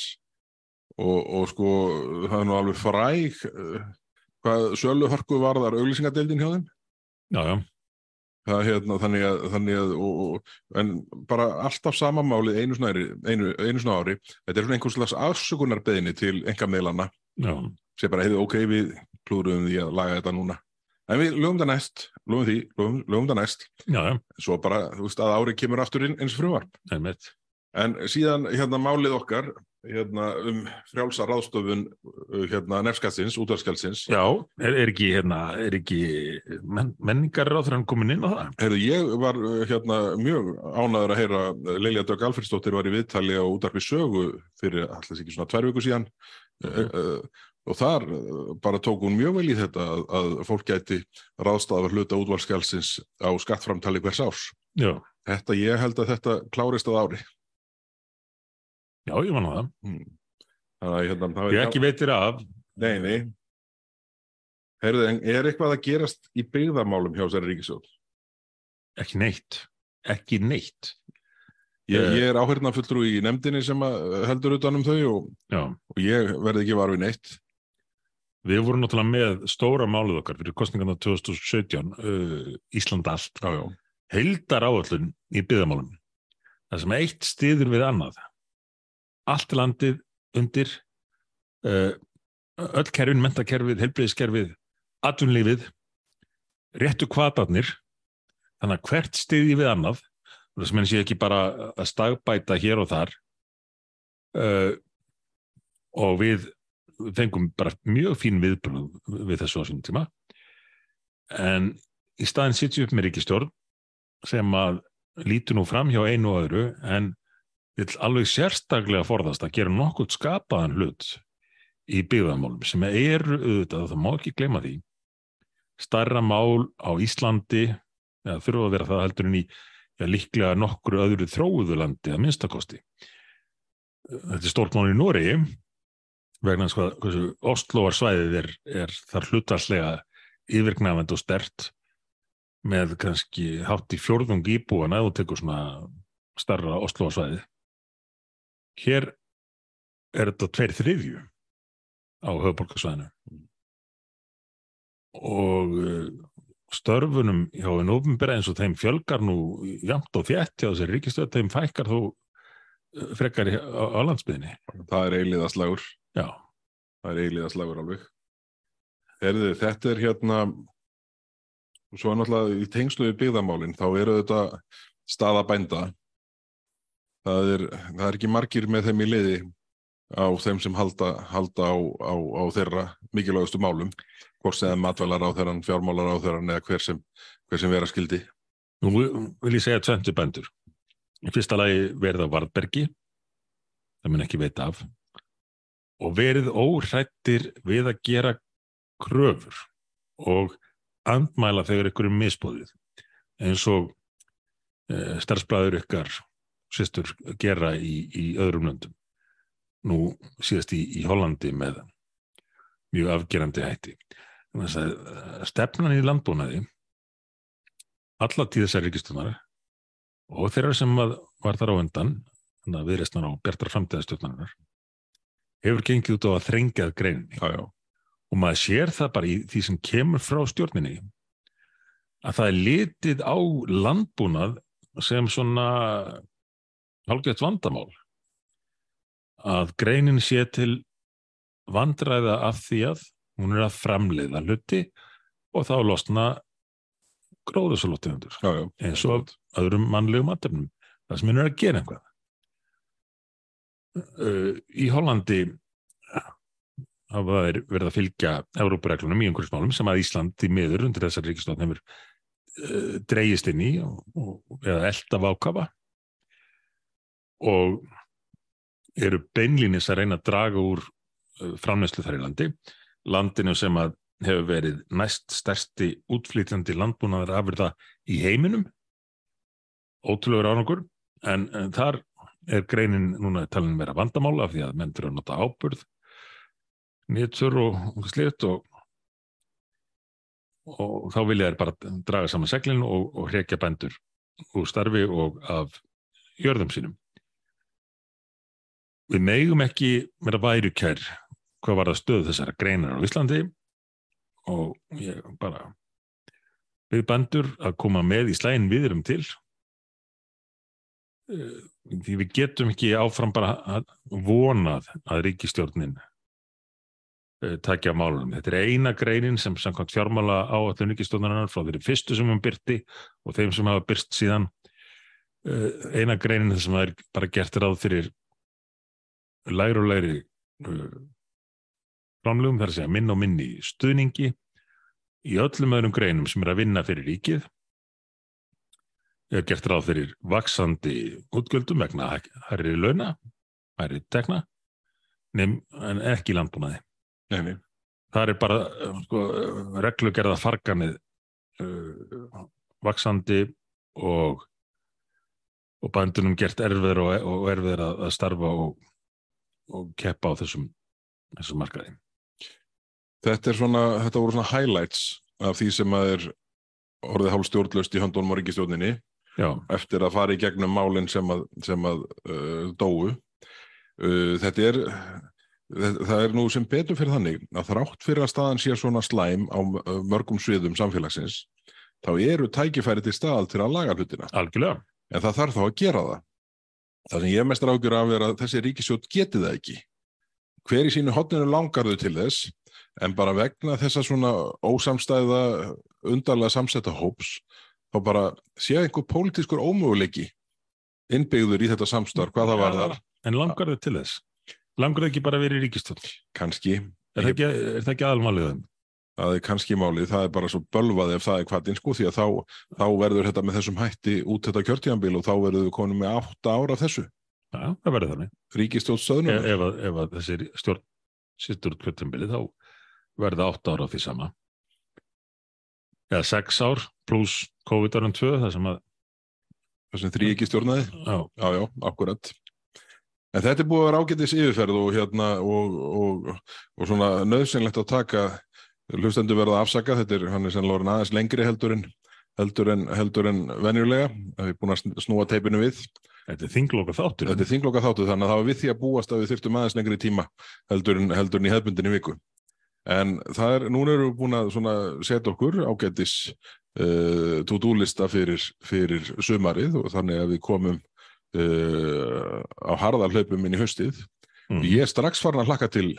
Og, og sko það er nú alveg fræg uh, hvað söluhörku varðar auglýsingadeildin hjá þeim? Já, já, hérna, þannig að, þannig að og, og, en bara alltaf sama máli einu svona, einu, einu svona ári. Þetta er svona einhvers slags afsökunarbeðinni til enga meilana sem bara heiði ok, við klúruðum því að laga þetta núna. En við lögum það næst lögum því, lögum, lögum það næst. Já, já, svo bara, þú veist, að ári kemur aftur inn eins frumvarp. Einmitt en síðan hérna málið okkar hérna um frjálsa ráðstofun uh, hérna nefnskatsins, útvarskjaldsins Já, er, er ekki, hérna, er ekki men, menningar hann komin inn á það? Heyrðu, ég var uh, hérna mjög ánæður að heyra uh, Lilja Dögg Alfredsdóttir var í viðtali á útarpi sögu fyrir alltaf ekki svona tvær viku síðan Mhm. uh, uh, og þar bara tók hún mjög vel í þetta að, að fólk gæti ráðstafa hluta útvalskjálsins á skattframtali hvers árs. Já, Þetta, ég held að þetta klárist að ári. Já, ég man á það. Hmm. Þannig að hérna, það Ég ekki veitir af, Nei, nei. Heyrðu, en er eitthvað að gerast í byggðarmálum hjá þessari ríkisjóð? ekki neitt, ekki neitt. Ég, Eh. ég er áhörna fulltrú í nefndinni sem að heldur utan um þau og, og ég verði ekki var við neitt. við vorum náttúrulega með stóra málið okkar fyrir kostningarna 2017, uh, Ísland allt, heildar áallun í byggðamálum. Það sem eitt stiður við annað. Allt landið undir, uh, öll kerfin, mentakerfið, helbriðiskerfið, atvinnlífið, réttu kvatarnir, þannig að hvert stiði við annað, það sem henni sé ekki bara að stagbæta hér og þar uh, og við fengum bara mjög fín viðbröð við þessu á sínum tíma. En í staðin sitjum upp með ríkistjórn sem að lítur nú fram hjá einu og öðru en vil alveg sérstaklega forðast að gera nokkuð skapaðan hlut í byggðamálum sem eru auðvitað, það má ekki gleyma því starra mál á Íslandi eða þurfa að vera það heldur en í já, líklega nokkru öðru þróuðu landi að minnstakosti þetta er stórt mál í Nóri vegna hvað hversu Ostlóar svæðið er, er þar hlutalslega yfirgnafend og stert með kannski hátt í fjórðung íbúana þú tekur svona starra Ostlóar svæðið hér er þetta tveir þriðju á höfuborgarsvæðinu og uh, störfunum hjá einn ofinbera eins og þeim fjölgar nú jamt og þétt hjá þessari ríkistöð þeim fækkar þó uh, frekar á, á landsbyðinni Það er eiliðaslagur. já, Það er eiliðaslagur alveg. Herðu, þetta er hérna, svo náttúrulega í tengslu við byggðamálinn, þá eru þetta staða bænda. Það er, það er ekki margir með þeim í liði á þeim sem halda, halda á, á, á þeirra mikilvægustu málum, hvort sem matvælar á þeirran, fjármálar á þeirran eða hver sem, hver sem vera skildi. nú vil ég segja tventu bændur í fyrsta lagi verið á Varðbergi það mun ekki veita af og verið óhrættir við að gera kröfur og andmæla þegar ykkur er misbóðið eins og e, starfsbræður ykkar sýstur gera í, í öðrum löndum. Nú síðast í, í Hollandi með mjög afgerandi hætti. Stefnan í landbúnaði alla tíð þessar ríkistunar og þeirra sem var þar á undan þannig að viðreistnar á bjartar framtíðastjórnarinnar hefur gengið út á að þrengjað greininni. Já, já, og maður sér það bara í því sem kemur frá stjórninni að það er litið á landbúnað sem svona hálfgett vandamál að greinin sé til vandræða af því að hún er að framleiða hluti og þá losna já. eins og öðrum mannlegum aðtefnum það sem hún er að gera einhvað uh, í Hollandi hafa þeir verið að fylgja Európareglunum í einhverjum sem að Ísland í miður undir þessar ríkistofn hefur uh, dreigist inn í og, og, eða elda vákafa og eru beinlínis að reyna að draga úr uh, framneyslu þar í landi landinu sem að hefur verið næst stærsti útflýtjandi landbúnaðar afurða í heiminum ótrúlegur árangur en, en þar er greinin núna talin vera vandamála af því að menn fyrir að nota ábyrð nýttur og, og slitt og, og þá vilja þær bara draga saman seglinn og, og hrekja bændur úr starfi og af jörðum sínum. Við megum ekki vera værukær hvað var það stöð þessara greinar á Íslandi og ég bara við bændur að koma með í slægin viðurum til Eh, því við getum ekki áfram bara að vonað að ríkistjórnin uh, takja málunum. Þetta er eina greinin sem samkvæmt fjármála á allir ríkistjórnarinnar frá þeirri fyrstu sem hún byrti og þeim sem hafa byrst síðan uh, eina greinin sem það er bara gert ráð fyrir læri og læri uh, framlugum þar að segja minn og minni stuðningi í öllum öðrum greinum sem er að vinna fyrir ríkið er gert ráð fyrir vaksandi útgjöldum vegna hærri launa, hærri tekna, nefn, en ekki landbúnaði. Nei, Það er bara sko, reglugerða farganið uh, vaksandi og, og bændunum gert erfiður og, og erfiður að, að starfa og, og keppa á þessum, þessum markaði. Þetta, svona, þetta voru svona highlights af því sem að er orðið hálf stjórnlaust í höndunum á ríkistjórninni Já, eftir að fara í gegnum málinn sem að, sem að uh, dóu. Uh, þetta er, það er nú sem betur fyrir þannig að þrátt fyrir að staðan sé svona slæm á uh, mörgum sviðum samfélagsins, þá eru tækifæri til stað til að laga hlutina. algjörlega. En það þarf þá að gera það. Það sem ég mestar ágjur af er að þessi ríkisjótt geti það ekki. Hver í sínu hotninu langar þau til þess, en bara vegna þessa svona ósamstæða undarlega samsetta hóps, þá bara sé einhver pólitískur ómöguleiki innbyggður í þetta samstarf, hvað það var þar. En langar þau til þess? Langar þau ekki bara að vera í ríkistöld? Kannski, Er, það ekki, ekki aðalmálið þeim? Það er kannski málið, það er bara svo bölvað ef það er hvaðinn sko, því að þá, þá verður þetta með þessum hætti út þetta kjörtíðanbíl og þá verður við konum með átta ára af þessu. Já, það verður þannig. Ríkistjótt Ef, stöðnum. ef, ef að þessi stjórn sittur út kvöldumbilið þá verða átta ára á því sama. Eða sex ár pluss COVID-árum tvö, það sem að, þessum þrý ekki stjórnaði. já, Já, já, akkurat. En þetta er búið að vera ágætis yfirferð og hérna og, og, og svona nöðsynlegt að taka hlustendur verða að afsaka, þetta er hann er sennilega orðinn aðeins lengri heldur en heldur en, heldur en venjulega, það er búin að sn- snúa teipinu við. þetta er þingloka þáttur. Þetta er þingloka þáttu þannig að það var við því að búast að við þyrftum aðeins lengri tíma heldur en, heldur en í hefbundinni viku. En það er, núna erum við búin að setja okkur ágætis uh, to-do lista fyrir, fyrir sumarið og þannig að við komum uh, á harðar hlaupum inn í haustið. Mm. Ég er strax farin að hlakka til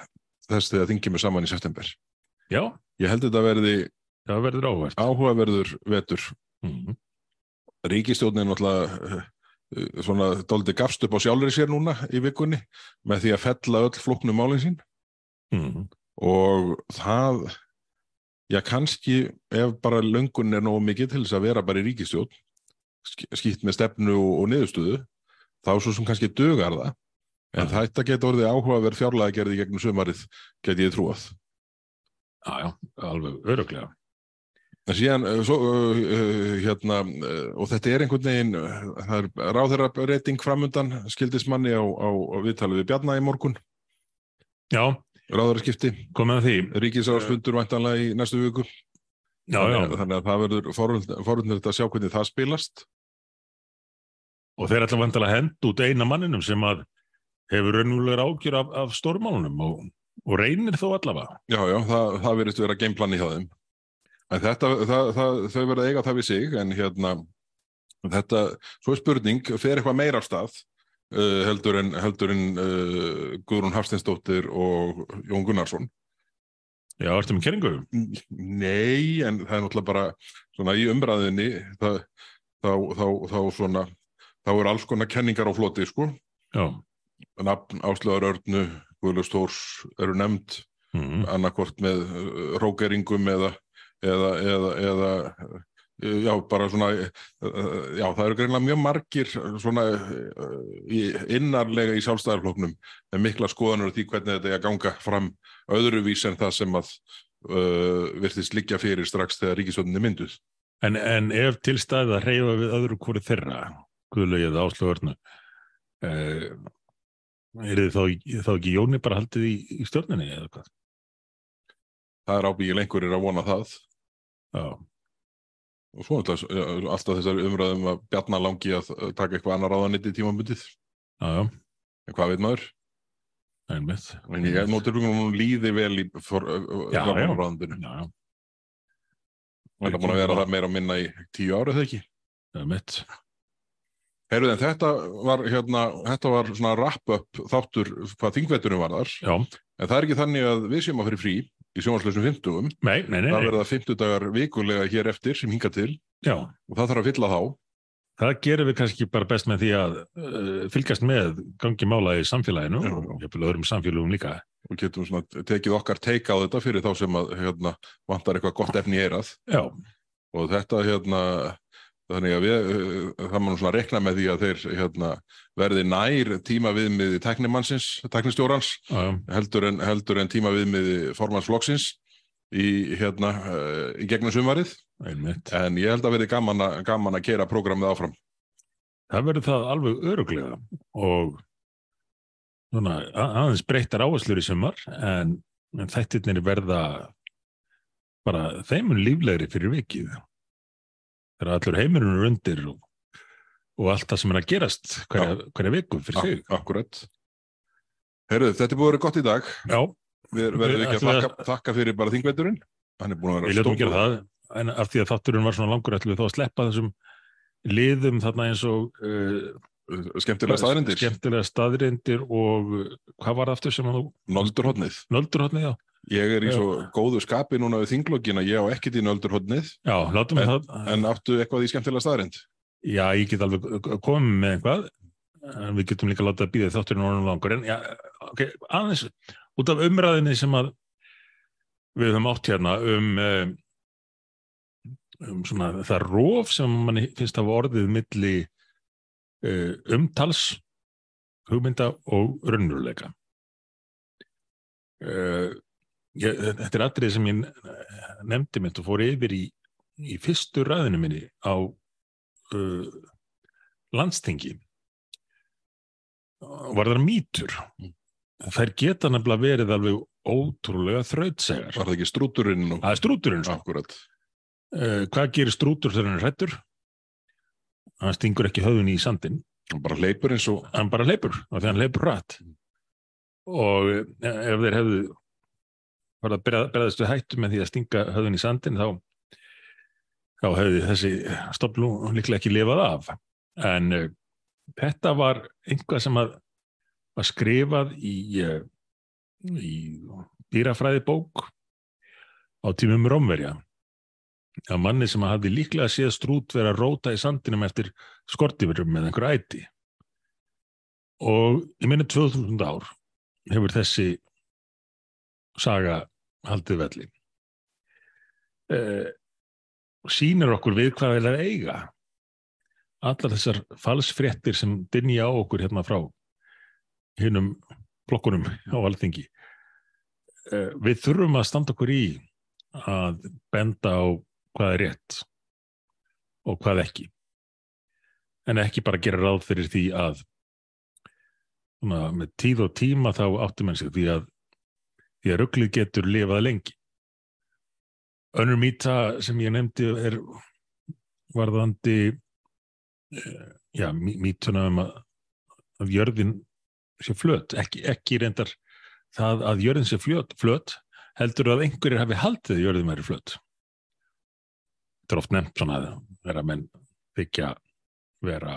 þess þegar þingjum er saman í september. Já, Ég held þetta verði það verður áhvert. áhugaverður vetur. Mm. Ríkistjórnin náttúrulega uh, svona dóldi gafst upp á sjálfri sér núna í vikunni með því að fella öll flóknu málin sín Mm. og það já kannski ef bara löngun er nógu mikið til þess að vera bara í ríkistjórn sk- skýtt með stefnu og, og niðurstöðu þá svo sem kannski dugar það en Já. þetta getur orðið áhugaverð fjárlega gerði gegnum sumarið geti ég trúað Já, já, alveg öruglega. En síðan, uh, svo, uh, uh, hérna, og þetta er einhvern veginn, það er ráðherra reyting framundan, skildist manni á, á, á viðtalið við Bjarna í morgun, Já, ráðherra skipti, komið að því. ríkisráðsfundur væntanlega í næstu viku. Já, já, Þannig, að- þannig að það verður forvöldnilegt að sjá hvernig það spilast. og þeir ætla vantilega að henda út eina manninum sem að hefur raunverulegur ágjur af, af stórmálunum og, og reynir þó allavega. Já, já, það, það verðist vera gameplani hjá þeim. En þetta, það, það, þau verða eiga það við sig, en hérna, þetta, svo er spurning, fer eitthvað meira af stað, uh, heldur en, heldur en uh, Guðrún Hafsteinsdóttir og Jón Gunnarsson. Já, ertu með keringu? Nei, en það er náttúrulega bara svona í umræðinni, þá, þá, þá svona, þá er alls konar kenningar á floti, sko. Já. Nafn Áslöðar Örnu, Guðlust Þórs eru nefnd, Mm. annarkort með uh, rókeringum eða, eða, eða, eða uh, já, bara svona uh, já, það eru greinlega mjög margir svona uh, innarlega í sjálfstæðarfloknum með mikla skoðanur því hvernig þetta er að ganga fram öðruvís en það sem að uh, virtist liggja fyrir strax þegar ríkisvöldinni mynduð. En, en ef til staðið að reyfa við öðru hvori þeirra, Guðlaugið áslögurnu, eh, er þið þá, þá ekki Jóni bara haldið í, í stjórninni eða hvað? Það er ábyggil einhverjir að vona það Já, og svo er þetta alltaf þessar umræðum að bjarna langi að taka eitthvað annar ráðanitt í tímambundið. já, já, En hvað veit maður? einmitt. En ég er nótur um að hún líði vel í Já, já. Já, Það er búin að vera það meira að minna í tíu árið þegar ekki. einmitt. Heyrðu en þetta var hérna, þetta var svona wrap-up þáttur hvað þingvettunum var þar. Já, En það er ekki þannig að við séum að fyrir frí í sjónvarslösum 50. nei, nei, nei, Það verða 50 dagar vikulega hér eftir sem hinga til Já, og það þarf að fylla þá. það gerum við kannski bara best með því að uh, fylgjast með gangi mála í samfélaginu Já. og jafnvel öðrum samfélagum líka. og getum svona tekið okkar teika á þetta fyrir þá sem að hérna, vantar eitthvað gott efni í eirað. Já, og þetta hérna þannig að við, uh, það mann svona rekna með því að þeir hérna, verði nær tíma viðmiði teknimannsins, teknistjórans heldur en, heldur en tíma viðmiði formansflokksins í, hérna, uh, í gegnum sumarið einmitt. en ég held að verði gaman, a, gaman að kera prógramið áfram Það verður það alveg öruglega og svona, aðeins breyttar áherslur í sumar en, en þættirnir verða bara þeimun líflegri fyrir vikið. Þegar allur heimurinn er undir og, og allt það sem er að gerast hverja, hverja viku fyrir sig. Ak Akkurat. Herruð, þetta er búið að vera gott í dag. Já, við verðum ekki að þakka, þakka fyrir bara þingveiturinn hann er búin að við vera letum að það en af því að þátturinn var svona langur ætlum við þá að sleppa þessum liðum þarna eins og uh, skemmtilega staðrindir, skemmtilega staðrindir og uh, hvað var það aftur sem að þú nöldurhotnið Nöldurhóttni, já. Ég er í svo góðu skapi núna við þinglokkin að ég á ekkert í nöldurhotnið Já, látum við það. en áttu eitthvað í skemmtilega staðrind Já, ég get alveg komið með eitthvað, en við getum líka látað að býða þátturinn orðin langur. En já, ok, aðeins út af umræðinni sem að við höfum átt hérna um, um, um svona það róf sem manni finnst hafa orðið milli uh, umtals, hugmynda og raunveruleika. Uh, ég, þetta er atrið sem ég nefndi mitt og fór yfir í, í fyrstu ræðinu minni á uh, landstingi var það mýtur? Þær geta nefnilega verið alveg ótrúlega þrautsegar. Var það ekki strúturinn það er strúturinn sko. Uh, hvað gerir strútur þegar hann er hrættur hann stingur ekki höfðun í sandin Hann bara hleypur eins og hann bara hleypur og þegar hann hleypur rætt og eh, ef þeir hefðu var að breðast við hættu með því að stinga höfðun í sandin þá þá hefði þessi stofnlu líklega ekki lifað af. En uh, þetta var einhvað sem að var skrifað í, uh, í dýrafræði bók á tímum Rómverja. Að manni sem hafði líklega séð strút vera að róta í sandinum eftir skortifurum með einhver æti. Og í minni 2000 ár hefur þessi saga haldið velli. Eh, sýnir okkur við hvað við erum eiga. Allar þessar falsfréttir sem dynja á okkur hérna frá hinnum blokkunum á alþingi. Eh, við þurfum að standa okkur í að benda á hvað er rétt og hvað ekki. En ekki bara gera ráð fyrir því að svona, með tíð og tíma þá áttum enn sig því að því að rugglið getur lifað lengi önnur mýta sem ég nefndi er varðandi eh, já, mítuna um að, að jörðin sé flöt, ekki, ekki reyndar það að jörðin sé flöt, flöt heldur að einhverjir hafi haldið að jörðin væri flöt. Þetta er oft nefnt svona að vera menn þykja vera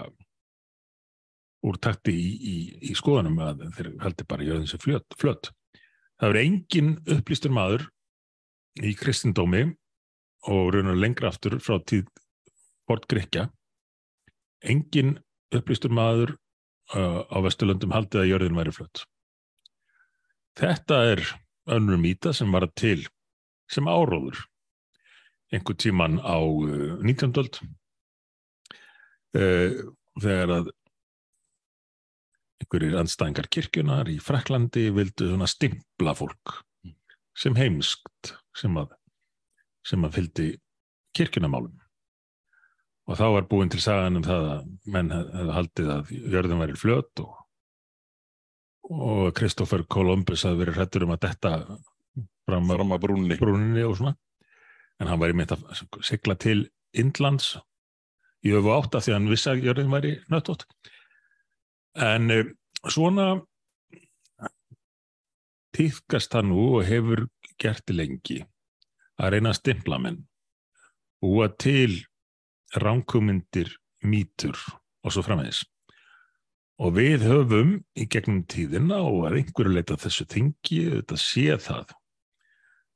úr takti í, í, í skoðanum að þeir haldi bara jörðin sé flöt, flöt. Það er engin upplýstur maður í kristindómi og raunar lengra aftur frá tíð Bort Grekja engin upplýstur maður uh, á Vesturlöndum haldið að jörðin væri flött. Þetta er önnur mýta sem var til sem áróður einhver tíman á uh, 19. öld uh, þegar að einhverjir anstæðingar kirkjunar í Fraklandi vildu svona stimpla fólk sem heimskt sem að, sem að fyldi kirkjunamálum og þá var búin til sagan um það að menn hefði haldið að jörðin væri flöt og og Kristófer Kolumbus hafði verið hrettur um að detta fram, fram að brúnni. brúnni og svona. En hann væri meint að sigla til Indlands í öfu átta því að hann vissi að jörðin væri nöttótt en uh, svona týðkast það nú og hefur gert lengi að reyna að stimpla menn. Búa til ránkumindir mítur og svo framvegis. Og við höfum í gegnum tíðina og að einhverju leita þessu þingi þetta sé það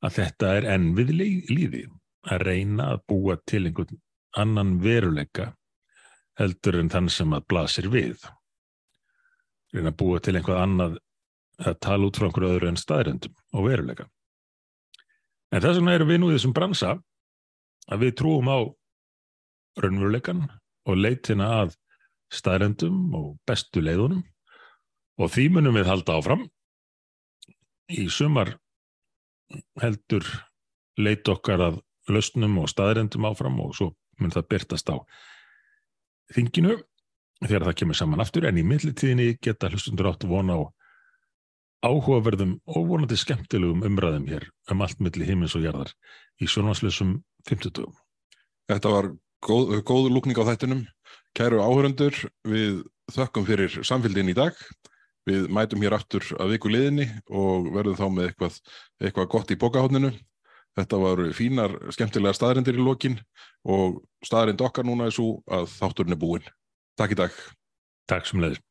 að þetta er enn við líði að reyna að búa til einhvern annan veruleika heldur en þann sem að blasir við reyna að búa til einhvað annað að tala út frá einhverju öðru en staðrendum og veruleika. En þess vegna erum við nú í þessum bransa að við trúum á raunveruleikan og leitina að staðrendum og bestu leiðunum. Og því munum við halda áfram. Í sumar heldur leit okkar að lausnum og staðrendum áfram og svo mun það byrtast á þinginu þegar það kemur saman aftur en í millitíðinni geta hlustundur átt vona á áhugaverðum og vonandi skemmtilegum umræðum hér um allt milli himins og jarðar í sjónvarsleisum 50. Þetta var góð, góð lúkning á þættinum. Kæru áhöröndur, við þökkum fyrir samfélgin í dag. Við mætum hér aftur að viku liðinni og verðum þá með eitthvað, eitthvað gott í bókahotninu. Þetta var fínar, skemmtilega staðrindir í lokin og staðrind okkar núna er svo að þátturinn er búin. Takk í dag. Takk sem leiðis.